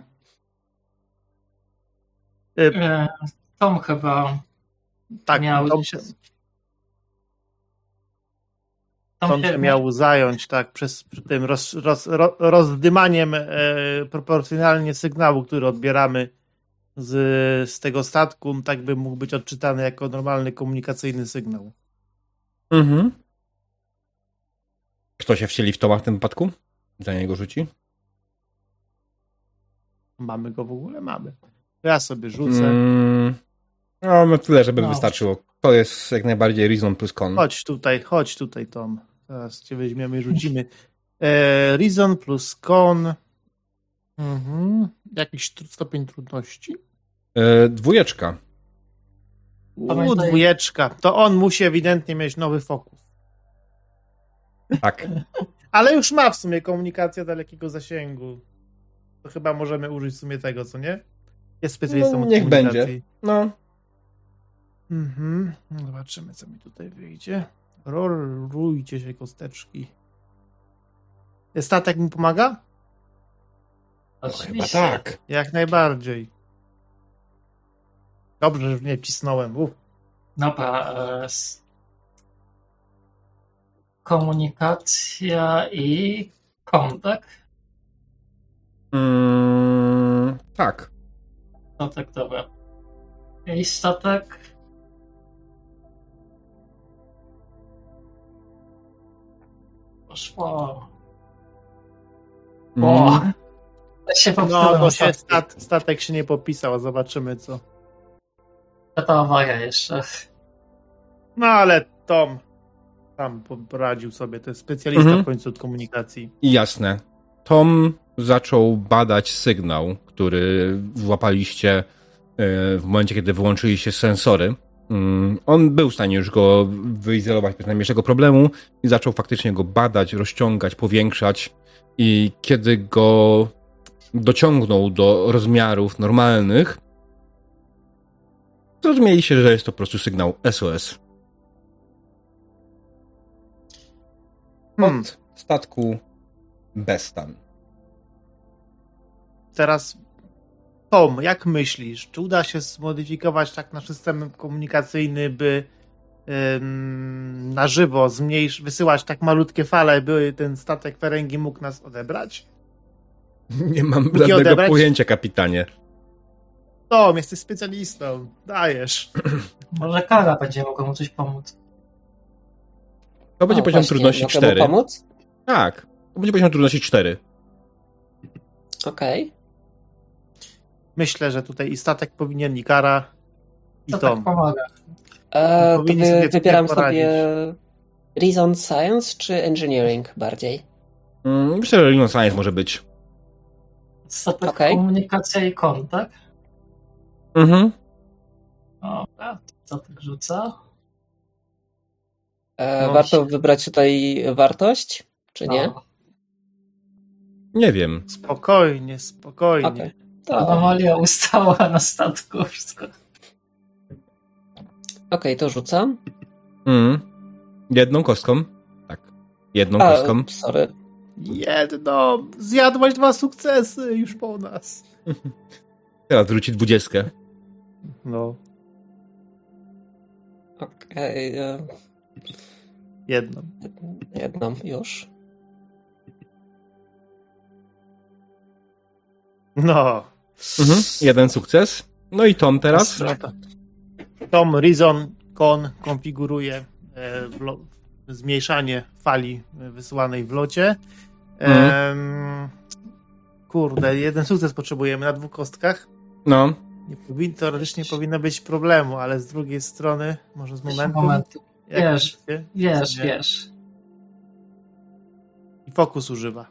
E, Tom chyba tak, miał... Tom się, Tom się miał zająć tak przez tym roz, roz, roz, rozdymaniem e, proporcjonalnie sygnału, który odbieramy z, z tego statku, tak by mógł być odczytany jako normalny komunikacyjny sygnał. Mhm. Kto się wcieli w Toma w tym wypadku? Za niego rzuci? Mamy go w ogóle? Mamy. Ja sobie rzucę. Mm, no, no tyle, żeby no. wystarczyło. To jest jak najbardziej Reason plus Con. Chodź tutaj, chodź tutaj, Tom. Teraz cię weźmiemy i rzucimy. E, reason plus Con. Mhm. Jakiś stopień trudności? E, dwójeczka. U, dwójeczka. To on musi ewidentnie mieć nowy fokus. Tak. Ale już ma w sumie komunikacja dalekiego zasięgu. To chyba możemy użyć w sumie tego, co nie? Jest specjalistą no, Niech będzie. No. Mhm. No, zobaczymy, co mi tutaj wyjdzie. Rolujcie się kosteczki. Statek mu pomaga? Oczywiście. Chyba tak. Jak najbardziej. Dobrze, że nie cisnąłem. Uf. Dobra. E, komunikacja i kontakt? Mm, tak. No tak, dobra. I statek? Poszło. O! Mm. Się no, bo się stat, statek się nie popisał, zobaczymy co. Ta awaria jeszcze. No ale Tom tam poradził sobie, to jest specjalista mhm. w końcu od komunikacji. Jasne. Tom zaczął badać sygnał, który włapaliście e, w momencie, kiedy wyłączyli się sensory. Mm, on był w stanie już go wyizolować bez najmniejszego problemu i zaczął faktycznie go badać, rozciągać, powiększać i kiedy go dociągnął do rozmiarów normalnych, zrozumieliście, że jest to po prostu sygnał SOS. Hmm. Od statku Bestan. Teraz Tom, jak myślisz, czy uda się zmodyfikować tak nasz system komunikacyjny, by ym, na żywo zmniejsz, wysyłać tak malutkie fale, by ten statek Ferengi mógł nas odebrać? Nie mam mógł żadnego odebrać? pojęcia, kapitanie. Tom, jesteś specjalistą. Dajesz. Może Kara będzie mogła mu coś pomóc. To będzie o, poziom trudności 4. pomóc? Tak. To będzie poziom trudności 4. Okej. Okay. Myślę, że tutaj i statek powinien, i kara, i to Tom. Tak pomaga. E, to wy, wybieram sobie Reason Science czy Engineering bardziej? Mm, myślę, że Reason Science może być. Statek okay. komunikacja i kontakt. Mhm. Dobra, co tak rzuca? E, warto wybrać tutaj wartość, czy nie? No. Nie wiem. Spokojnie, spokojnie. Okay. To... Anomalia ustała na statku, wszystko. Okej, okay, to rzucam. Mm. Jedną kostką. Tak. Jedną A, kostką. Sorry. Jedno. Zjadłaś dwa sukcesy już po nas. Teraz wróci dwudziestkę. No. Okej. Okay, e, Jedną. Jedną już. No. Mhm. Jeden sukces. No i Tom teraz. Tom Rizon Kon konfiguruje e, zmniejszanie fali wysyłanej w locie. Mhm. kurde, jeden sukces potrzebujemy na dwóch kostkach. No. Nie powin, teoretycznie powinno być problemu, ale z drugiej strony, może z momentu. momentu. Wiesz, wiesz, wiesz. I fokus używa.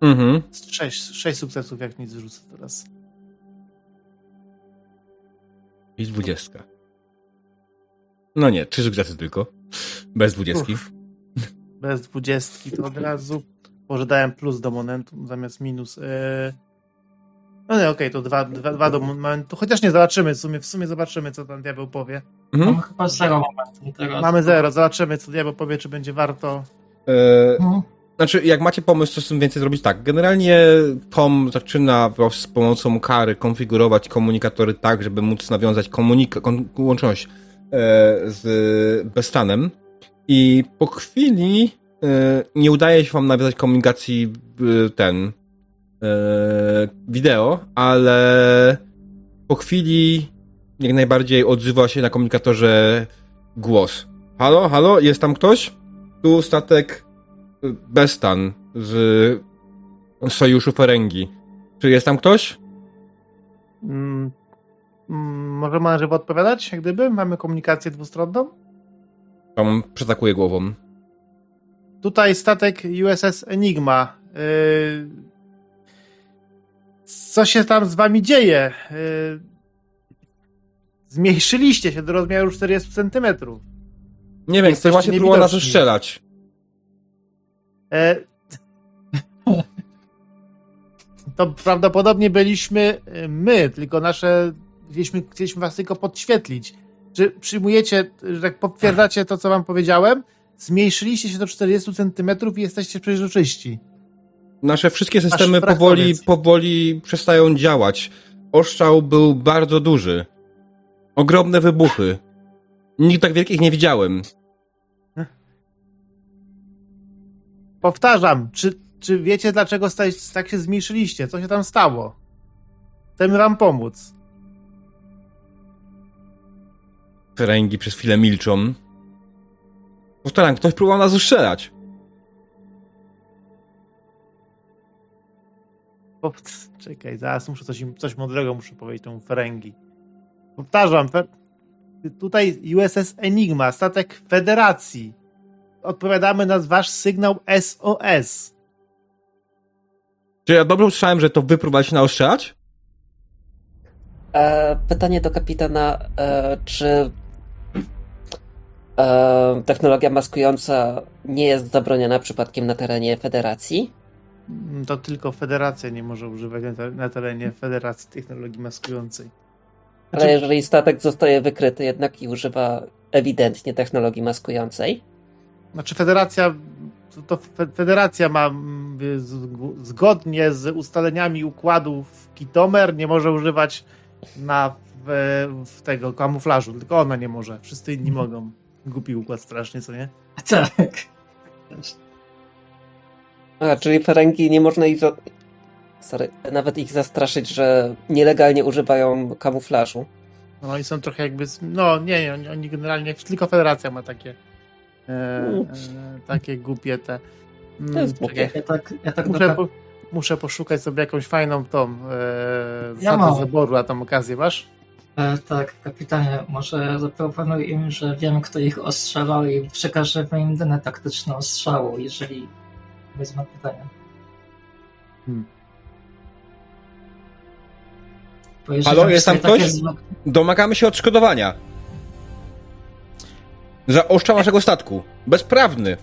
Mhm. Sześć, sześć sukcesów, jak nic rzucę teraz. I dwudziestka. No nie, trzy sukcesy tylko. Bez dwudziestki. Uf. Bez dwudziestki to od razu. Może dałem plus do momentu zamiast minus. Yy... No nie, okej, okay, to dwa, dwa, dwa do momentu. Chociaż nie, zobaczymy. W sumie, w sumie zobaczymy, co tam diabeł powie. Mhm. Mamy chyba zero momentu teraz. Mamy zero. Zobaczymy, co diabeł powie, czy będzie warto. Yy, mhm. Znaczy, jak macie pomysł, co z tym więcej zrobić, tak. Generalnie Tom zaczyna z pomocą kary konfigurować komunikatory tak, żeby móc nawiązać komunika- łączność E, z Bestanem i po chwili e, nie udaje się wam nawiązać komunikacji ten e, wideo, ale po chwili jak najbardziej odzywa się na komunikatorze głos. Halo, halo, jest tam ktoś? Tu statek Bestan z Sojuszu Ferengi. Czy jest tam ktoś? Mm, Mm, możemy na żywo odpowiadać, jak gdyby? Mamy komunikację dwustronną? Tam przytakuje głową. Tutaj statek USS Enigma. Yy... Co się tam z wami dzieje? Yy... Zmniejszyliście się do rozmiaru 40 cm. Nie wiem, chcesz właśnie próbował nas strzelać. E... To prawdopodobnie byliśmy my, tylko nasze chcieliśmy, chcieliśmy was tylko podświetlić. Czy przyjmujecie, że tak potwierdzacie to, co wam powiedziałem? Zmniejszyliście się do 40 centymetrów i jesteście przeźroczyści. Nasze wszystkie systemy powoli, powoli przestają działać. Oszczał był bardzo duży. Ogromne wybuchy. Nigdy tak wielkich nie widziałem. Powtarzam, czy, czy wiecie, dlaczego tak się zmniejszyliście? Co się tam stało? Chcemy wam pomóc. Feręgi przez chwilę milczą. Powtarzam, ktoś próbował nas ustrzelać. Czekaj, zaraz muszę coś, coś mądrego muszę powiedzieć tą Ferengi. Powtarzam, fe... tutaj USS Enigma, statek Federacji. Odpowiadamy na wasz sygnał SOS. Czy ja dobrze usłyszałem, że to wy próbowaliście na ostrzelać? E, pytanie do kapitana, e, czy e, technologia maskująca nie jest zabroniona przypadkiem na terenie federacji? To tylko federacja nie może używać na terenie federacji technologii maskującej. Znaczy... Ale jeżeli statek zostaje wykryty jednak i używa ewidentnie technologii maskującej? Znaczy federacja to, federacja ma mm, zgodnie z ustaleniami układów Kitomer nie może używać na w, w tego kamuflażu, tylko ona nie może. Wszyscy inni mhm. mogą. Głupi układ strasznie, co nie? Tak. A, czyli Ferengi nie można ich. Sorry, nawet ich zastraszyć, że nielegalnie używają kamuflażu. No i są trochę jakby. No nie, nie, oni, oni generalnie. Tylko Federacja ma takie. E, e, takie głupie te. to jest mm, głupie. Ja tak, ja tak muszę, po, muszę poszukać sobie jakąś fajną tą e, ja mam. zaboru na tą okazję, masz? E, tak, kapitanie, może zaproponuj im, że wiem, kto ich ostrzelał i przekażemy im dane taktyczne ostrzału, jeżeli wezmą pytania. Hmm. Halo, jest tam ktoś? Domagamy się odszkodowania. Za oszczał naszego statku. Bezprawny.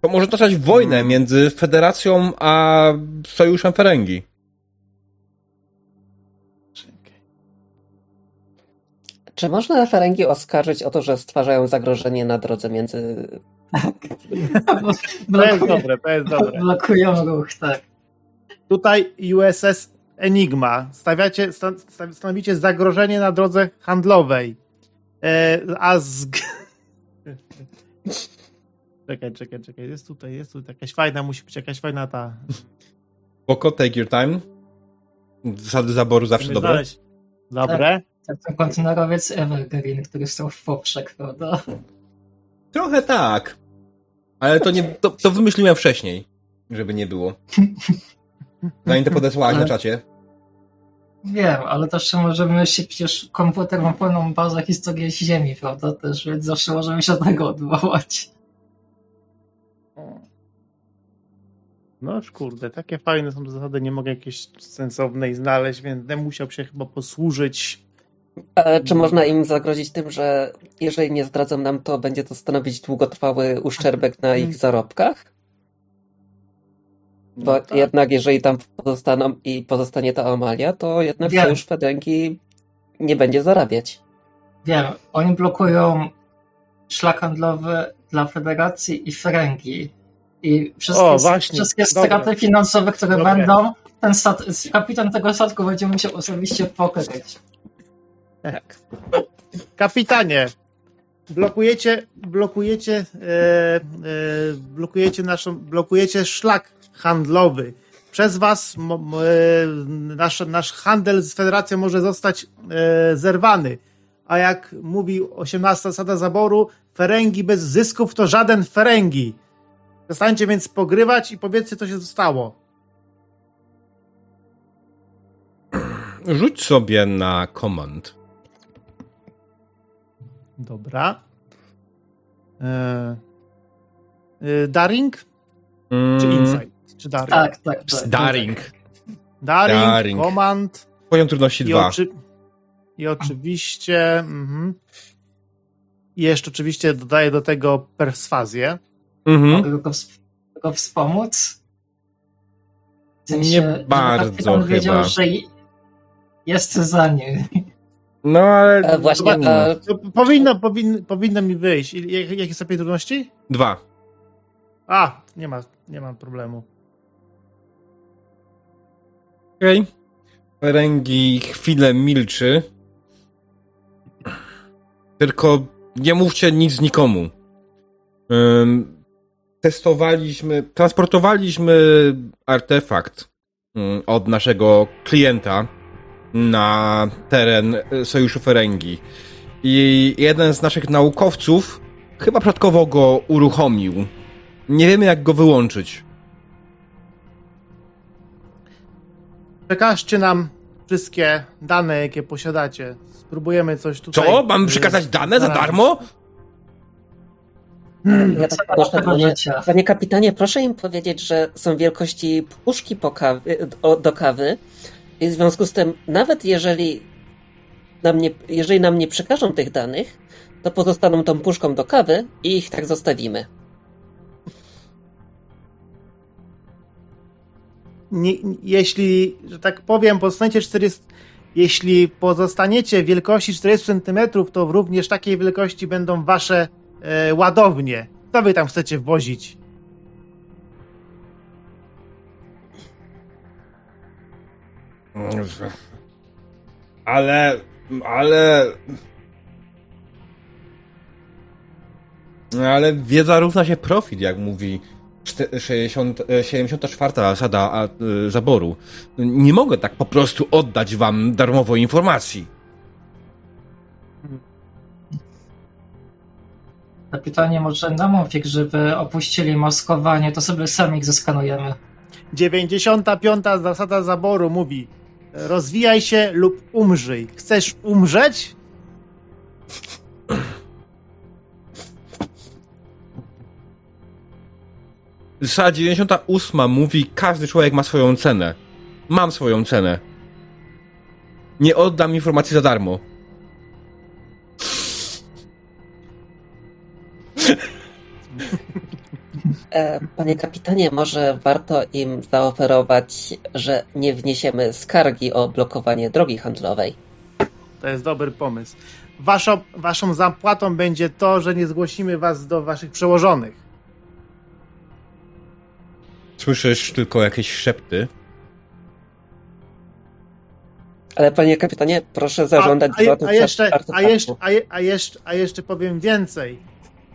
To może toczać wojnę hmm. między Federacją a Sojuszem Ferengi. Czy można Ferengi oskarżyć o to, że stwarzają zagrożenie na drodze między... to jest dobre, to jest dobre. Blokują ruch, tak. Tutaj USS Enigma. Stawiacie, stanowicie zagrożenie na drodze handlowej. E, a z... czekaj, czekaj, czekaj. Jest tutaj, jest tutaj jakaś fajna, musi być jakaś fajna ta... Spoko, take your time. Zasady zaboru zawsze dobre. Znaleźć. Dobre. Tak. Tak, ten kontenerowiec Evergreen, który stał w poprzek, prawda? Trochę tak. Ale to nie, to, to wymyśliłem wcześniej, żeby nie było. Zanim to podesłałaś na czacie. Wiem, ale też możemy się przecież komputer ma pełną bazę historii Ziemi, prawda? Też, więc zawsze możemy się do tego odwołać. No kurde, takie fajne są zasady, nie mogę jakiejś sensownej znaleźć, więc będę musiał się chyba posłużyć a czy można im zagrozić tym, że jeżeli nie zdradzą nam, to będzie to stanowić długotrwały uszczerbek na ich zarobkach? Bo no tak. jednak jeżeli tam pozostaną i pozostanie ta Amalia, to jednak Wiem. Sojusz Fedrenki nie będzie zarabiać. Wiem, oni blokują szlak handlowy dla Federacji i Ferengi. I wszystkie, o, wszystkie straty finansowe, które Dobre. będą, ten stat, kapitan tego statku będzie musiał osobiście pokryć. Tak. Kapitanie, blokujecie, blokujecie, e, e, blokujecie naszą, blokujecie szlak handlowy. Przez was e, nasz, nasz handel z Federacją może zostać e, zerwany. A jak mówi 18 zasada zaboru, Ferengi bez zysków to żaden Ferengi. Przestańcie więc pogrywać i powiedzcie, co się stało. Rzuć sobie na command. Dobra. E, Daring? Mm. Czy Insight? Czy Daring? Tak, tak. tak Daring. Daring, Daring. Command. Poziom trudności 2. Oczy... I oczywiście... Mhm. I jeszcze oczywiście dodaję do tego perswazję. Mhm. Mogę go, go wspomóc? Nie bardzo chyba. wiedział, że jest za nim. No ale. E, właśnie. E... Powinno, powinno, powinno mi wyjść. Jak, jakie stopień trudności? Dwa. A, nie ma, nie mam problemu. Okej. Okay. Ferengi chwilę milczy. Tylko nie mówcie nic nikomu. Um, testowaliśmy, transportowaliśmy artefakt od naszego klienta na teren e, Sojuszu Ferengi. I jeden z naszych naukowców chyba przypadkowo go uruchomił. Nie wiemy, jak go wyłączyć. Przekażcie nam wszystkie dane, jakie posiadacie. Spróbujemy coś tutaj. Co? Mam przekazać dane za darmo? Hmm, ja tak proszę, panie, panie kapitanie, proszę im powiedzieć, że są wielkości puszki kawy, do kawy i w związku z tym, nawet jeżeli nam nie, jeżeli nam nie przekażą tych danych, to pozostaną tą puszką do kawy i ich tak zostawimy. Nie, jeśli, że tak powiem, pozostaniecie 40, jeśli pozostaniecie wielkości 40 cm, to również takiej wielkości będą wasze e, ładownie. Co wy tam chcecie wwozić? Ale, ale... Ale wiedza równa się profit, jak mówi 60, 74 e, zasada e, zaboru. Nie mogę tak po prostu oddać wam darmowo informacji. Kapitanie, może namówić, żeby opuścili maskowanie, to sobie sami ich zeskanujemy. 95. zasada zaboru mówi rozwijaj się lub umrzyj. Chcesz umrzeć? Zasada 98 mówi, każdy człowiek ma swoją cenę. Mam swoją cenę. Nie oddam informacji za darmo. E, panie kapitanie, może warto im zaoferować, że nie wniesiemy skargi o blokowanie drogi handlowej. To jest dobry pomysł. Waszą, waszą zapłatą będzie to, że nie zgłosimy was do waszych przełożonych. Słyszysz tylko jakieś szepty. Ale panie kapitanie, proszę zażądać a, a, a, jeszcze, a, jeszcze, a, je, a, jeszcze, a jeszcze powiem więcej.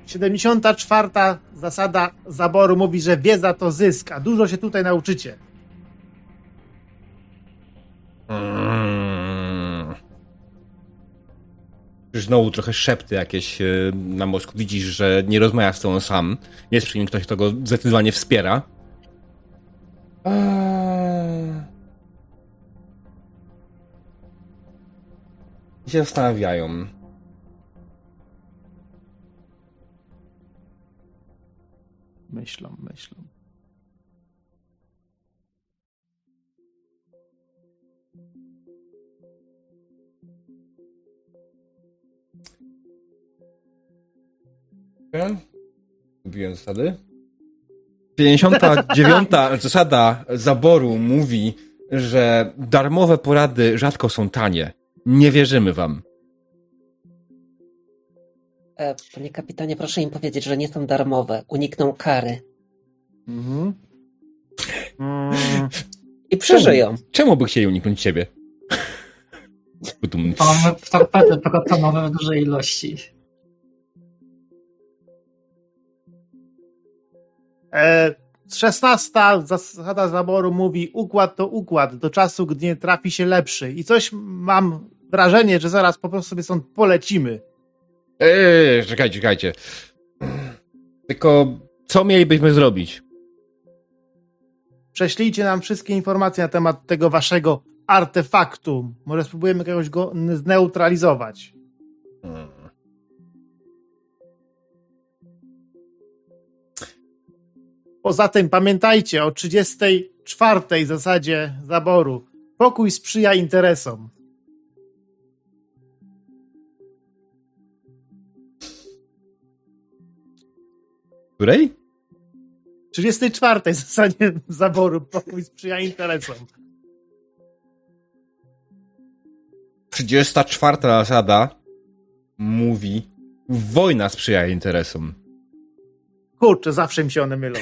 74. zasada zaboru mówi, że wiedza to zysk, a dużo się tutaj nauczycie. Mm. Znowu trochę szepty jakieś e, na mózgu. Widzisz, że nie rozmawia z tobą sam. Jest przy nim ktoś, kto go zdecydowanie wspiera. I się zastanawiają. Myślą, myślą. Lubiłem zasady. 59. zasada zaboru mówi, że darmowe porady rzadko są tanie. Nie wierzymy wam. E, panie kapitanie, proszę im powiedzieć, że nie są darmowe. Unikną kary. Mhm. Mm. I przeżyją. Czemu, czemu by chcieli uniknąć ciebie? Mamy torpedy protonowe w dużej ilości. E, 16 zasada zaboru mówi układ to układ do czasu, gdy nie trafi się lepszy. I coś mam wrażenie, że zaraz po prostu sobie stąd polecimy. Eee, czekajcie, czekajcie. Tylko co mielibyśmy zrobić? Prześlijcie nam wszystkie informacje na temat tego waszego artefaktu. Może spróbujemy jakoś go zneutralizować. Poza tym pamiętajcie o 34 zasadzie zaboru. Pokój sprzyja interesom. Której? 34 zasadzie zaboru. Pokój sprzyja interesom. 34 zasada mówi wojna sprzyja interesom. Kurczę, zawsze mi się one mylą.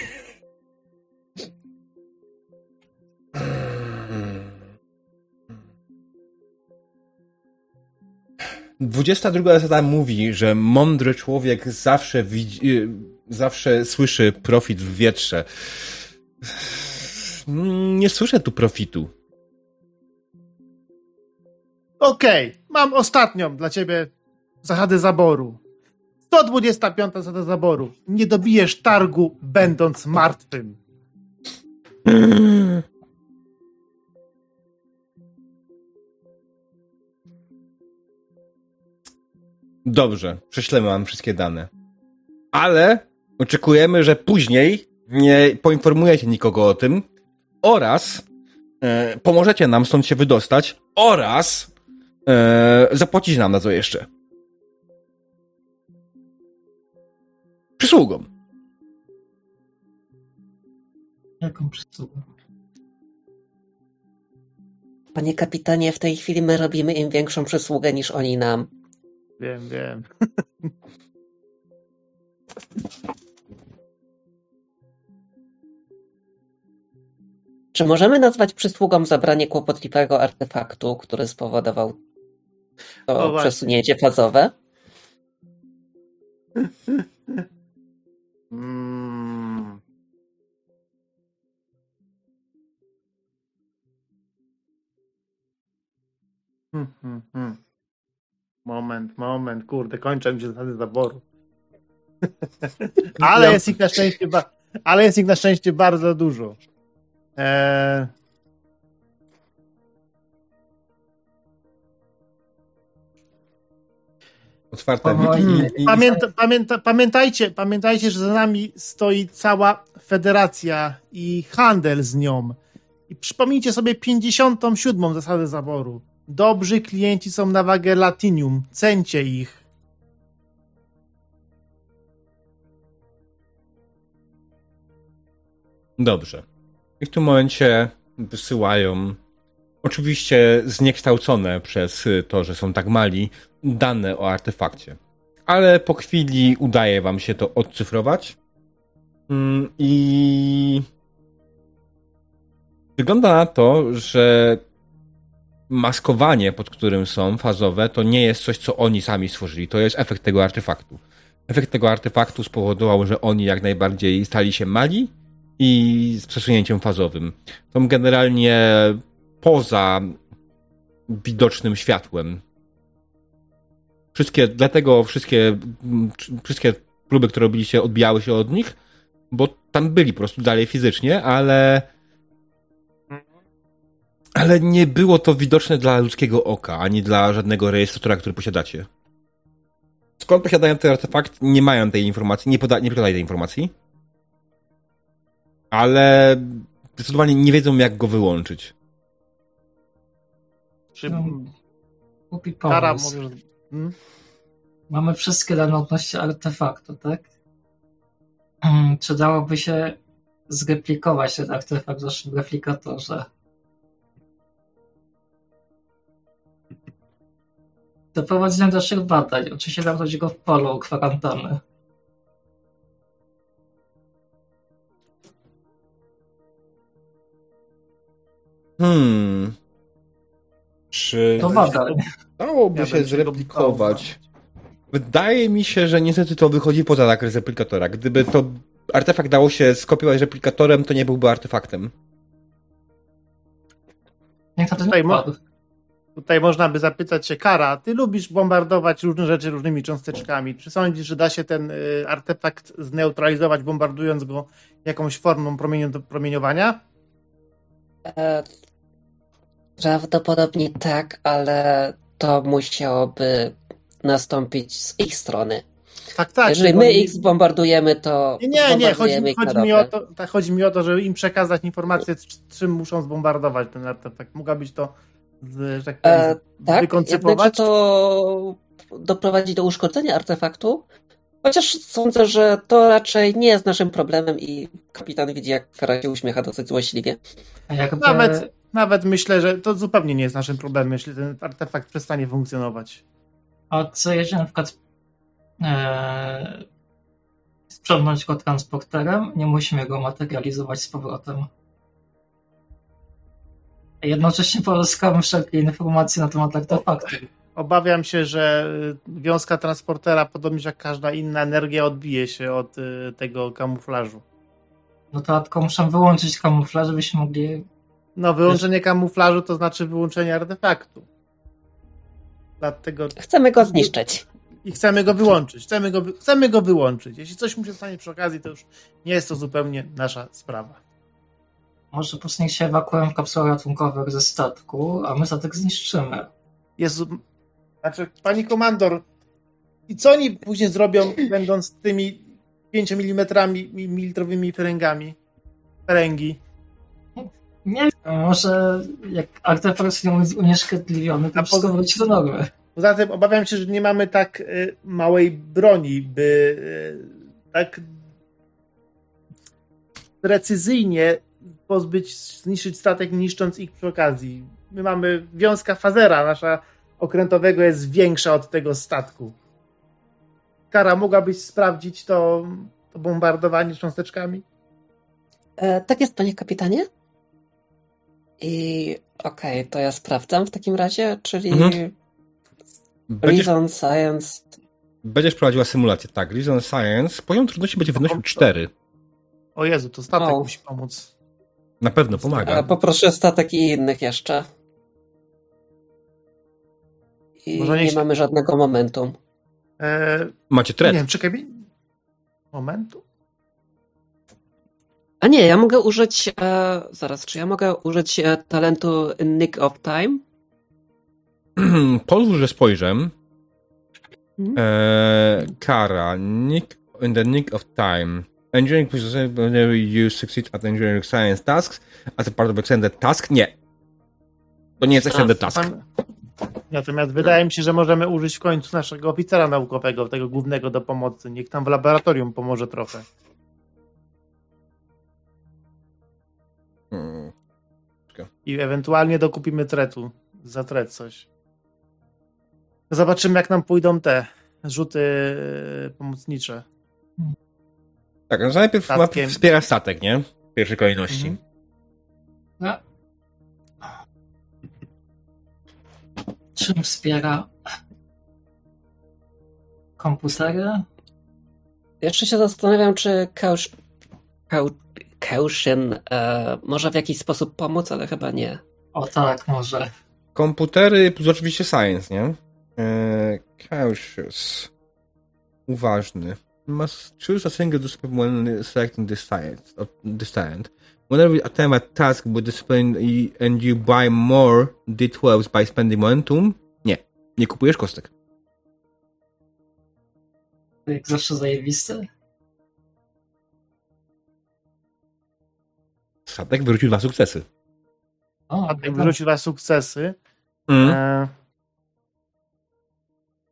22 zasada mówi, że mądry człowiek zawsze widzi, y, zawsze słyszy profit w wietrze. Nie słyszę tu profitu. Okej, okay, mam ostatnią dla ciebie zasadę zaboru. 125 zasada zaboru. Nie dobijesz targu, będąc martwym. Dobrze, prześlemy wam wszystkie dane. Ale oczekujemy, że później nie poinformujecie nikogo o tym oraz e, pomożecie nam stąd się wydostać oraz e, zapłacić nam na to jeszcze. Przysługą. Jaką przysługą? Panie kapitanie, w tej chwili my robimy im większą przysługę niż oni nam. Wiem, wiem. Czy możemy nazwać przysługą zabranie kłopotliwego artefaktu, który spowodował to przesunięcie fazowe? hmm. Hmm, hmm, hmm. Moment, moment, kurde, kończę mi się zasady zaboru. ale, jest ich na szczęście ale jest ich na szczęście bardzo dużo. Eee... Otwarte. Pamięta, pamięta, pamiętajcie, pamiętajcie, że za nami stoi cała federacja i handel z nią. I przypomnijcie sobie 57. zasadę zaboru. Dobrzy klienci są na wagę latinium. Cencie ich. Dobrze. I w tym momencie wysyłają, oczywiście zniekształcone przez to, że są tak mali, dane o artefakcie. Ale po chwili udaje wam się to odcyfrować. Mm, I wygląda na to, że maskowanie, pod którym są fazowe, to nie jest coś, co oni sami stworzyli. To jest efekt tego artefaktu. Efekt tego artefaktu spowodował, że oni jak najbardziej stali się mali i z przesunięciem fazowym. Są generalnie poza widocznym światłem. Wszystkie, dlatego wszystkie, wszystkie próby, które robiliście, odbijały się od nich, bo tam byli po prostu dalej fizycznie, ale ale nie było to widoczne dla ludzkiego oka, ani dla żadnego rejestratora, który posiadacie. Skąd posiadają ten artefakt? Nie mają tej informacji, nie, poda, nie podali tej informacji. Ale zdecydowanie nie wiedzą, jak go wyłączyć. Czy no, głupi pomysł. Hmm? Mamy wszystkie dane odnośnie artefaktu, tak? Hmm, czy dałoby się zreplikować ten artefakt w naszym replikatorze? Do prowadzenia dalszych badań. Oczywiście zamknąć go w polu kwarantanny. Hmm. Czy. To badań. Dałoby ja się zreplikować. Wydaje mi się, że niestety to wychodzi poza zakres replikatora. Gdyby to artefakt dało się skopiować replikatorem, to nie byłby artefaktem. Jak to tutaj, mo Tutaj można by zapytać się, Kara, ty lubisz bombardować różne rzeczy różnymi cząsteczkami. Czy sądzisz, że da się ten y, artefakt zneutralizować, bombardując go jakąś formą promieniowania? E, prawdopodobnie tak, ale to musiałoby nastąpić z ich strony. Tak, tak. Jeżeli my ich zbombardujemy, to. Nie, nie, nie. Chodzi, chodzi, mi o to, tak, chodzi mi o to, żeby im przekazać informację, czym muszą zbombardować ten artefakt. Mogła być to że tak, e, tak wykoncypować? to doprowadzi do uszkodzenia artefaktu, chociaż sądzę, że to raczej nie jest naszym problemem i kapitan widzi, jak Kara się uśmiecha dosyć złośliwie. Jakby... Nawet, nawet myślę, że to zupełnie nie jest naszym problemem, jeśli ten artefakt przestanie funkcjonować. A co jeśli na przykład e, sprzątnąć go transporterem, nie musimy go materializować z powrotem. Jednocześnie pozyskamy wszelkie informacje na temat artefaktu. Obawiam się, że y, wiązka transportera, podobnie jak każda inna energia, odbije się od y, tego kamuflażu. No to tylko muszę wyłączyć kamuflaż, żebyśmy mogli. No, wyłączenie kamuflażu to znaczy wyłączenie artefaktu. Dlatego. Chcemy go zniszczyć. I chcemy go wyłączyć. Chcemy go, chcemy go wyłączyć. Jeśli coś mu się stanie przy okazji, to już nie jest to zupełnie nasza sprawa. Może niech się ewakuują kapsuły ratunkowe ze statku, a my statek zniszczymy. Jezu, znaczy, pani komandor, i co oni później zrobią, będąc tymi 5 mm mililitrowymi ferengami? Feręgi. Nie wiem, może jak artefakt jest unieszkodliwiony, to wszystko wróci do normy. Poza tym obawiam się, że nie mamy tak y, małej broni, by y, tak precyzyjnie pozbyć, zniszczyć statek, niszcząc ich przy okazji. My mamy wiązka fazera, nasza okrętowego jest większa od tego statku. Kara, mogłabyś sprawdzić to, to bombardowanie cząsteczkami? E, tak jest, panie kapitanie. I okej, okay, to ja sprawdzam w takim razie, czyli mhm. Reason Science. Będziesz prowadziła symulację, tak. Reason Science. Poziom trudności będzie wynosił 4. O Jezu, to statek o. musi pomóc. Na pewno pomaga. Poproszę statek i innych jeszcze. I nie, nie mamy żadnego momentum. E... Macie tret. Nie wiem, czekaj. momentu? A nie, ja mogę użyć. E, zaraz, czy ja mogę użyć e, talentu Nick of Time? Pozwól, że spojrzę. Hmm? E, kara. Nick, in the Nick of Time. Engineering whenever you succeed at engineering science tasks as a part of extended task. Nie. To nie jest extended task. Natomiast wydaje mi się, że możemy użyć w końcu naszego oficera naukowego, tego głównego do pomocy. Niech tam w laboratorium pomoże trochę. Hmm. I ewentualnie dokupimy tretu. Za tret coś. Zobaczymy, jak nam pójdą te rzuty e, pomocnicze. Tak, no najpierw ma wspiera statek, nie? W pierwszej kolejności. Mhm. No. Czym wspiera? Komputery? Jeszcze się zastanawiam, czy Caution e, może w jakiś sposób pomóc, ale chyba nie. O tak, może. Komputery plus oczywiście science, nie? E. Uważny. Must choose a single discipline when selecting this talent. This talent. Whenever you attempt a task with discipline and you buy more D12 by spending momentum, nie. Nie kupujesz kostek. Jak zawsze zajebiste. Statek wyrzucił dwa sukcesy. O, Statek wyrzucił dwa sukcesy. Mm. E...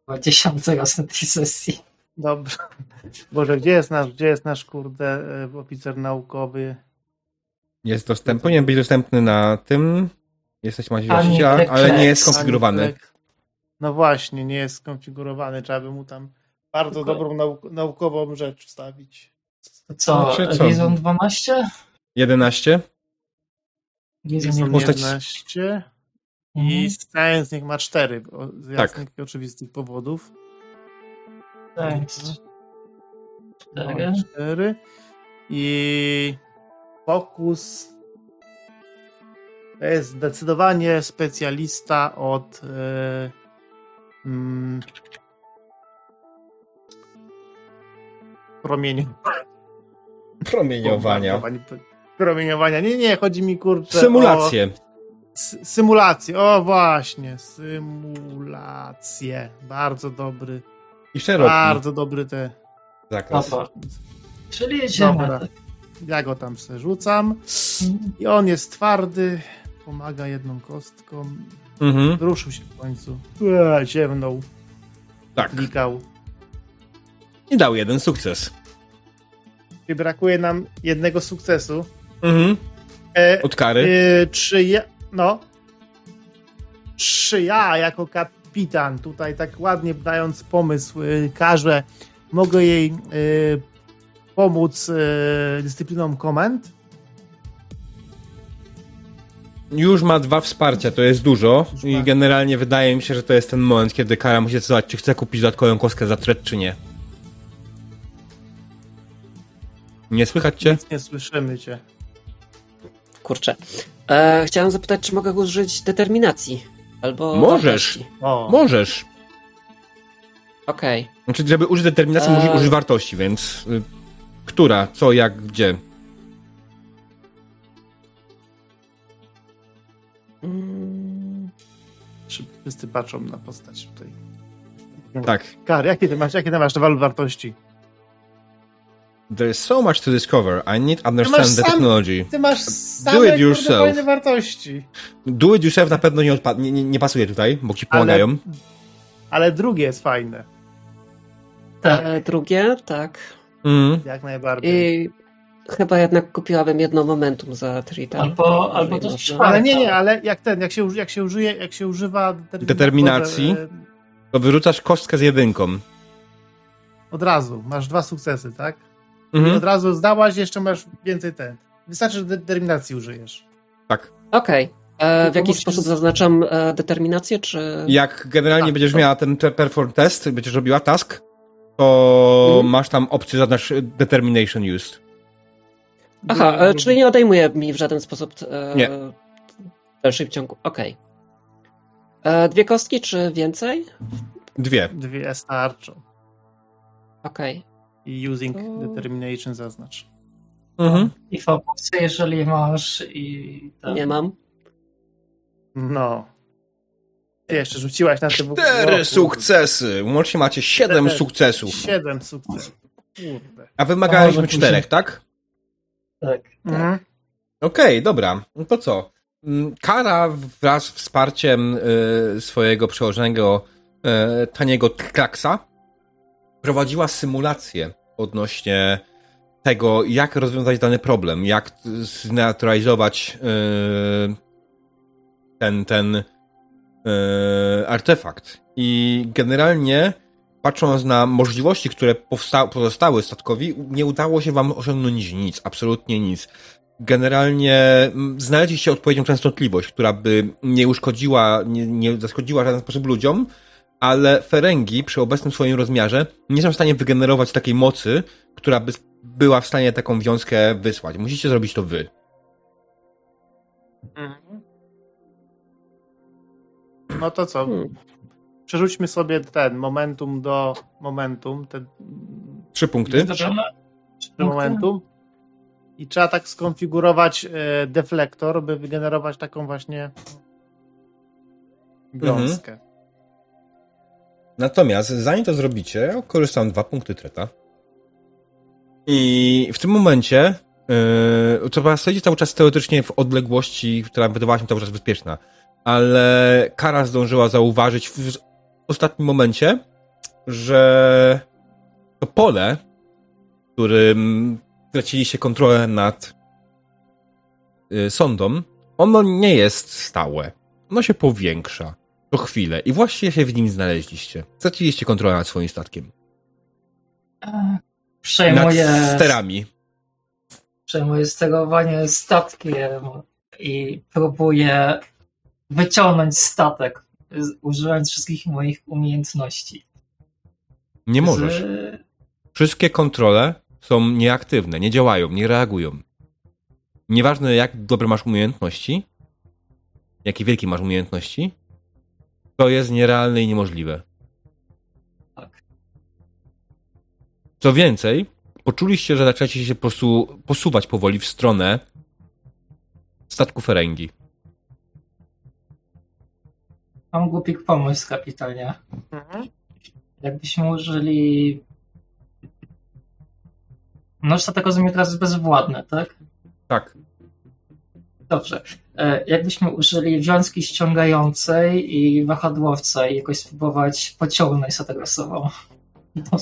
Chyba dziesiąty raz na tej sesji. Dobrze. Boże, gdzie jest nasz, gdzie jest nasz kurde e, oficer naukowy? Jest dostępny, powinien być dostępny na tym. Jesteś macie właściciela, ale nie jest skonfigurowany. No właśnie, nie jest skonfigurowany. Trzeba by mu tam bardzo Tylko... dobrą nauk naukową rzecz wstawić. Co? Znaczy, co? Lizon 12? 11? Lizon 11. I Science niech ma 4 z jasnych tak. i oczywistych powodów. 4. 4. I Fokus to jest zdecydowanie specjalista od yy, mm, promieniowania. Promieniowania. Promieniowania. Nie, nie, chodzi mi kurczę Symulacje. O, symulacje, o właśnie, symulacje. Bardzo dobry. I szeroki. Bardzo dobry te. Zakres. Czyli jedziemy. Dobra. Ja go tam se rzucam i on jest twardy, pomaga jedną kostką. Mhm. Ruszył się w końcu. Eee, ziewnął. Tak. Klikał. I dał jeden sukces. I brakuje nam jednego sukcesu. Mhm. E, Od kary. E, czy ja, no. Czy ja jako kapitan, tutaj tak ładnie dając pomysł, e, każę, mogę jej e, pomóc e, dyscyplinom komend? Już ma dwa wsparcia, to jest dużo i generalnie wydaje mi się, że to jest ten moment, kiedy Kara musi decydować, czy chce kupić dodatkową kostkę za tret, czy nie. Nie słychać cię? Nic nie słyszymy cię. Kurczę. E, chciałem zapytać, czy mogę użyć determinacji? Albo. Możesz. Możesz. Okej. Okay. Znaczy, żeby użyć determinacji, e... musisz użyć wartości, więc y, która? Co? Jak? Gdzie? Hmm. Wszyscy patrzą na postać tutaj. Tak. Kar, jakie ty masz, jakie ty masz walut wartości? There is so much to discover. I need to understand the sam, technology. Ty masz same Do it yourself. wartości. Do it yourself na pewno nie, nie, nie, nie pasuje tutaj, bo ci pomagają. Ale, ale drugie jest fajne. Tak. E, drugie, tak. Mm. Jak najbardziej. I chyba jednak kupiłabym jedno momentum za Trita. Albo, albo też Ale nie, nie, ale jak ten, jak się, jak się użyje, jak się używa determinacji, determinacji to wyrzucasz kostkę z jedynką. Od razu, masz dwa sukcesy, tak? Mhm. I od razu zdałaś, jeszcze masz więcej ten. Wystarczy, że determinacji użyjesz. Tak. Okej. Okay. E, w jaki sposób z... zaznaczam e, determinację, czy... Jak generalnie tak, będziesz to... miała ten perform test, będziesz robiła task, to mhm. masz tam opcję zaznacz Determination Used. Aha, e, czyli nie odejmuje mi w żaden sposób e, nie. w dalszym ciągu. Okej. Okay. E, dwie kostki, czy więcej? Dwie. Dwie starczą. Okej. I using determination zaznacz. Mhm. I w jeżeli masz i... Tak. Nie mam. No. Ty jeszcze rzuciłaś na te Cztery sukcesy! Łącznie macie siedem sukcesów. Siedem sukcesów. Kurde. A wymagaliśmy czterech, tak? Tak. Mhm. Okej, okay, dobra. No to co? Mm, Kara wraz z wsparciem y, swojego przełożonego y, taniego Kraksa prowadziła symulację odnośnie tego, jak rozwiązać dany problem, jak zneutralizować y, ten, ten artefakt. I generalnie, patrząc na możliwości, które pozostały statkowi, nie udało się wam osiągnąć nic, absolutnie nic generalnie znaleźliście odpowiednią częstotliwość, która by nie uszkodziła, nie, nie zaszkodziła w żaden sposób ludziom, ale Ferengi przy obecnym swoim rozmiarze nie są w stanie wygenerować takiej mocy, która by była w stanie taką wiązkę wysłać. Musicie zrobić to wy. Mhm. No to co? Hmm. Przerzućmy sobie ten momentum do momentum. Te... Trzy punkty. Trzy momentum. I trzeba tak skonfigurować e, deflektor, by wygenerować taką właśnie gąskę. Mhm. Natomiast zanim to zrobicie, korzystam dwa punkty treta. I w tym momencie yy, trzeba stoić cały czas teoretycznie w odległości, która wydawała się cały czas bezpieczna. Ale Kara zdążyła zauważyć w ostatnim momencie, że to pole, którym straciliście kontrolę nad yy, ono nie jest stałe. Ono się powiększa co chwilę i właściwie się w nim znaleźliście. Straciliście kontrolę nad swoim statkiem. Przejmuję... Nad sterami. Przejmuję sterowanie statkiem i próbuję wyciągnąć statek, używając wszystkich moich umiejętności. Nie możesz. Wszystkie kontrole są nieaktywne, nie działają, nie reagują. Nieważne jak dobre masz umiejętności, jakie wielkie masz umiejętności, to jest nierealne i niemożliwe. Tak. Co więcej, poczuliście, że zaczęcie się po prostu posuwać powoli w stronę statku Ferengi. Mam głupi pomysł, kapitanie. Mhm. Jakbyśmy użyli no statek rozumiem teraz jest bezwładny, tak? Tak. Dobrze. E, jakbyśmy użyli wiązki ściągającej i wahadłowca i jakoś spróbować pociągnąć statek rasową.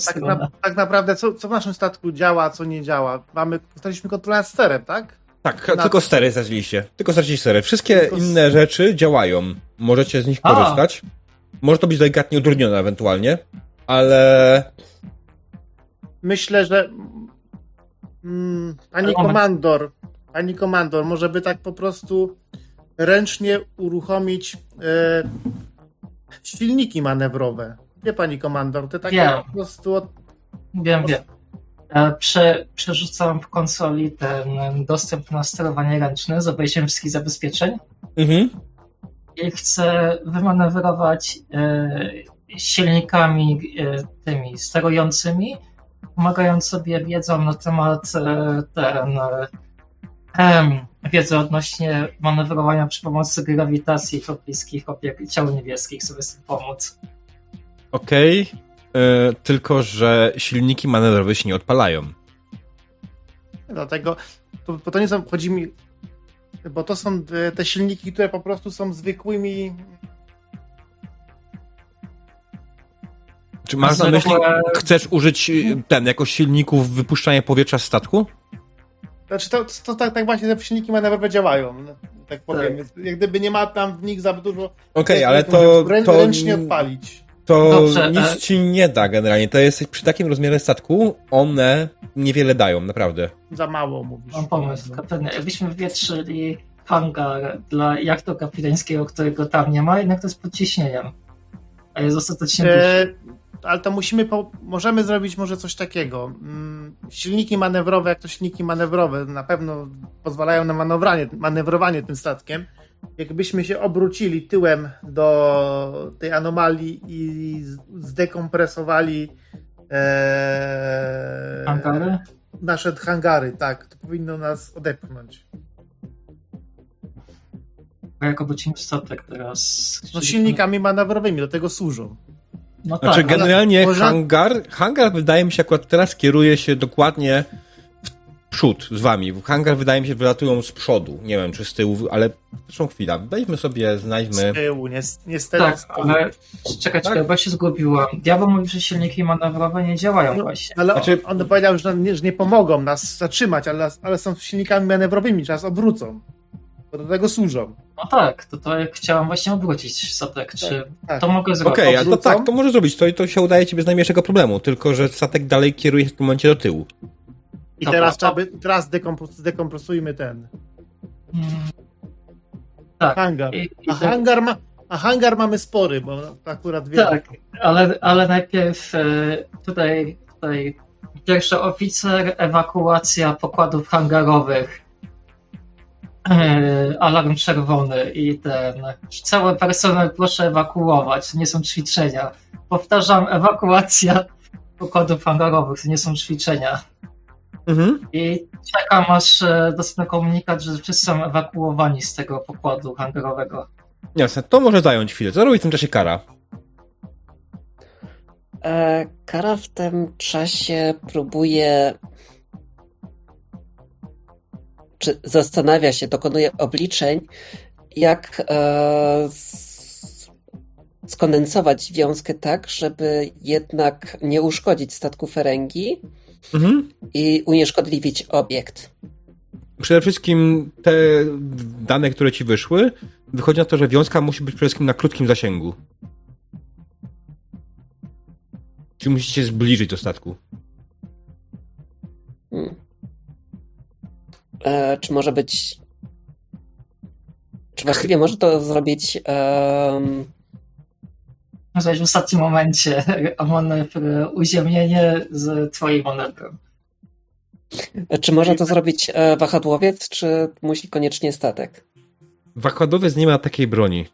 Tak, na, tak, naprawdę, co, co w naszym statku działa, co nie działa? Mamy, straciliśmy kontrolę nad sterem, tak? Tak, na... tylko stery straciliście. Tylko straciliście stery. Wszystkie tylko... inne rzeczy działają. Możecie z nich A. korzystać. Może to być delikatnie utrudnione ewentualnie, ale... Myślę, że Mm, pani komandor, pani komandor, może by tak po prostu ręcznie uruchomić e, silniki manewrowe. Wie pani komandor, te takie wiem. po prostu. Od... Wiem, wiem. E, prze, przerzucałem w konsoli ten dostęp na sterowanie ręczne z obejściem wszystkich zabezpieczeń. Mhm. I chcę wymanewrować e, silnikami e, tymi sterującymi pomagając sobie wiedzą na temat e, ten, e, wiedzy odnośnie manewrowania przy pomocy grawitacji pobliskich obiekt ciał niebieskich sobie z tym pomóc. Okej, okay. E, tylko że silniki manewrowe się nie odpalają. Dlatego, to, bo to nie są, chodzi mi, bo to są te silniki, które po prostu są zwykłymi Czy masz na myśli, chcesz użyć y, ten, jako silników wypuszczania powietrza z statku? Znaczy, to, to, to tak, tak właśnie te silniki manewrowe działają, no, tak powiem. Tak. Jak gdyby nie ma tam w nich za dużo... Okej, okay, ale to, to... Ręcznie odpalić. To Dobrze, nic e... ci nie da generalnie. To jest przy takim rozmiarze statku, one niewiele dają, naprawdę. Za mało mówisz. Mam pomysł, kapitanie. Jakbyśmy wywietrzyli hangar dla jachtu kapitańskiego, którego tam nie ma, jednak to jest pod ciśnieniem. A jest ostatecznie e ale to musimy, po, możemy zrobić może coś takiego. Mm, silniki manewrowe, jak to silniki manewrowe, na pewno pozwalają na manewrowanie, manewrowanie tym statkiem. Jakbyśmy się obrócili tyłem do tej anomalii i zdekompresowali Eee, hangary? Nasze hangary, tak. To powinno nas odepchnąć. A jak obrócimy statek teraz? No silnikami manewrowymi, do tego służą. No znaczy, tak, generalnie może... hangar, hangar wydaje mi się akurat teraz kieruje się dokładnie w przód z wami. Hangar wydaje mi się wylatują z przodu. Nie wiem, czy z tyłu, ale zresztą chwila. Weźmy sobie, znajdźmy... Z tyłu, niestety. Tak, ale czekajcie, tak? bo się zgubiłam. Diabeł mówi, że silniki manewrowe nie działają no, właśnie. Ale znaczy... on, on powiedział, że nie, że nie pomogą nas zatrzymać, ale, ale są silnikami manewrowymi, nas obrócą. Bo do tego służą. No tak, to, to jak chciałam właśnie obrócić statek, tak, czy tak. to mogę zrobić? Okej, okay, to tak, to może zrobić, to, to się udaje ci bez najmniejszego problemu, tylko że statek dalej kieruje się w tym momencie do tyłu. I teraz, trzeba by, teraz dekompresujmy ten. Hmm. Tak. Hangar. I, i a, hangar ma, a hangar mamy spory, bo akurat wiemy. Tak, ale, ale najpierw e, tutaj, tutaj pierwszy oficer, ewakuacja pokładów hangarowych alarm czerwony i ten. Cały personel proszę ewakuować, to nie są ćwiczenia. Powtarzam, ewakuacja pokładów hangarowych, to nie są ćwiczenia. Mhm. I czekam aż e, dostanę komunikat, że wszyscy są ewakuowani z tego pokładu hangarowego. Jasne, to może zająć chwilę. Co robi w tym czasie Kara? E, Kara w tym czasie próbuje czy zastanawia się, dokonuje obliczeń, jak e, skondensować wiązkę tak, żeby jednak nie uszkodzić statku Ferengi mhm. i unieszkodliwić obiekt. Przede wszystkim te dane, które ci wyszły, wychodzi na to, że wiązka musi być przede wszystkim na krótkim zasięgu. Czy musicie zbliżyć do statku? Hmm. E, czy może być. Czy właściwie może to zrobić. Um... w ostatnim momencie manewr, uziemnienie z twojej manewrem. Czy może to zrobić e, wahadłowiec, czy musi koniecznie statek? Wahadłowiec nie ma takiej broni,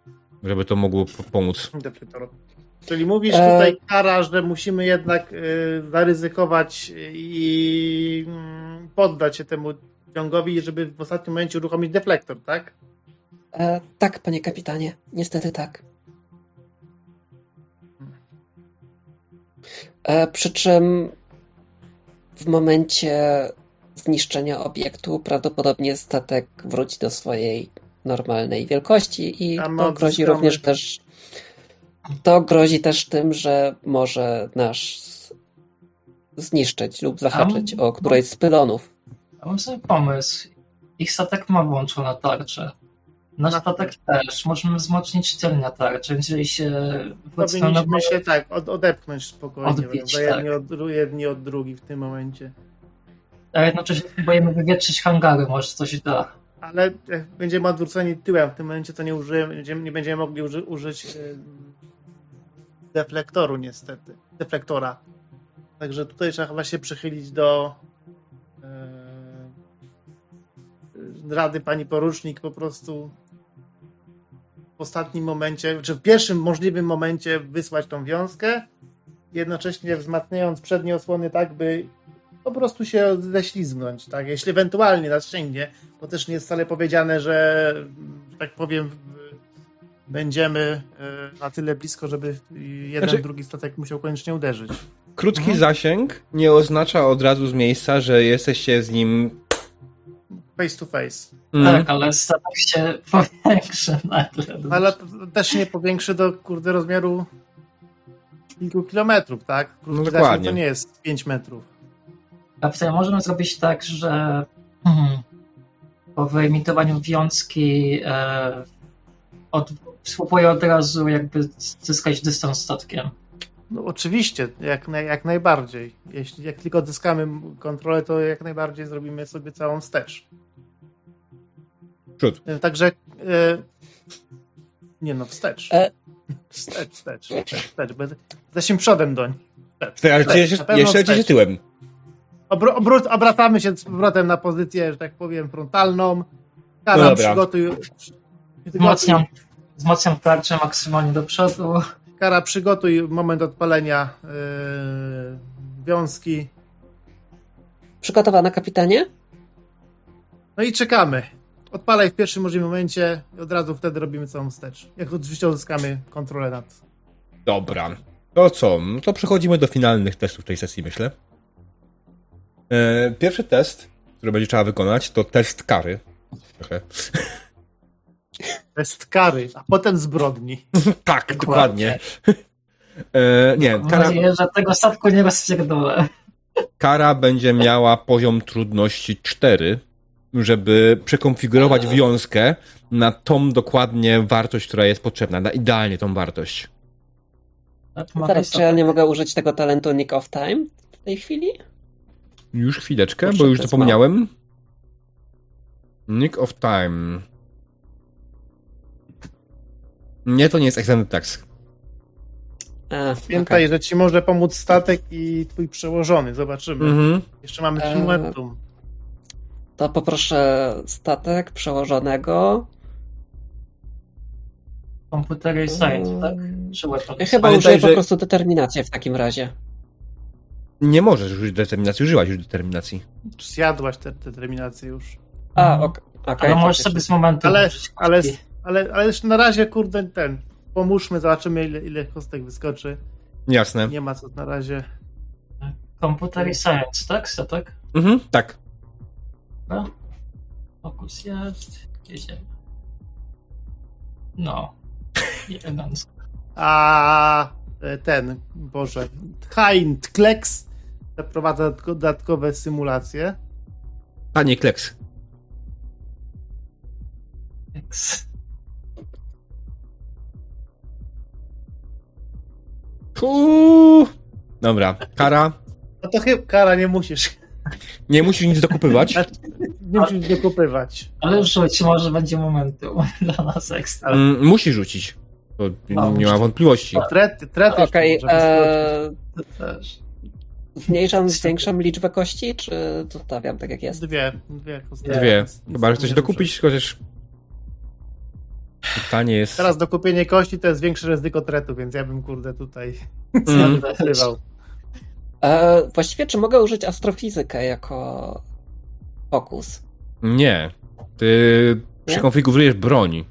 żeby to mogło pomóc. Czyli mówisz e, tutaj, Kara, że musimy jednak zaryzykować i mm, poddać się temu ciągowi, żeby w ostatnim momencie uruchomić deflektor, tak? E, tak, panie kapitanie. Niestety tak. E, przy czym w momencie zniszczenia obiektu prawdopodobnie statek wróci do swojej normalnej wielkości i to grozi również też to grozi też tym, że może nasz zniszczyć lub zahaczyć o którejś z pylonów. Ja mam sobie pomysł. Ich statek ma włączoną tarczę. Nasz statek też. Możemy wzmocnić tylne tarcze, jeżeli się... Powinniśmy się tak od, odepchnąć spokojnie, odbić, tak. jedni, od, jedni od drugich w tym momencie. A jednocześnie próbujemy wywietrzyć hangary, może coś da. Ale jak będziemy odwróceni tyłem, w tym momencie to nie użyjemy, nie będziemy mogli uży, użyć yy, deflektoru niestety, deflektora. Także tutaj trzeba chyba się przychylić do rady pani porucznik po prostu w ostatnim momencie, czy w pierwszym możliwym momencie wysłać tą wiązkę, jednocześnie wzmacniając przednie osłony tak, by po prostu się ześlizgnąć, tak? Jeśli ewentualnie nas sięgnie, bo też nie jest wcale powiedziane, że tak powiem będziemy e, na tyle blisko, żeby jeden, znaczy, drugi statek musiał koniecznie uderzyć. Krótki mhm. zasięg nie oznacza od razu z miejsca, że jesteście z nim face to face. Mm. Tak, ale statek się powiększy nagle. Ale też nie powiększy do kurde rozmiaru kilku kilometrów, tak? No dokładnie. To nie jest 5 metrów. A możemy zrobić tak, że hmm, po wyemitowaniu wiązki e, od, spróbuję od razu jakby zyskać dystans statkiem. No oczywiście, jak, jak najbardziej. Jeśli jak tylko odzyskamy kontrolę, to jak najbardziej zrobimy sobie całą wstecz. Przód. E, także e, nie no, wstecz. E... Wstecz, wstecz, wstecz, wstecz. Jesteśmy przodem doń. Wstecz, Ale wstecz, jeszcze tyłem. Obr obrót, obracamy się z powrotem na pozycję, że tak powiem, frontalną. Kara, no przygotuj. Wzmacniam, wzmacniam tarczę maksymalnie do przodu. Kara, przygotuj moment odpalenia wiązki. Przygotowana, kapitanie? No i czekamy. Odpalaj w pierwszym możliwym momencie i od razu wtedy robimy całą wstecz. Jak oczywiście uzyskamy kontrolę nad. Dobra. To co? No to przechodzimy do finalnych testów tej sesji, myślę. E, pierwszy test, który będzie trzeba wykonać, to test kary. Trochę. Test kary, a potem zbrodni. tak, dokładnie. E, nie, Mam kara... nadzieję, że tego statku nie rozpierdolę. Kara będzie miała poziom trudności 4, żeby przekonfigurować wiązkę na tą dokładnie wartość, która jest potrzebna, na idealnie tą wartość. Teraz, czy ja nie mogę użyć tego talentu Nick of Time w tej chwili? Już chwileczkę, Proszę, bo już zapomniałem. Nick of Time. Nie, to nie jest Extended Tax. Pamiętaj, okay. że ci może pomóc statek i twój przełożony. Zobaczymy. Mm-hmm. Jeszcze mamy e... momentum. To poproszę statek przełożonego. Komputery i site, tak? Ja chyba użyję że... po prostu determinację w takim razie. Nie możesz użyć determinacji, użyłaś już determinacji. Zjadłaś tę determinację już. A, okej. Okay. okay. Ale możesz sobie z momentem. Ale, ale, ale, ale już na razie, kurde, ten. Pomóżmy, zobaczymy, ile, ile kostek wyskoczy. Jasne. Nie ma co na razie. Komputer i science, tak? Statek? Mhm, tak. No. Fokus jest. Jedziemy. No. Elegancko. A e, ten, Boże, Hind Kleks zaprowadza dodatkowe symulacje. A nie Kleks. Kleks. Uuu. Dobra, kara. No to chyba kara nie musisz. Nie musisz nic dokupywać. Nie musisz dokupywać. Ale rzuć, może będzie momentum dla nas ekstra. Mm, musi rzucić. To no, nie ma wątpliwości. Trety, trety Okej, e... Zmniejszam, zwiększam liczbę kości, czy zostawiam tak jak jest? Dwie. Dwie. Dwie. Chyba, że chcesz dokupić, chociaż Pytanie jest... Teraz dokupienie kości to jest większe ryzyko tretu, więc ja bym kurde tutaj mm. E, właściwie czy mogę użyć astrofizykę jako fokus? Nie. Ty Nie? przekonfigurujesz broń.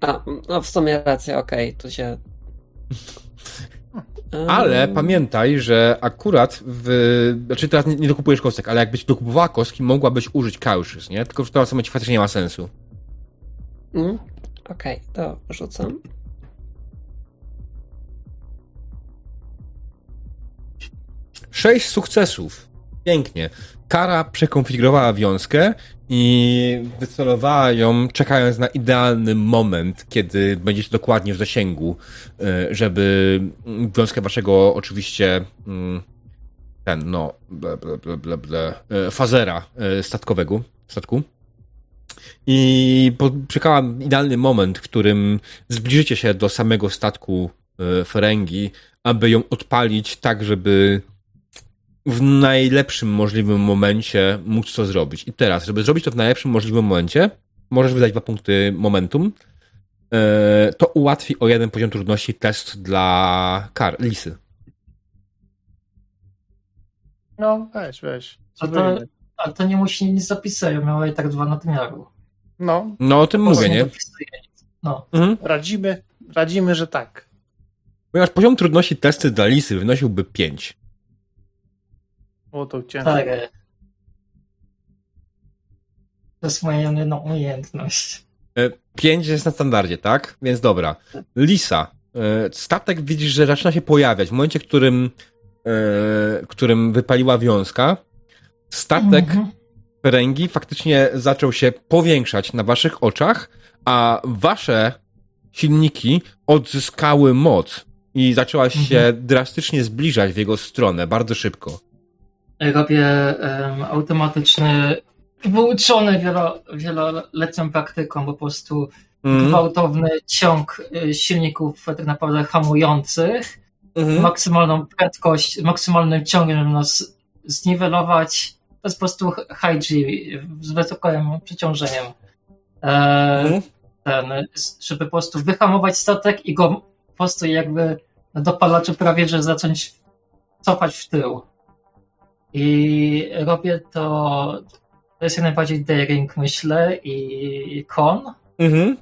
A, no w sumie racja, okej, okay, tu się... Ale pamiętaj, że akurat w... Znaczy teraz nie, nie dokupujesz kostek, ale jakbyś dokupowała kostki, mogłabyś użyć kauszys, nie? Tylko w tym momencie faktycznie nie ma sensu. Mm? Okej, okay, to rzucam. Sześć sukcesów. Pięknie. Kara przekonfigurowała wiązkę i wycelowała ją, czekając na idealny moment, kiedy będziecie dokładnie w zasięgu, e, żeby wiązkę waszego oczywiście mm, ten, no, ble, ble, ble, ble, e, fazera e, statkowego, statku, i czekała idealny moment, w którym zbliżycie się do samego statku e, Ferengi, aby ją odpalić tak, żeby w najlepszym możliwym momencie móc to zrobić. I teraz, żeby zrobić to w najlepszym możliwym momencie, możesz wydać dwa punkty momentum. E, to ułatwi o jeden poziom trudności test dla kar, lisy. No, weź, weź. A to, ale to nie musi nic zapisać, miała i tak dwa nadmiaru. No. No o tym mówię, nie? No. Mhm. Radzimy, radzimy, że tak. Ponieważ poziom trudności testy dla lisy wynosiłby 5. O, to ciężko. Tak. To jest moja jedyna umiejętność. 5 e, jest na standardzie, tak? Więc dobra. Lisa. E, statek widzisz, że zaczyna się pojawiać. W momencie, w którym, w którym wypaliła wiązka, statek mhm Ferengi faktycznie zaczął się powiększać na waszych oczach, a wasze silniki odzyskały moc i zaczęła się mhm. drastycznie zbliżać w jego stronę bardzo szybko. Robię um, automatyczny, wyuczony wielo, wieloletnią praktyką po prostu mm. gwałtowny ciąg y, silników tak naprawdę hamujących, mm. maksymalną prędkość, maksymalnym ciągiem, nas zniwelować to jest po prostu high G z wysokim przeciążeniem. E, mhm. ten, żeby po prostu wyhamować statek i go po prostu jakby na dopalaczu prawie, że zacząć cofać w tył. I robię to, to jest jak najbardziej daring, myślę, i kon. Mhm.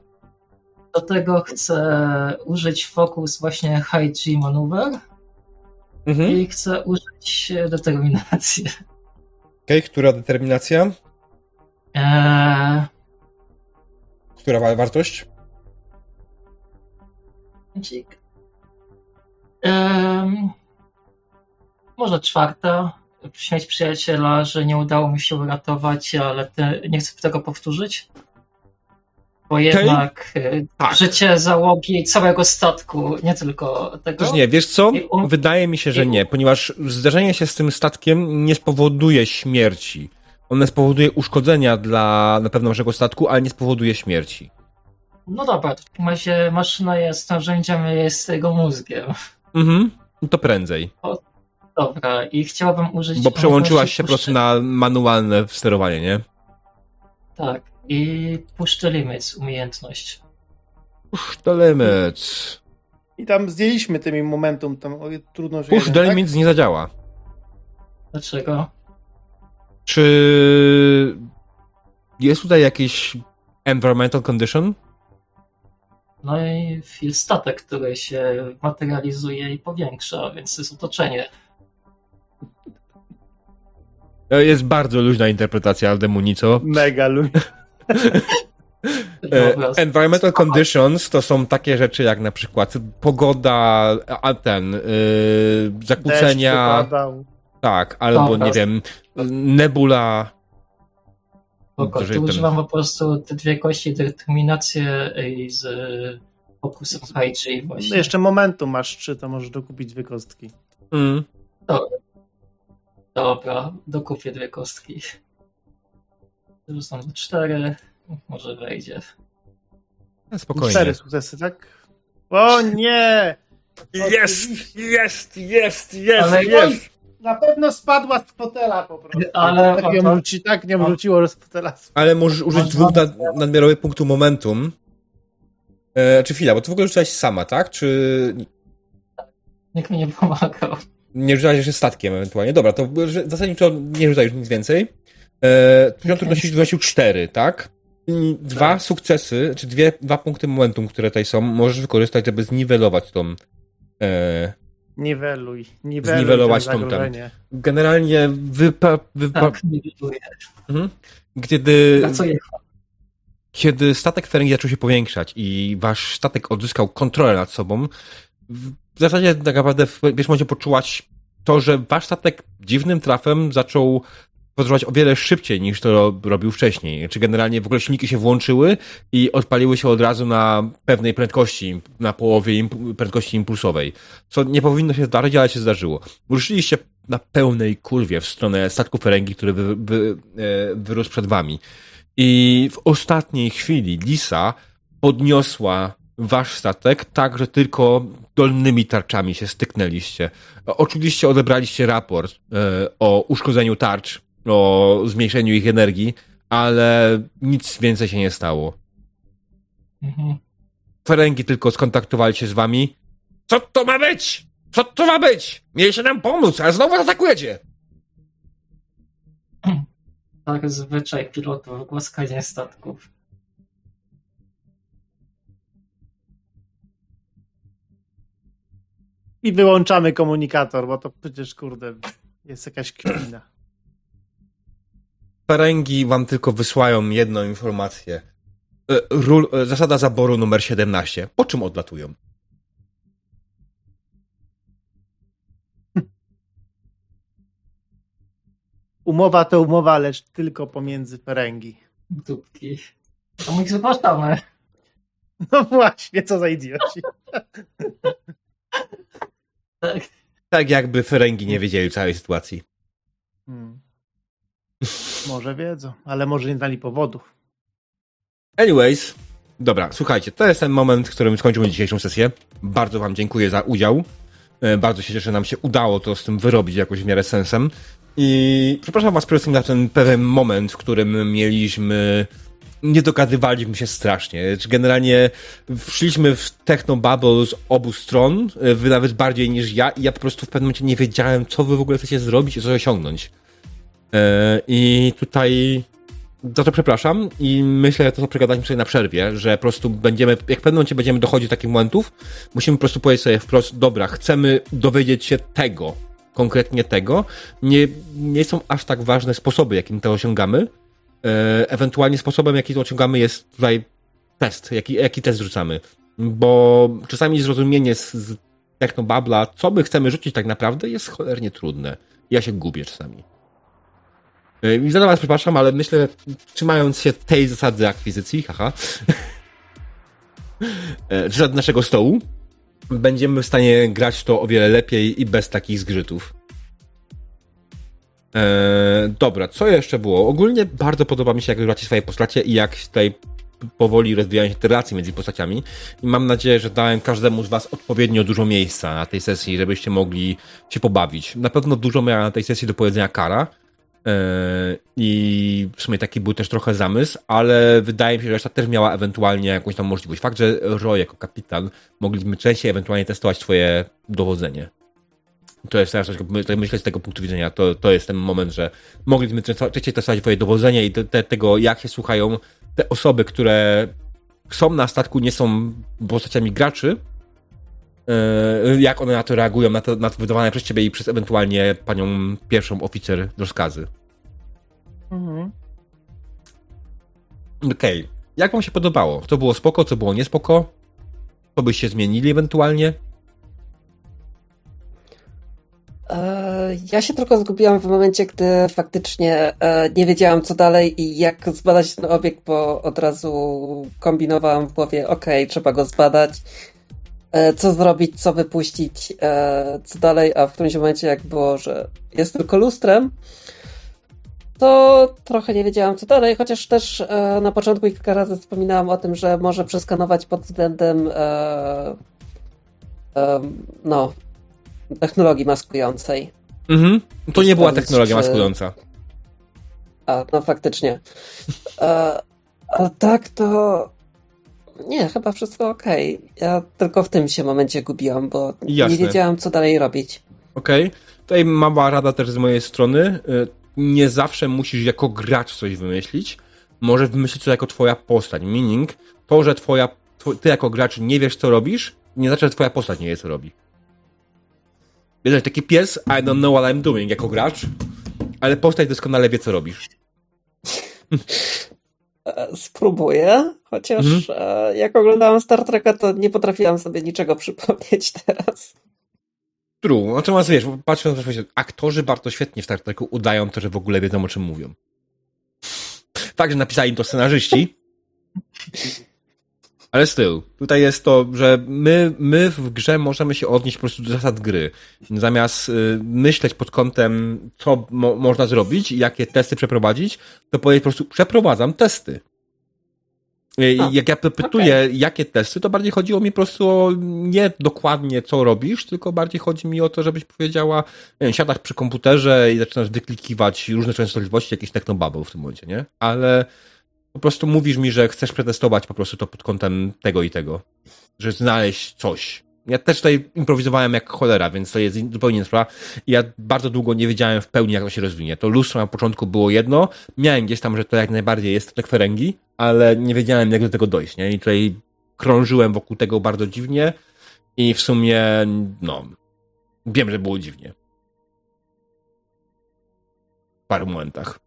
Do tego chcę użyć Focus właśnie High G Maneuver mhm. i chcę użyć determinacji. Która determinacja? Eee... Która wartość? Eee... Może czwarta. Śmieć przyjaciela, że nie udało mi się uratować, ale te, nie chcę tego powtórzyć. Bo jednak okay. tak. życie załogi całego statku, nie tylko tego. Też nie, wiesz co? Wydaje mi się, że nie, ponieważ zdarzenie się z tym statkiem nie spowoduje śmierci. One spowoduje uszkodzenia dla na pewno naszego statku, ale nie spowoduje śmierci. No dobra, w takim razie maszyna jest narzędziem, jest jego mózgiem. Mhm, to prędzej. O, dobra, i chciałabym użyć... Bo przełączyłaś się po prostu na manualne sterowanie, nie? Tak, i push the limits umiejętność. Push the limits. I tam zdjęliśmy tymi momentum, tam trudno... Push the tak? limits nie zadziała. Dlaczego? Czy jest tutaj jakiś environmental condition? No i jest statek, który się materializuje i powiększa, więc jest otoczenie. Jest bardzo luźna interpretacja Aldemunico. Mega luźna. E, environmental conditions to są takie rzeczy jak na przykład pogoda, a ten, yy, zakłócenia. Tak, albo Dobra. nie wiem, nebula. Spoko, tu używam po prostu te dwie kości, determinację i z fokusem Haiji właśnie. No jeszcze momentu masz trzy, to możesz dokupić dwie kostki. Mm. Dobra. Dobra, dokupię dwie kostki. Rzucam do cztery, może wejdzie. Spokojnie. Cztery sukcesy, tak? O nie! Jest, jest, jest, jest, Ale jest! Na pewno spadła z fotela po prostu. Ale tak nie wróci, tak nie wróciło z fotela. Ale możesz użyć dwóch nad, nadmiarowych punktów momentum. E, czy chwila, bo ty w ogóle rzucałeś sama, tak? Czy... Nikt mi nie pomagał. Nie rzucałeś jeszcze statkiem ewentualnie. Dobra, to zasadniczo nie rzucaj już nic więcej. E, poziom trudności wynosił cztery, tak? Dwa tak. sukcesy, czy dwie, dwa punkty momentum, które tutaj są, możesz wykorzystać, żeby zniwelować tą e, Niweluj. Niweluj zniwelować tą tam. Generalnie wypa... wypa... Tak, mhm. Kiedy... Kiedy statek Ferengi zaczął się powiększać i wasz statek odzyskał kontrolę nad sobą, w zasadzie tak naprawdę w pierwszym momencie poczułaś to, że wasz statek dziwnym trafem zaczął podróżować o wiele szybciej niż to robił wcześniej. Czy generalnie w ogóle silniki się włączyły i odpaliły się od razu na pewnej prędkości, na połowie imp prędkości impulsowej. Co nie powinno się zdarzyć, ale się zdarzyło. Ruszyliście na pełnej kurwie w stronę statku Ferengi, który wy, wy, e, wyrósł przed wami. I w ostatniej chwili Lisa podniosła wasz statek tak, że tylko dolnymi tarczami się styknęliście. Oczywiście odebraliście raport e, o uszkodzeniu tarcz o zmniejszeniu ich energii, ale nic więcej się nie stało. Mhm. Ferengi tylko skontaktowali się z wami. Co to ma być? Co to ma być? Mieliście nam pomóc, a znowu atakujecie! Tak, zwyczaj pilotów, głaskanie statków. I wyłączamy komunikator, bo to przecież, kurde, jest jakaś kpina. Ferengi wam tylko wysłają jedną informację. E, ról, e, zasada zaboru numer 17. Po czym odlatują? Umowa to umowa, lecz tylko pomiędzy Ferengi. Dupki. To my ich zapraszamy. No właśnie, co za idioci. tak. tak jakby Ferengi nie wiedzieli całej sytuacji. Hmm. Może wiedzą, ale może nie znali powodów. Anyways, dobra, słuchajcie, to jest ten moment, w którym skończymy dzisiejszą sesję. Bardzo Wam dziękuję za udział. E, bardzo się cieszę, że nam się udało to z tym wyrobić jakoś w miarę sensem. I przepraszam Was przede wszystkim na ten pewien moment, w którym mieliśmy nie dogadywaliśmy się strasznie. Generalnie wszliśmy w technobubble z obu stron, wy nawet bardziej niż ja i ja po prostu w pewnym momencie nie wiedziałem, co wy w ogóle chcecie zrobić i co osiągnąć. E, I tutaj za to przepraszam i myślę, że to, przegadaliśmy sobie na przerwie, że po prostu będziemy, jak w pewnym momencie będziemy dochodzić do takich momentów, musimy po prostu powiedzieć sobie wprost, dobra, chcemy dowiedzieć się tego, konkretnie tego. Nie, nie są aż tak ważne sposoby, jakim to osiągamy. E, ewentualnie sposobem, jaki to osiągamy jest tutaj test, jaki, jaki test rzucamy. Bo czasami zrozumienie z, z technobabla, co my chcemy rzucić tak naprawdę, jest cholernie trudne. Ja się gubię czasami. E, I za was przepraszam, ale myślę, trzymając się tej zasady akwizycji, haha, e, zasady naszego stołu, będziemy w stanie grać to o wiele lepiej i bez takich zgrzytów. Eee, dobra, co jeszcze było? Ogólnie bardzo podoba mi się, jak wygracie swoje postacie i jak tutaj powoli rozwijają się te relacje między postaciami. I mam nadzieję, że dałem każdemu z Was odpowiednio dużo miejsca na tej sesji, żebyście mogli się pobawić. Na pewno dużo miała na tej sesji do powiedzenia Kara. Eee, I w sumie taki był też trochę zamysł, ale wydaje mi się, że reszta też miała ewentualnie jakąś tam możliwość. Fakt, że Roy jako kapitan mogliśmy częściej ewentualnie testować swoje dowodzenie. To jest teraz, myślę z tego punktu widzenia, to, to jest ten moment, że mogliśmy częściej testować swoje dowodzenie i te, te, tego, jak się słuchają te osoby, które są na statku, nie są postaciami graczy, jak one na to reagują, na to, na to wydawane przez ciebie i przez ewentualnie panią pierwszą oficer rozkazy. Mhm. Okej. Okay. Jak wam się podobało? Co było spoko, co było niespoko? Co byście zmienili ewentualnie? E, ja się tylko zgubiłam w momencie, gdy faktycznie e, nie wiedziałam co dalej i jak zbadać ten obiekt, bo od razu kombinowałam w głowie, okej, okay, trzeba go zbadać, e, co zrobić, co wypuścić, co dalej, a w którymś momencie jak było, że jest tylko lustrem, to trochę nie wiedziałam co dalej, chociaż też na początku kilka razy wspominałam o tym, że może przeskanować pod względem no, technologii maskującej. Mhm. To nie była technologia maskująca. A, no faktycznie. A, a tak to. Nie, chyba wszystko ok. Ja tylko w tym się momencie gubiłam, bo Jasne. nie wiedziałam, co dalej robić. Okej. Okay. Tutaj mała rada też z mojej strony. Y, nie zawsze musisz jako gracz coś wymyślić. Możesz wymyślić to jako twoja postać. Meaning, to, że twoja, ty jako gracz nie wiesz, co robisz, nie znaczy, że twoja postać nie wie, co robi. Wiesz, taki pies, I don't know what I'm doing jako gracz, ale postać doskonale wie, co robisz. E, spróbuję, chociaż mhm. E, jak oglądałam Star Treka, to nie potrafiłam sobie niczego przypomnieć teraz. True. Natomiast wiesz, patrząc na to, aktorzy bardzo świetnie w Star Treku udają to, że w ogóle wiedzą, o czym mówią. Fakt, że napisali to scenarzyści, ale styl. Tutaj jest to, że my, my w grze możemy się odnieść po prostu do zasad gry. Zamiast y, myśleć pod kątem, co mo można zrobić i jakie testy przeprowadzić, to powiedzieć po prostu przeprowadzam testy. I A, jak ja pytuję, okay. jakie testy, to bardziej chodziło mi po prostu o nie dokładnie co robisz, tylko bardziej chodzi mi o to, żebyś powiedziała, nie wiem, siadasz przy komputerze i zaczynasz wyklikiwać różne częstotliwości, jakieś technobubble w tym momencie, nie? Ale po prostu mówisz mi, że chcesz przetestować po prostu to pod kątem tego i tego. Że znaleźć coś. Ja też tutaj improwizowałem jak cholera, więc to jest zupełnie inna sprawa. Ja bardzo długo nie wiedziałem w pełni, jak to się rozwinie. To lustro na początku było jedno, miałem gdzieś tam, że to jak najbardziej jest ferengi, ale nie wiedziałem, jak do tego dojść, nie? I tutaj krążyłem wokół tego bardzo dziwnie i w sumie, no, wiem, że było dziwnie. W paru momentach.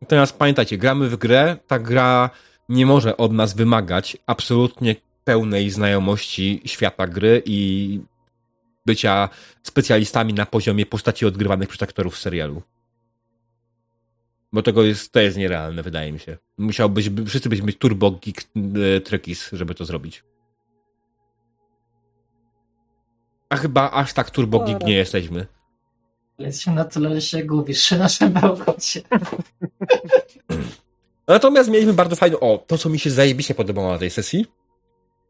Natomiast pamiętajcie, gramy w grę, ta gra nie może od nas wymagać absolutnie pełnej znajomości świata gry i bycia specjalistami na poziomie postaci odgrywanych przez aktorów serialu. Bo tego jest, to jest nierealne, wydaje mi się. Musiałbyś, wszyscy byśmy być turbo geek e, trekis, żeby to zrobić. A chyba aż tak turbo geek nie jesteśmy. Jest się na tyle, że się gubisz na naszym bełkocie. Natomiast mieliśmy bardzo fajną. O, to co mi się zajebiście podobało na tej sesji,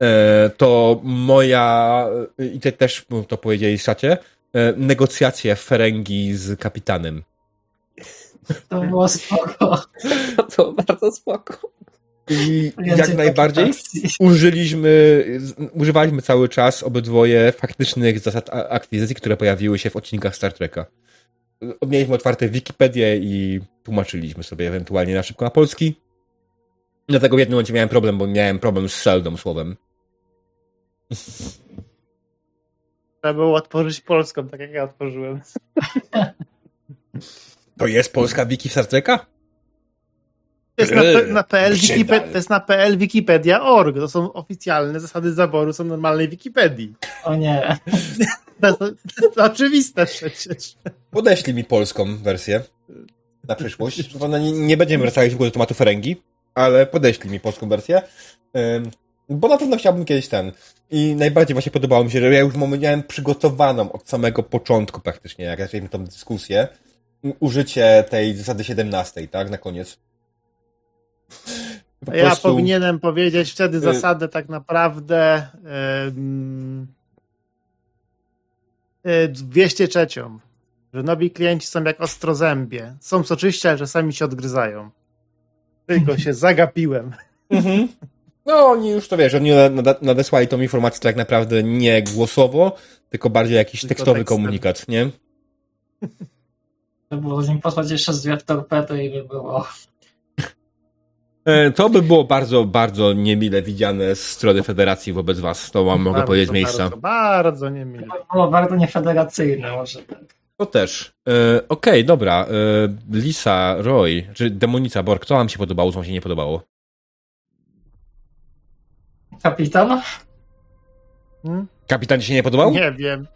e, to moja. I ty też to powiedzieli w szacie. E, negocjacje Ferengi z kapitanem. To było spoko. To było bardzo spoko. I jak najbardziej użyliśmy, używaliśmy cały czas obydwoje faktycznych zasad akwizycji, które pojawiły się w odcinkach Star Treka. Mieliśmy otwarte Wikipedię i tłumaczyliśmy sobie ewentualnie na szybko na polski. Dlatego w jednym momencie miałem problem, bo miałem problem z Seldą słowem. Trzeba było otworzyć polską, tak jak ja otworzyłem. To jest polska wiki Star Treka? To jest na, na PL Wikipedia, to jest na PL Wikipedia.org. To są oficjalne zasady zaboru, są normalnej Wikipedii. O nie. To, to, to oczywiste przecież. Podeślij mi polską wersję na przyszłość. Nie, nie będziemy wracali w ogóle do tematu ferengi, ale podeślij mi polską wersję. Bo na pewno chciałbym kiedyś ten. I najbardziej właśnie podobało mi się, że ja już miałem przygotowaną od samego początku praktycznie, jak zaczęliśmy tą dyskusję, użycie tej zasady 17, tak, na koniec. Po ja prostu... powinienem powiedzieć wtedy y- zasadę tak naprawdę yy, 203, że nowi klienci są jak ostrozębie. Są soczyście, ale czasami się odgryzają. Tylko się zagapiłem. Mhm. No, oni już to wiesz, oni nadesłali tą informację tak naprawdę nie głosowo, tylko bardziej jakiś tylko tekstowy tekstem. komunikat, nie? To było z nim posłać jeszcze z dwie torpedy i by było. E, to by było bardzo, bardzo niemile widziane z strony Federacji wobec was. To mam, mogę powiedzieć z miejsca. Bardzo, bardzo niemile. To było bardzo niefederacyjne, może tak. To też. E, Okej, okay, dobra. E, Lisa, Roy, czy Demonica, Borg, co wam się podobało, co wam się nie podobało? Kapitan? Hmm? Kapitan ci się nie podobał? Nie wiem.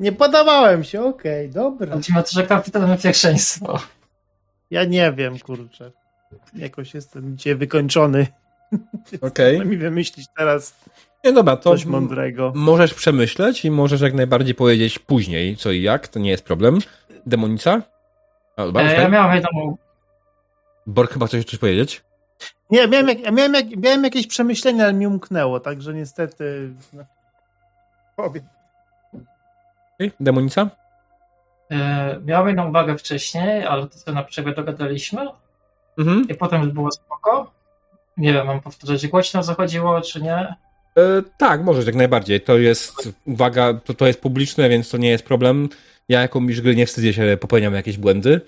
Nie podobałem się, okej, okay, dobra. Chodzi o to, że kapitan ma pierwszeństwo. Ja nie wiem, kurczę. Jakoś jestem dzisiaj wykończony. Okej. Okay. mi wymyślić teraz nie, dobra, to coś mądrego. Możesz przemyśleć i możesz jak najbardziej powiedzieć później co i jak, to nie jest problem. Demonica? A, dobra, e, ja miałem jedną... Borg chyba coś chcesz powiedzieć? Nie, miałem, jak, miałem, jak, miałem jakieś przemyślenia, ale mi umknęło, także niestety no, powiem. Okay. Demonica? E, miałem jedną uwagę wcześniej, ale to na przykład dogadaliśmy. Mhm. I potem już było spoko. Nie wiem, mam powtarzać głośno, co chodziło, czy nie? E, tak, możesz jak najbardziej. To jest uwaga, to, to jest publiczne, więc to nie jest problem. Ja jako mistrz gry nie wstydzę się, popełniam jakieś błędy.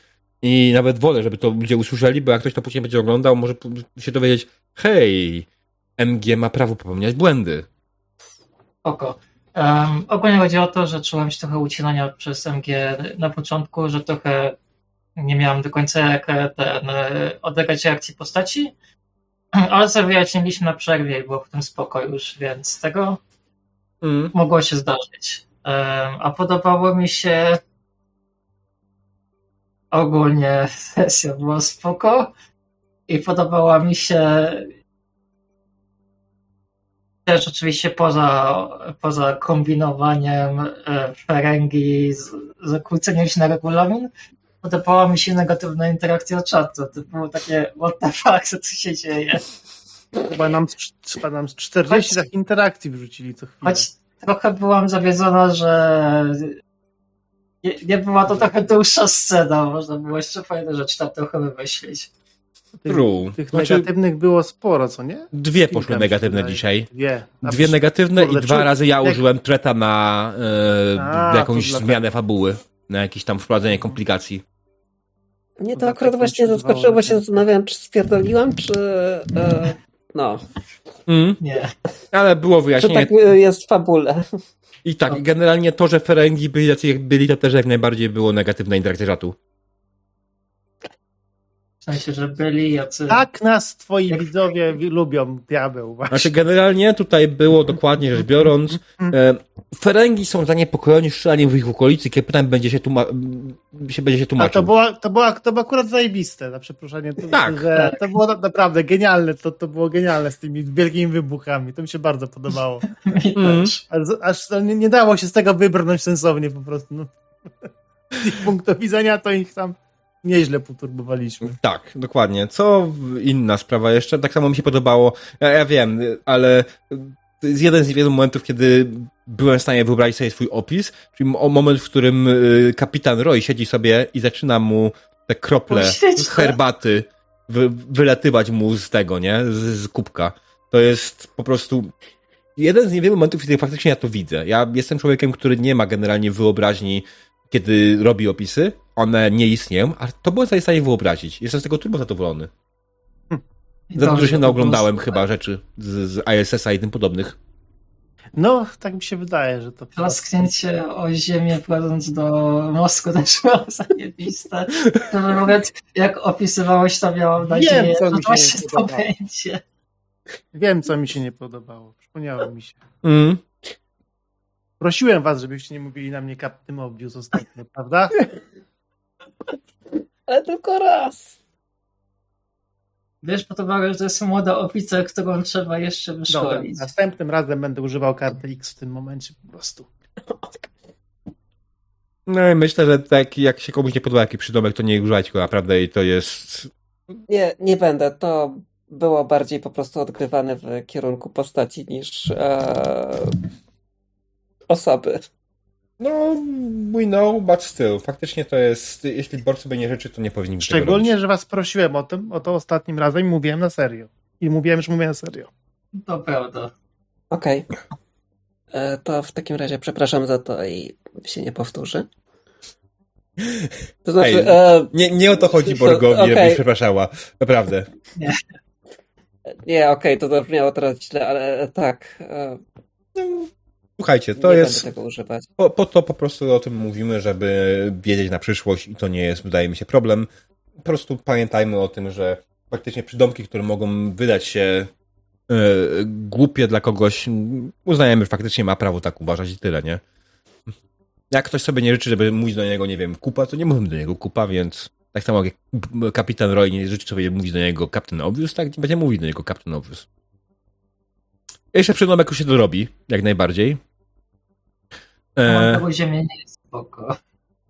I nawet wolę, żeby to ludzie usłyszeli, bo jak ktoś to później będzie oglądał, może się dowiedzieć, hej, MG ma prawo popełniać błędy. Oko. Um, ogólnie chodzi o to, że czułem się trochę ucinania przez MG na początku, że trochę nie miałem do końca jak ten, odegrać reakcji postaci, ale sobie wyjaśniliśmy na przerwie i było potem spoko już, więc tego mm. mogło się zdarzyć. A podobało mi się ogólnie sesja była spoko i podobała mi się też oczywiście poza, poza kombinowaniem e, ferengi z zakłóceniem się na regulamin, podobała mi się negatywna interakcja czatu. To było takie, what the fuck, co tu się dzieje? Chyba nam, chyba nam z 40 choć, tak interakcji wrzucili co chwilę. Choć trochę byłam zawiedzona, że nie, nie była to trochę dłuższa scena, można było jeszcze fajne rzeczy tam trochę wymyślić. Tych, True. tych znaczy, negatywnych było sporo, co nie? Dwie Kilka poszły negatywne dzisiaj. Dwie. Dwie negatywne kurde, i dwa razy ja użyłem treta na e, A, jakąś zmianę fabuły. Na jakieś tam wprowadzenie komplikacji. Nie, to, akurat tak właśnie zaskoczyło, bo się zastanawiam, czy spierdoliłam, czy... E, no. Mm. Nie. Ale było wyjaśnienie. Czy tak jest w fabule. I tak, no. generalnie to, że Ferengi byli tacy jak byli, to też jak najbardziej było negatywna interakcja sensie, że byli jacy... Tak nas twoi jak... widzowie lubią, diabeł. Właśnie. Znaczy generalnie tutaj było dokładnie rzecz biorąc, e, Ferengi są zaniepokojeni strzelaniem w ich okolicy, Kapitan będzie się, tłuma się, będzie się tłumaczył. A to, była, to, była, to było akurat zajebiste, na przeproszenie. To, tak. Że, to było naprawdę genialne, to, to było genialne z tymi wielkimi wybuchami. To mi się bardzo podobało. mm. Aż, aż nie, nie, dało się z tego wybrnąć sensownie po prostu. No. Z ich punktu widzenia to ich tam nieźle poturbowaliśmy. Tak, dokładnie. Co inna sprawa jeszcze? Tak samo mi się podobało. Ja, ja wiem, ale to jest jeden z niewielu momentów, kiedy byłem w stanie wyobrazić sobie swój opis, czyli moment, w którym y, kapitan Roy siedzi sobie i zaczyna mu te krople z herbaty wy, wylatywać mu z tego, nie? Z, z kubka. To jest po prostu jeden z niewielu momentów, kiedy faktycznie ja to widzę. Ja jestem człowiekiem, który nie ma generalnie wyobraźni, kiedy robi opisy. One nie istnieją, ale to było w stanie wyobrazić. Jestem z tego turbo zadowolony. Hm. Za dużo się naoglądałem chyba rzeczy z, z ISS-a i tym podobnych. No, tak mi się wydaje, że to... Klasknięcie o ziemię wchodząc do mózgu też było zajebiste. Mówiąc, jak opisywałeś to, miałam nadzieję, Wiem, co że właśnie to będzie. Wiem, co mi się nie podobało. Przypomniało mi się. Mm. Prosiłem was, żebyście nie mówili na mnie Captain Obvious ostatnio, prawda? Ale tylko raz. Wiesz, podobało, że to jest młoda oficer, którą trzeba jeszcze wyszkolić. Dobra, następnym razem będę używał karty X w tym momencie po prostu. No i myślę, że tak jak się komuś nie podoba jaki przydomek, to nie używajcie go naprawdę i to jest... Nie, nie będę. To było bardziej po prostu odgrywane w kierunku postaci niż e, osoby. No, we know, but still. Faktycznie to jest, jeśli Borg sobie nie życzy, to nie powinien Szczególnie, że was prosiłem o tym, o to ostatnim razem i mówiłem na serio. I mówiłem, że mówię na serio. To prawda. Okej. Okay. E, to w takim razie przepraszam za to i się nie powtórzy. To znaczy, Ej, e... nie, nie o to chodzi Borgowi, okay. żebyś przepraszała. Naprawdę. Nie. Nie, okej, okay, to zabrzmiało teraz źle, ale tak. E, Słuchajcie, to nie jest. Tego używać. Po, po to po prostu o tym mówimy, żeby wiedzieć na przyszłość i to nie jest, wydaje mi się, problem. Po prostu pamiętajmy o tym, że faktycznie przydomki, które mogą wydać się yy, głupie dla kogoś, uznajemy, że faktycznie ma prawo tak uważać i tyle, nie? Jak ktoś sobie nie życzy, żeby mówić do niego, nie wiem, kupa, to nie mówimy do niego kupa, więc tak samo jak kapitan Roy nie życzy sobie mówić do niego Captain Obvious, tak będzie mówić do niego Captain Obvious. Jeszcze przydomek już się dorobi, jak najbardziej. Komanda e... uziemienie jest spoko.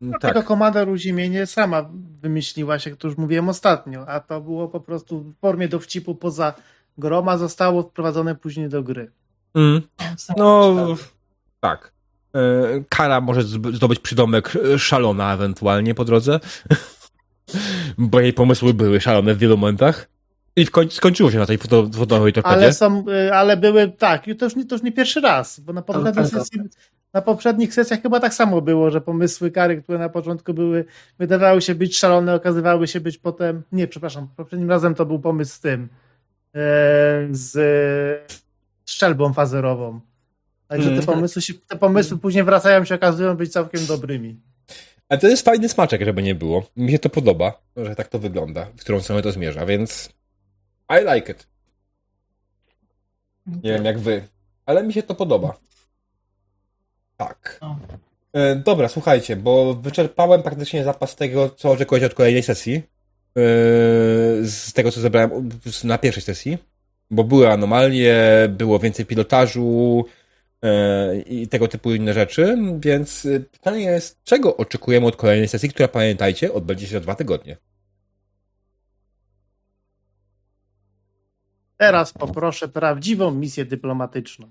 No, tak. Tego komanda uziemienie sama wymyśliła się, to już mówiłem ostatnio, a to było po prostu w formie dowcipu poza groma, zostało wprowadzone później do gry. Mm. No, tak. E, Kara może zdobyć przydomek szalona ewentualnie po drodze, bo jej pomysły były szalone w wielu momentach. I w końcu skończyło się na tej foto, fotowej torpedzie. Ale, są, y, ale były, tak, to już, nie, to już nie pierwszy raz, bo na poprzedniej sesji, na poprzednich sesjach chyba tak samo było, że pomysły kary, które na początku były, wydawały się być szalone, okazywały się być potem, nie, przepraszam, poprzednim razem to był pomysł z tym, e, z strzelbą fazerową. Także te, mm. pomysły się, te pomysły później wracają się, okazują być całkiem dobrymi. Ale to jest fajny smaczek, żeby nie było. Mi się to podoba, że tak to wygląda, w którą stronę to zmierza, więc I like it. Nie wiem jak wy, ale mi się to podoba. Tak. E, dobra, słuchajcie, bo wyczerpałem praktycznie zapas tego, co oczekujesz od kolejnej sesji. E, z tego, co zebrałem na pierwszej sesji. Bo były anomalie, było więcej pilotażu e, i tego typu inne rzeczy, więc pytanie jest, czego oczekujemy od kolejnej sesji, która pamiętajcie, odbędzie się za dwa tygodnie. Teraz poproszę prawdziwą misję dyplomatyczną.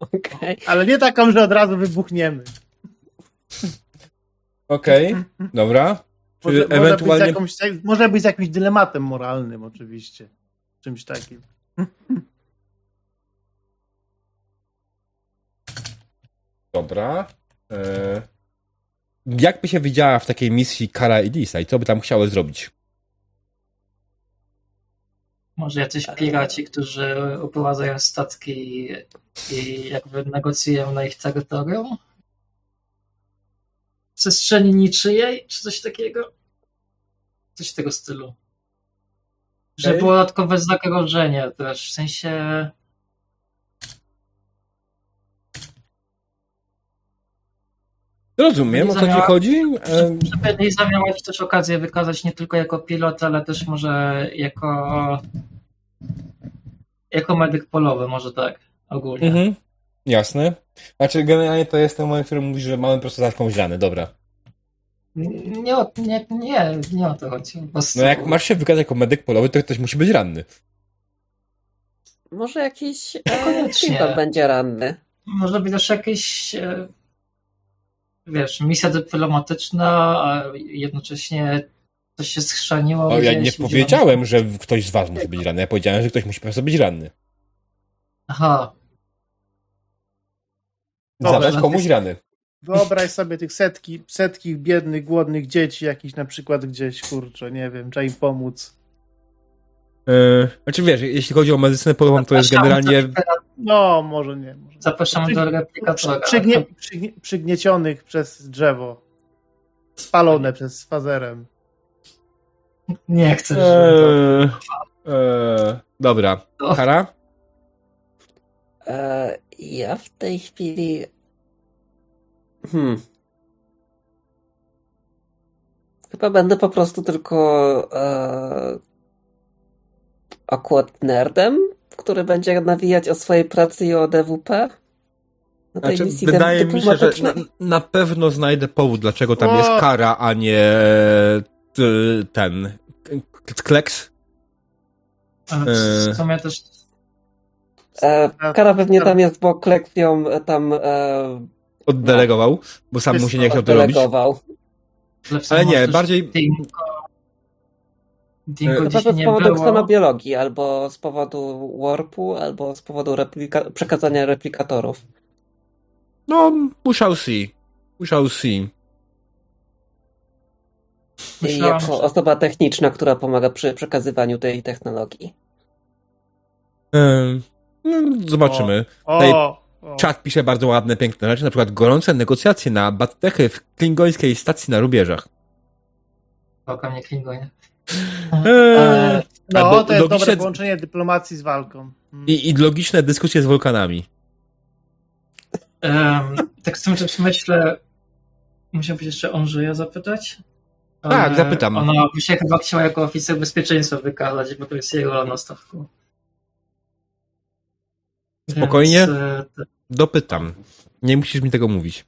Okay. Ale nie taką, że od razu wybuchniemy. Okej, okay. dobra. Może, ewentualnie... może, być jakąś, może być z jakimś dylematem moralnym, oczywiście. Czymś takim. Dobra. E... Jak by się widziała w takiej misji Kara i Lisa i co by tam chciały zrobić? Może jacyś piraci, którzy oprowadzają statki i jakby negocjują na ich terytorium? W przestrzeni niczyjej, czy coś takiego? Coś tego stylu. Że było dodatkowe zagrożenie też, w sensie... Rozumiem, o co ci chodzi. Żeby nie zamiałeś też okazję wykazać nie tylko jako pilot, ale też może jako jako medyk polowy, może tak, ogólnie. Mhm. Jasne. Znaczy, generalnie to jest ten moment, w którym mówisz, że mamy po prostu taką źlany, dobra. Nie, o, nie, nie, nie o to chodzi. No jak masz się wykazać jako medyk polowy, to ktoś musi być ranny. Może jakiś e, będzie ranny. Może być też jakiś e, wiesz, misja dyplomatyczna, a jednocześnie coś się schrzaniło. O, ja nie powiedziałem, że ktoś z was musi być ranny. Ja powiedziałem, że ktoś musi po prostu być ranny. Aha. Zadać komuś rany. Wyobraź sobie tych setki, setki biednych, głodnych dzieci, jakiś na przykład gdzieś, kurczę, nie wiem, trzeba im pomóc. Yy, znaczy wiesz, jeśli chodzi o medycynę polową, to jest generalnie... No, może nie. Może. Zapraszamy do replikatora. Przygnie, przygnie, przygniecionych przez drzewo. Spalone przez fazerem. Nie chcę. Eee, eee, dobra. Kara? Eee, ja w tej chwili Hmm. Chyba będę po prostu tylko e, akurat nerdem, który będzie nawijać o swojej pracy i o DWP. Na tej znaczy, misji wydaje mi się, że na, na, pewno znajdę powód, dlaczego tam o! jest kara, a nie ten kleks. Ale w sumie też E, kara pewnie tam jest, bo kleks ją e, tam e, oddelegował, bo sam mu się nie chciał to robić. Ale nie, bardziej... Dingo, Dingo Chyba z powodu ksonobiologii, albo z powodu warpu, albo z powodu replika przekazania replikatorów. No, we shall see. We shall see. I jako osoba techniczna, która pomaga przy przekazywaniu tej technologii. Hmm. No, zobaczymy. O, o. Czat pisze bardzo ładne, piękne rzeczy, na przykład gorące negocjacje na Battechy w klingońskiej stacji na rubieżach. Spoko, nie klingonie. Eee, no, to jest logiczne... dobre połączenie dyplomacji z walką. Hmm. I, I logiczne dyskusje z wulkanami. Um, tak sobie myślę, musiałbyś jeszcze Andrzeja zapytać? Tak, zapytam. Ona by się chyba chciała jako oficer bezpieczeństwa wykazać, bo to jest jej rola na stawku. Spokojnie, Więc, e, dopytam. Nie musisz mi tego mówić.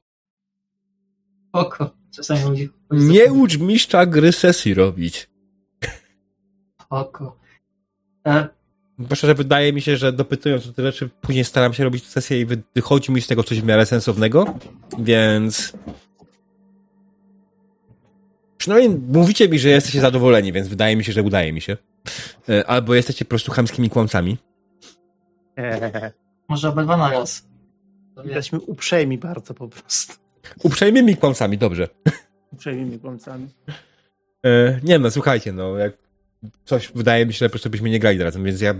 Oko. Czasami ludzi... Nie ucz mistrza gry sesji robić. Oko. E... Proszę, że wydaje mi się, że dopytując o te rzeczy, później staram się robić sesję i wychodzi mi z tego coś w miarę sensownego, więc... Przynajmniej mówicie mi, że jesteście zadowoleni, więc wydaje mi się, że udaje mi się. E, albo jesteście po prostu chamskimi kłamcami. Może obydwa na raz. Jesteśmy uprzejmi bardzo po prostu. Uprzejmymi kłamcami, dobrze. Uprzejmymi kłamcami. E, nie no, słuchajcie, no, jak coś wydaje mi się, że po prostu byśmy nie grali razem, więc ja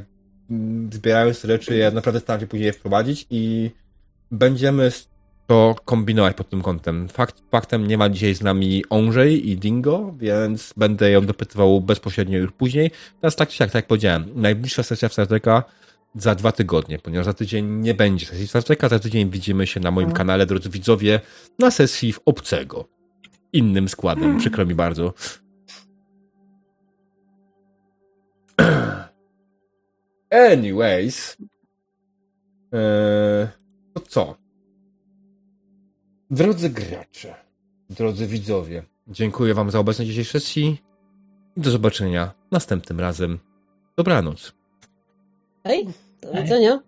mm, zbierając te rzeczy, ja naprawdę staram się później je wprowadzić i będziemy to kombinować pod tym kątem. Fakt, faktem nie ma dzisiaj z nami Onżej i Dingo, więc będę ją dopytywał bezpośrednio już później. Teraz tak czy jak, tak jak powiedziałem, najbliższa sesja w Star Treka za dwa tygodnie, ponieważ za tydzień nie będzie sesji Star Treka, za tydzień widzimy się na moim hmm. kanale, drodzy widzowie, na sesji w Obcego. Innym składem, hmm. przykro mi bardzo. Anyways, eee, to co? Drodzy gracze, drodzy widzowie, dziękuję Wam za obecność dzisiejszej sesji i do zobaczenia następnym razem. Dobranoc. Hej, do widzenia.